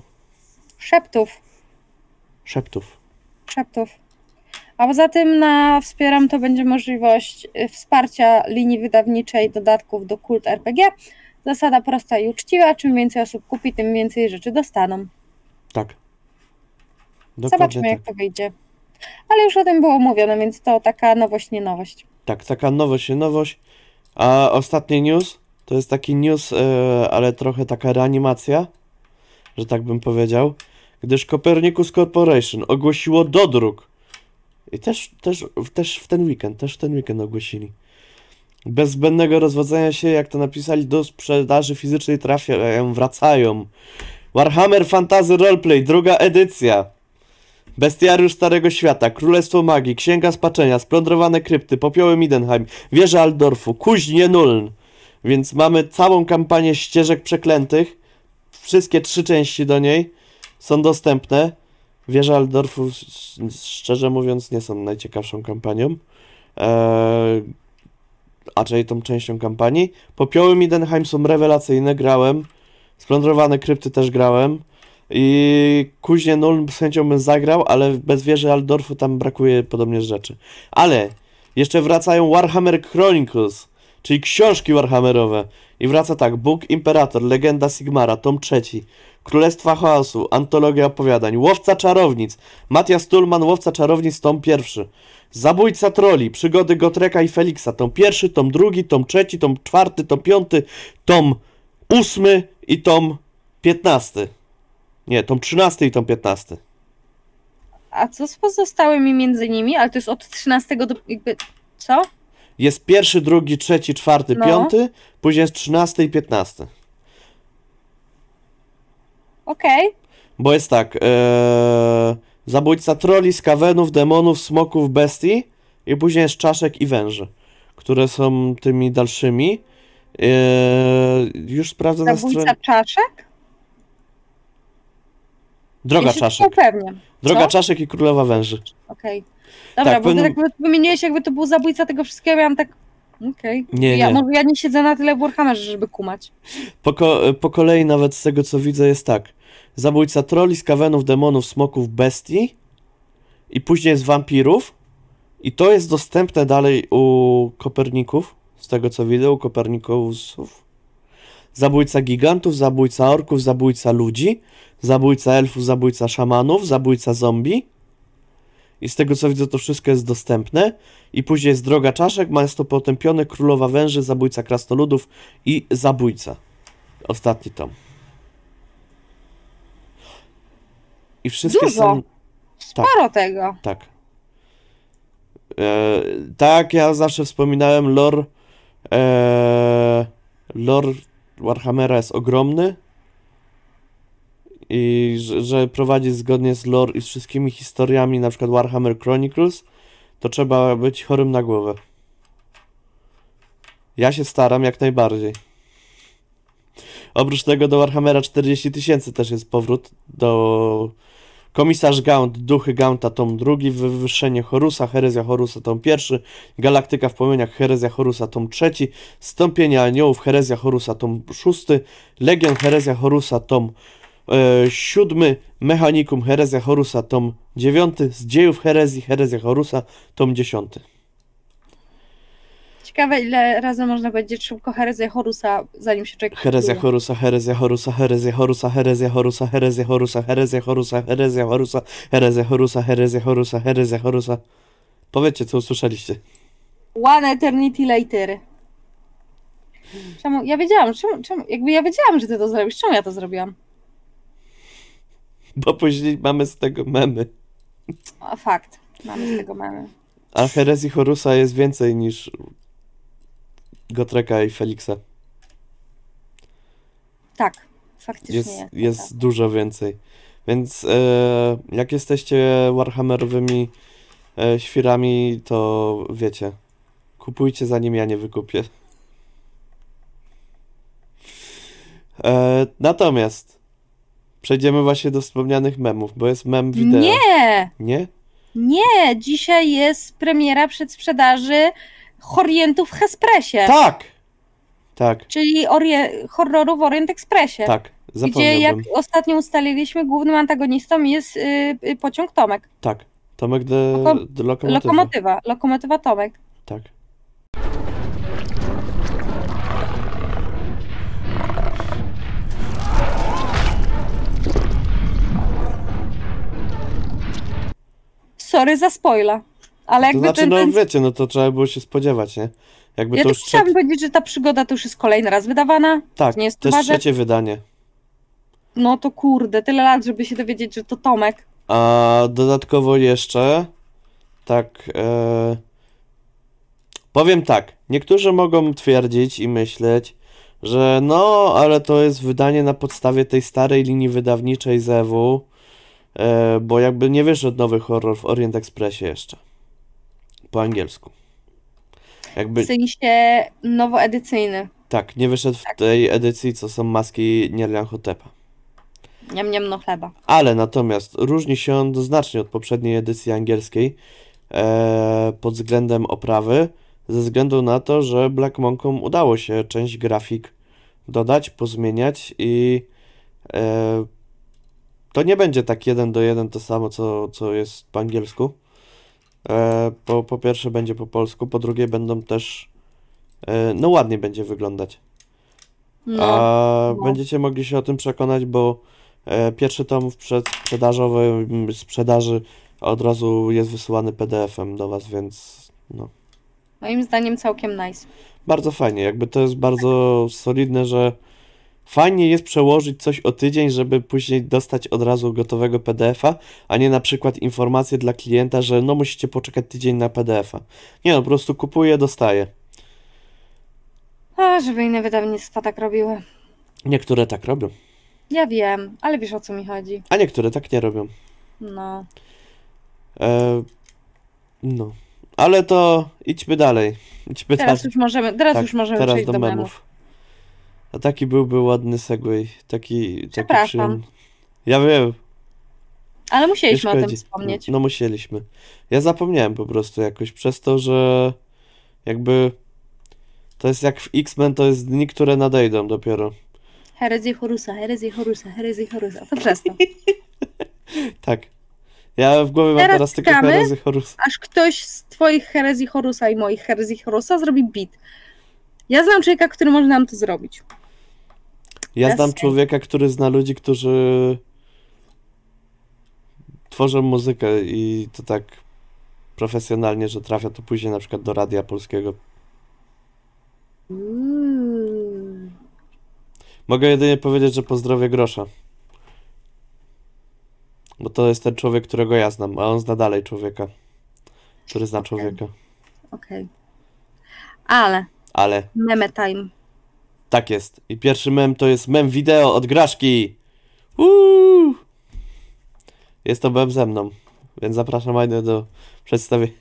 Szeptów. Szeptów. Szeptów. A poza tym na Wspieram to będzie możliwość y, wsparcia linii wydawniczej dodatków do Kult RPG. Zasada prosta i uczciwa. Czym więcej osób kupi, tym więcej rzeczy dostaną. Tak. Zobaczymy, jak tak. to wyjdzie. Ale już o tym było mówione, więc to taka nowość, nie nowość. Tak, taka nowość, nie nowość. A ostatni news to jest taki news, e, ale trochę taka reanimacja, że tak bym powiedział, gdyż Copernicus Corporation ogłosiło dodruk. I też, też, też w ten weekend, też w ten weekend ogłosili. Bez zbędnego rozwodzenia się, jak to napisali, do sprzedaży fizycznej trafiają, wracają. Warhammer Fantasy Roleplay, druga edycja. Bestiariusz Starego Świata, Królestwo Magii, Księga Spaczenia, Splądrowane Krypty, Popioły Midenheim, Wieża Aldorfu, Kuźnie Nuln. Więc mamy całą kampanię Ścieżek Przeklętych. Wszystkie trzy części do niej są dostępne. Wieża Aldorfu, szczerze mówiąc, nie są najciekawszą kampanią. Eee, a raczej tą częścią kampanii. Popioły Midenheim są rewelacyjne, grałem. Splądrowane Krypty też grałem. I Kuźnie Nuln z chęcią bym zagrał, ale bez wieży Aldorfu tam brakuje podobnie rzeczy. Ale jeszcze wracają Warhammer Chronicles, czyli książki Warhammerowe. I wraca tak, Bóg Imperator, Legenda Sigmara, tom trzeci, Królestwa Chaosu, Antologia Opowiadań, Łowca Czarownic, Matias Tullman, Łowca Czarownic, tom pierwszy, Zabójca Troli, Przygody Gotreka i Feliksa, tom pierwszy, tom drugi, tom trzeci, tom czwarty, tom piąty, tom ósmy i tom piętnasty. Nie, tom 13 i tom 15. A co z pozostałymi między nimi? Ale to jest od 13 do jakby. Co? Jest pierwszy, drugi, trzeci, czwarty, No. piąty, później jest 13 i 15. Okej. Bo jest tak, ee, zabójca troli, skawenów, demonów, smoków, bestii i później jest czaszek i węży, które są tymi dalszymi. Eee, już sprawdzę na Zabójca stronie. czaszek? Droga Ja czaszek. Droga czaszek i królowa węży. Okej. Dobra, Tak, bo pewno- ty tak wymieniłeś, jakby to był zabójca tego wszystkiego, ja miałam tak. Okej. Nie, Ja, nie. może ja nie siedzę na tyle w Warhammerze, żeby kumać. Po, ko- po kolei nawet z tego co widzę jest tak. Zabójca troli, skawenów, demonów, smoków, bestii i później jest wampirów i to jest dostępne dalej u Koperników, z tego co widzę, u Kopernikusów. Zabójca gigantów, zabójca orków, zabójca ludzi, zabójca elfów, zabójca szamanów, zabójca zombie. I z tego co widzę, to wszystko jest dostępne. I później jest droga czaszek, miasto potępione, królowa węży, zabójca krasnoludów i zabójca. Ostatni tom. I wszystkie Dużo. są. Tak. Sporo tego. Tak. E, tak, ja zawsze wspominałem, lore. E, lore Warhammera jest ogromny. I że, że prowadzi zgodnie z lore i z wszystkimi historiami, na przykład Warhammer Chronicles, to trzeba być chorym na głowę. Ja się staram jak najbardziej. Oprócz tego do Warhammera 40 tysięcy też jest powrót do Komisarz Gaunt, Duchy Gaunta, tom drugi, Wywyższenie Horusa, Herezja Horusa, tom pierwszy, Galaktyka w płomieniach, Herezja Horusa, tom trzeci, Stąpienie Aniołów, Herezja Horusa, tom szósty, Legion Herezja Horusa, tom e, siódmy, Mechanikum Herezja Horusa, tom dziewiąty, z dziejów Herezji, Herezja Horusa, tom dziesiąty. Ciekawe, ile razy można powiedzieć szybko herezję Horusa, zanim się człowiek Herezja. Horusa, Herezja Horusa, Herezja Horusa, Herezja Horusa, Herezja Horusa, Herezja Horusa, Herezja Horusa, Herezja Horusa, Herezja Horusa, Herezja Horusa. Powiedzcie, co usłyszeliście. One Eternity Later. Czemu? Ja wiedziałam, czemu, czemu? Jakby ja wiedziałam, że ty to zrobisz. Czemu ja to zrobiłam? Bo później mamy z tego memy. A fakt. Mamy z tego mamy. A herezji Horusa jest więcej niż Gotreka i Feliksa. Tak, faktycznie Jest, jest. jest dużo więcej. Więc e, jak jesteście Warhammerowymi e, świrami, to wiecie. Kupujcie zanim ja nie wykupię. E, natomiast przejdziemy właśnie do wspomnianych memów, bo jest mem wideo. Nie! Nie? Nie! Dzisiaj jest premiera przedsprzedaży Horientów w Hespressie. Tak! Tak, Czyli horroru w Orient Expressie. tak. Gdzie jak ostatnio ustaliliśmy, głównym antagonistą jest y, y, pociąg Tomek. Tak. Tomek de, Lokom- de lokomotywa. Lokomotywa. Lokomotywa Tomek. Tak. Sorry za spoila. Ale To jakby znaczy, ten, no ten... wiecie, no to trzeba było się spodziewać, nie? Jakby Ja to też już chciałabym trzecie... powiedzieć, że ta przygoda to już jest kolejny raz wydawana. Tak, nie jest to jest trzecie wydanie. No to kurde, tyle lat, żeby się dowiedzieć, że to Tomek. A dodatkowo jeszcze, tak, e, powiem tak, niektórzy mogą twierdzić i myśleć, że no, ale to jest wydanie na podstawie tej starej linii wydawniczej Zewu, e, bo jakby nie wyszedł nowy horror w Orient Expressie jeszcze, po angielsku. Jakby, W sensie nowoedycyjny. tak, nie wyszedł w tej edycji, co są maski Nierlianhotepa. Niam, niam, no chleba. Ale natomiast różni się on znacznie od poprzedniej edycji angielskiej e, pod względem oprawy, ze względu na to, że Black Monkom udało się część grafik dodać, pozmieniać i e, to nie będzie tak jeden do jeden to samo, co, co jest po angielsku. E, po, po pierwsze będzie po polsku, po drugie będą też e, no ładnie będzie wyglądać. No. A no. będziecie mogli się o tym przekonać, bo e, pierwszy tom w przedsprzedażowej sprzedaży od razu jest wysyłany PDF-em do Was, więc no, Moim zdaniem całkiem nice. bardzo fajnie. Jakby to jest bardzo solidne, że fajnie jest przełożyć coś o tydzień, żeby później dostać od razu gotowego PDF-a, a nie na przykład informację dla klienta, że no musicie poczekać tydzień na PDF-a. Nie no, po prostu kupuję, dostaję. A, żeby inne wydawnictwa tak robiły. Niektóre tak robią, Ja wiem, ale wiesz o co mi chodzi. a niektóre tak nie robią. No. E, no. Ale to idźmy dalej. Idźmy Teraz dalej. już możemy, teraz Tak, już możemy teraz przejść do memów. A taki byłby ładny segway. Taki, taki Przepraszam. przyjemny. Ja wiem. Ale musieliśmy o tym wspomnieć. No, no musieliśmy. Ja zapomniałem po prostu jakoś przez to, że jakby to jest jak w X-Men, to jest dni, które nadejdą dopiero. Herezję Horusa, herezję Horusa, herezję Horusa. To przez to. Tak. Ja w głowie mam Teraz teraz tylko czekamy. Herezy Horus. Aż ktoś z twoich herezji Horusa i moich herezji Horusa zrobi beat. Ja znam człowieka, który może nam to zrobić. Ja znam człowieka, który zna ludzi, którzy tworzą muzykę i to tak profesjonalnie, że trafia to później na przykład do Radia Polskiego. Uuu. Mogę jedynie powiedzieć, że pozdrowię Grosza. Bo to jest ten człowiek, którego ja znam, a on zna dalej człowieka, który zna człowieka. Okej. Ale, Ale meme time. Tak jest. I pierwszy mem to jest mem wideo od Graszki. Uuu! Jest to mem ze mną, więc zapraszam Ajdę do przedstawienia.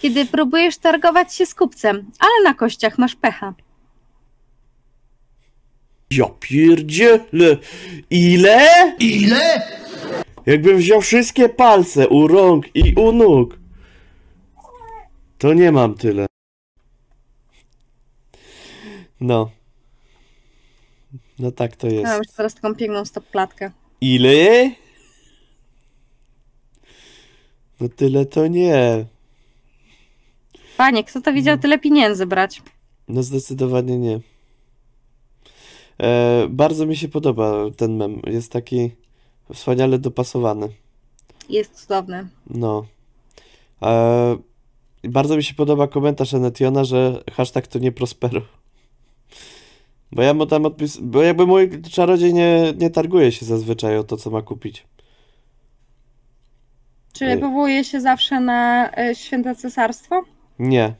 Kiedy próbujesz targować się z kupcem, ale na kościach masz pecha. Ja pierdzielę! Ile? Ile? Jakbym wziął wszystkie palce u rąk i u nóg. To nie mam tyle. No. No tak to Ja jest. mam już teraz taką piękną stopklatkę. Ile? No tyle to nie. Panie, kto to widział tyle pieniędzy brać? No zdecydowanie nie. E, bardzo mi się podoba ten mem. Jest taki wspaniale dopasowany. Jest cudowny. No. E, bardzo mi się podoba komentarz Enetiona, że hashtag to nie Prospero. Bo ja mu tam odpis... Bo jakby mój czarodziej nie, nie targuje się zazwyczaj o to, co ma kupić. Czyli powołuje się zawsze na e, święte cesarstwo? Nie.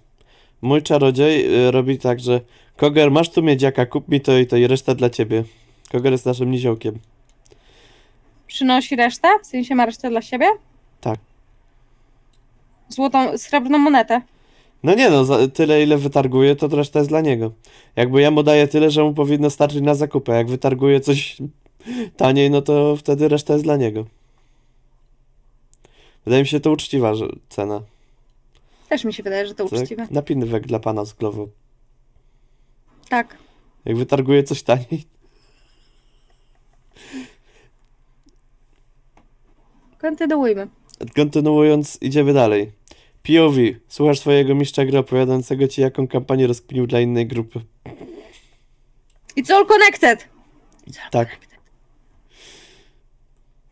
Mój czarodziej y, robi tak, że Koger, masz tu miedziaka, kup mi to i to i reszta dla ciebie. Koger jest naszym niziołkiem. Przynosi resztę? W sensie ma resztę dla siebie? Tak. Złotą, srebrną monetę. No nie no, za- tyle ile wytarguje, to reszta jest dla niego. Jakby ja mu daję tyle, że mu powinno starczyć na zakupy. Jak wytarguje coś taniej, no to wtedy reszta jest dla niego. Wydaje mi się to uczciwa że- cena. Też mi się wydaje, że to Tak? uczciwe. Napinywek dla pana z głową. Tak. Jak wytarguje coś taniej. Kontynuujmy. Kontynuując, idziemy dalej. POV. Słuchasz swojego mistrza gry opowiadającego ci, jaką kampanię rozkminił dla innej grupy. It's all connected! Tak.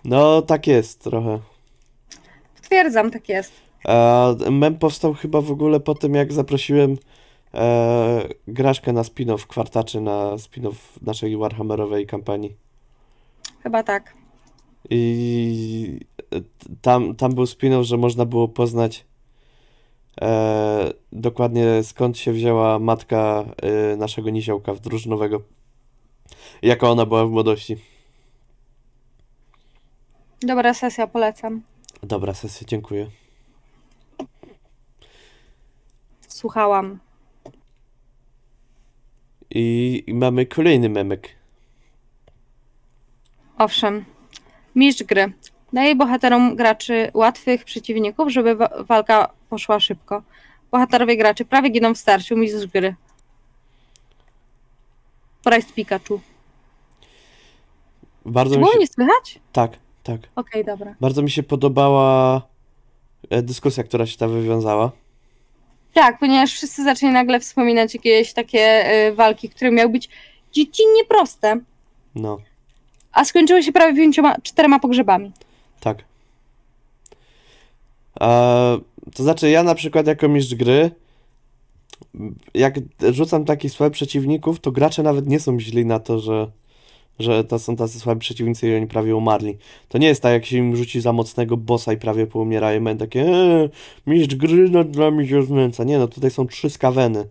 No, tak jest trochę. Potwierdzam, tak jest. A mem powstał chyba w ogóle po tym, jak zaprosiłem e, Graszkę na spin-off kwartaczy, na spin-off naszej Warhammerowej kampanii. Chyba tak. I tam, tam był spin-off, że można było poznać e, dokładnie skąd się wzięła matka e, naszego niziołka drużynowego. Jaka ona była w młodości. Dobra sesja, polecam. Dobra, sesja, dziękuję. Słuchałam. I, i mamy kolejny memek. Owszem. Mistrz gry. Daje bohaterom graczy łatwych przeciwników, żeby wa- walka poszła szybko. Bohaterowie graczy prawie giną w starciu. Mistrz gry. Price Pikachu. Bardzo Czy mi było się... mnie słychać? Tak, tak. Okej, dobra. Bardzo mi się podobała e, dyskusja, która się tam wywiązała. Tak, ponieważ wszyscy zaczęli nagle wspominać jakieś takie y, walki, które miały być dziecinnie proste, No, a skończyły się prawie pięcioma, czterema pogrzebami. Tak. E, to znaczy, ja na przykład jako mistrz gry, jak rzucam takich słabych przeciwników, to gracze nawet nie są źli na to, że, że to są tacy słabi przeciwnicy i oni prawie umarli. To nie jest tak, jak się im rzuci za mocnego bossa i prawie poumierają, mają takie eee, mistrz gry nad nami się znęca. Nie no, tutaj są trzy skaweny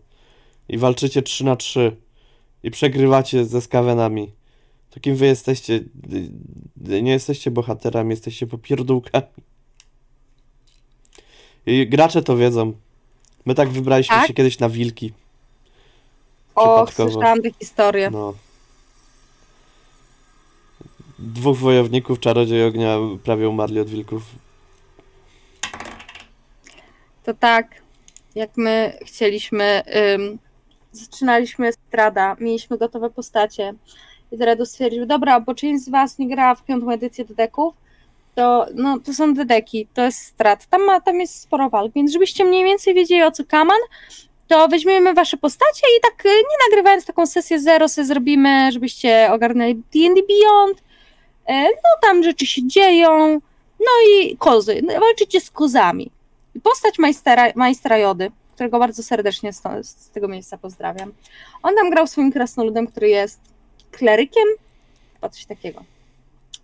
i walczycie 3 na 3 i przegrywacie ze skawenami. To kim wy jesteście? Nie jesteście bohaterami, jesteście popierdółkami. I gracze to wiedzą. My tak wybraliśmy Tak? się kiedyś na wilki. O, Przypadkowo. słyszałam tę historię. No. Dwóch wojowników, czarodziej ognia prawie umarli od wilków. To tak, jak my chcieliśmy, ym, zaczynaliśmy strada, mieliśmy gotowe postacie i Dredu stwierdził, dobra, bo część z was nie grała w piątą edycję dedeków, to, no, to są dedeki, to jest strat, tam, ma, tam jest sporo walk, więc żebyście mniej więcej wiedzieli o co kaman, to weźmiemy wasze postacie i tak y, nie nagrywając taką sesję zero sobie zrobimy, żebyście ogarnęli D&D Beyond, E, no tam rzeczy się dzieją, no i kozy, no, walczycie z kozami. Postać majstera, majstra Jody, którego bardzo serdecznie z, z tego miejsca pozdrawiam. On tam grał swoim krasnoludem, który jest klerykiem, chyba coś takiego.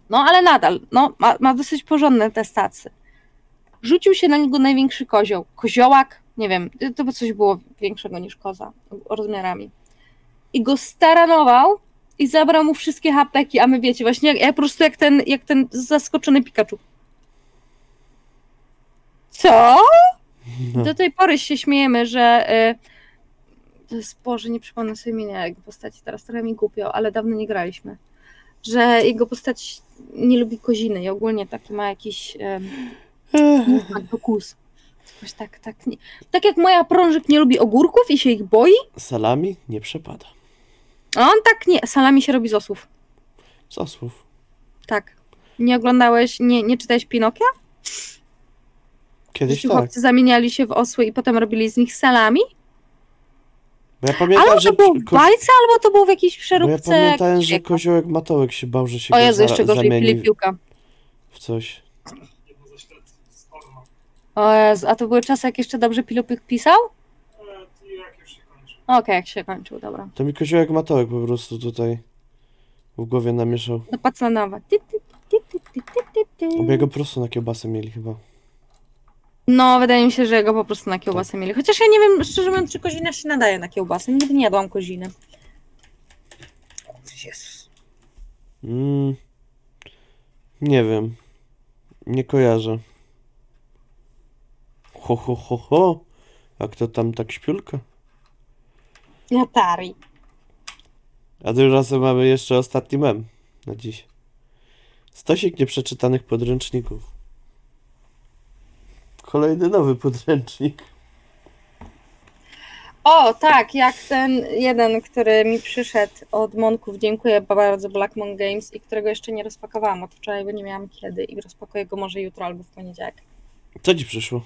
No ale nadal, no, ma, ma dosyć porządne te stacje. Rzucił się na niego największy kozioł. Koziołak, nie wiem, to by coś było większego niż koza, rozmiarami. I go staranował i zabrał mu wszystkie hapeki, a my wiecie, właśnie jak, jak po prostu jak ten, jak ten zaskoczony Pikachu. Co? No. Do tej pory się śmiejemy, że y, Boże, nie przypomnę sobie imienia jego postaci, teraz trochę mi głupio, ale dawno nie graliśmy. Że jego postać nie lubi koziny i ogólnie taki ma jakiś um, kus. Jakoś tak, tak, nie. tak jak moja prążyk nie lubi ogórków i się ich boi, Salami nie przepada. a on tak nie, salami się robi z osłów. Z osłów. Tak. Nie oglądałeś, nie, nie czytałeś Pinokia? Kiedyś Jeśli tak. chłopcy zamieniali się w osły i potem robili z nich salami? Bo ja pamiętam, Albo że, to było w ko- bajce, albo to było w jakiejś bo ja przeróbce. pamiętałem, że koziołek Matołek się bał, że się O go Jezu, za- jeszcze gorzej zamieni Filipiuka. w coś. O Jezu, a to były czasy, jak jeszcze dobrze Pilupik pisał? I jak już się kończy. Okej, jak się kończył, dobra. To mi koziołek Matołek po prostu tutaj w głowie namieszał. Do Pacanowa. Ty, ty, ty, ty, ty, ty, ty, jego po prostu na kiełbasę mieli chyba. No, wydaje mi się, że go po prostu na kiełbasę mieli. Chociaż ja nie wiem, szczerze mówiąc, czy kozina się nadaje na kiełbasę. Nigdy nie jadłam koziny. Jezus. Mm, nie wiem. Nie kojarzę. Ho, ho, ho, ho. A kto tam tak śpiulka? Atari. A tymczasem mamy jeszcze ostatni mem na dziś. Stosik nieprzeczytanych podręczników. Kolejny nowy podręcznik. O, tak, jak ten jeden, który mi przyszedł od Monków, dziękuję bardzo Blackmon Games i którego jeszcze nie rozpakowałam od wczoraj, bo nie miałam kiedy i rozpakuję go może jutro albo w poniedziałek. Co ci przyszło?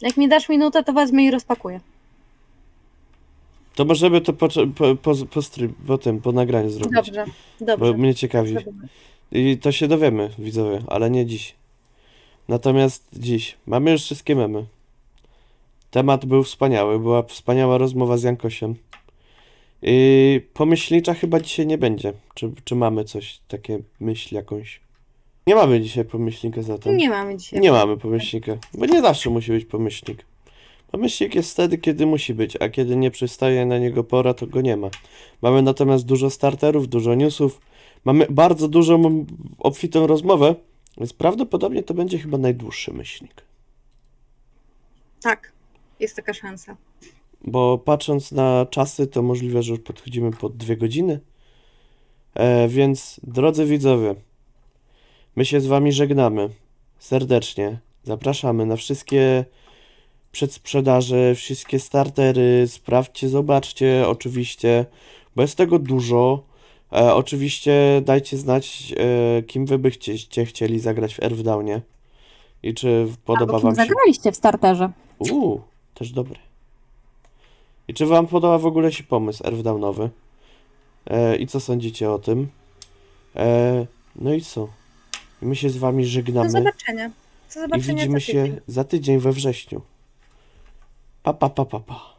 Jak mi dasz minutę, to wezmę i rozpakuję. To możemy to po, po, po, po, stream, po nagraniu zrobić. Dobrze, dobrze. Bo mnie ciekawi. I to się dowiemy, widzowie, ale nie dziś. Natomiast dziś mamy już wszystkie memy. Temat był wspaniały, była wspaniała rozmowa z Jankosiem. I pomyślnicza chyba dzisiaj nie będzie. Czy, czy mamy coś, takie myśl jakąś? Nie mamy dzisiaj pomyślnika zatem. Nie mamy dzisiaj. Nie mamy pomyślnika, bo nie zawsze musi być pomyślnik. Pomyślnik jest wtedy, kiedy musi być, a kiedy nie przystaje na niego pora, to go nie ma. Mamy natomiast dużo starterów, dużo newsów, mamy bardzo dużą, obfitą rozmowę, więc prawdopodobnie to będzie chyba najdłuższy myślnik. Tak, jest taka szansa. Bo patrząc na czasy, to możliwe, że już podchodzimy pod dwie godziny. E, więc, drodzy widzowie, my się z wami żegnamy serdecznie. Zapraszamy na wszystkie przedsprzedaże, wszystkie startery. Sprawdźcie, zobaczcie, oczywiście, bo jest tego dużo. E, oczywiście dajcie znać, e, kim wy byście chcieli zagrać w Earthdownie i czy podoba Albo kim wam się. zagraliście w starterze. Uuu, też dobry. I czy wam podoba w ogóle się pomysł Earthdownowy? E, I co sądzicie o tym? E, no i co? I my się z wami Do żegnamy zobaczenia. Do i zobaczenia widzimy za się za tydzień we wrześniu. Pa, pa, pa, pa, pa.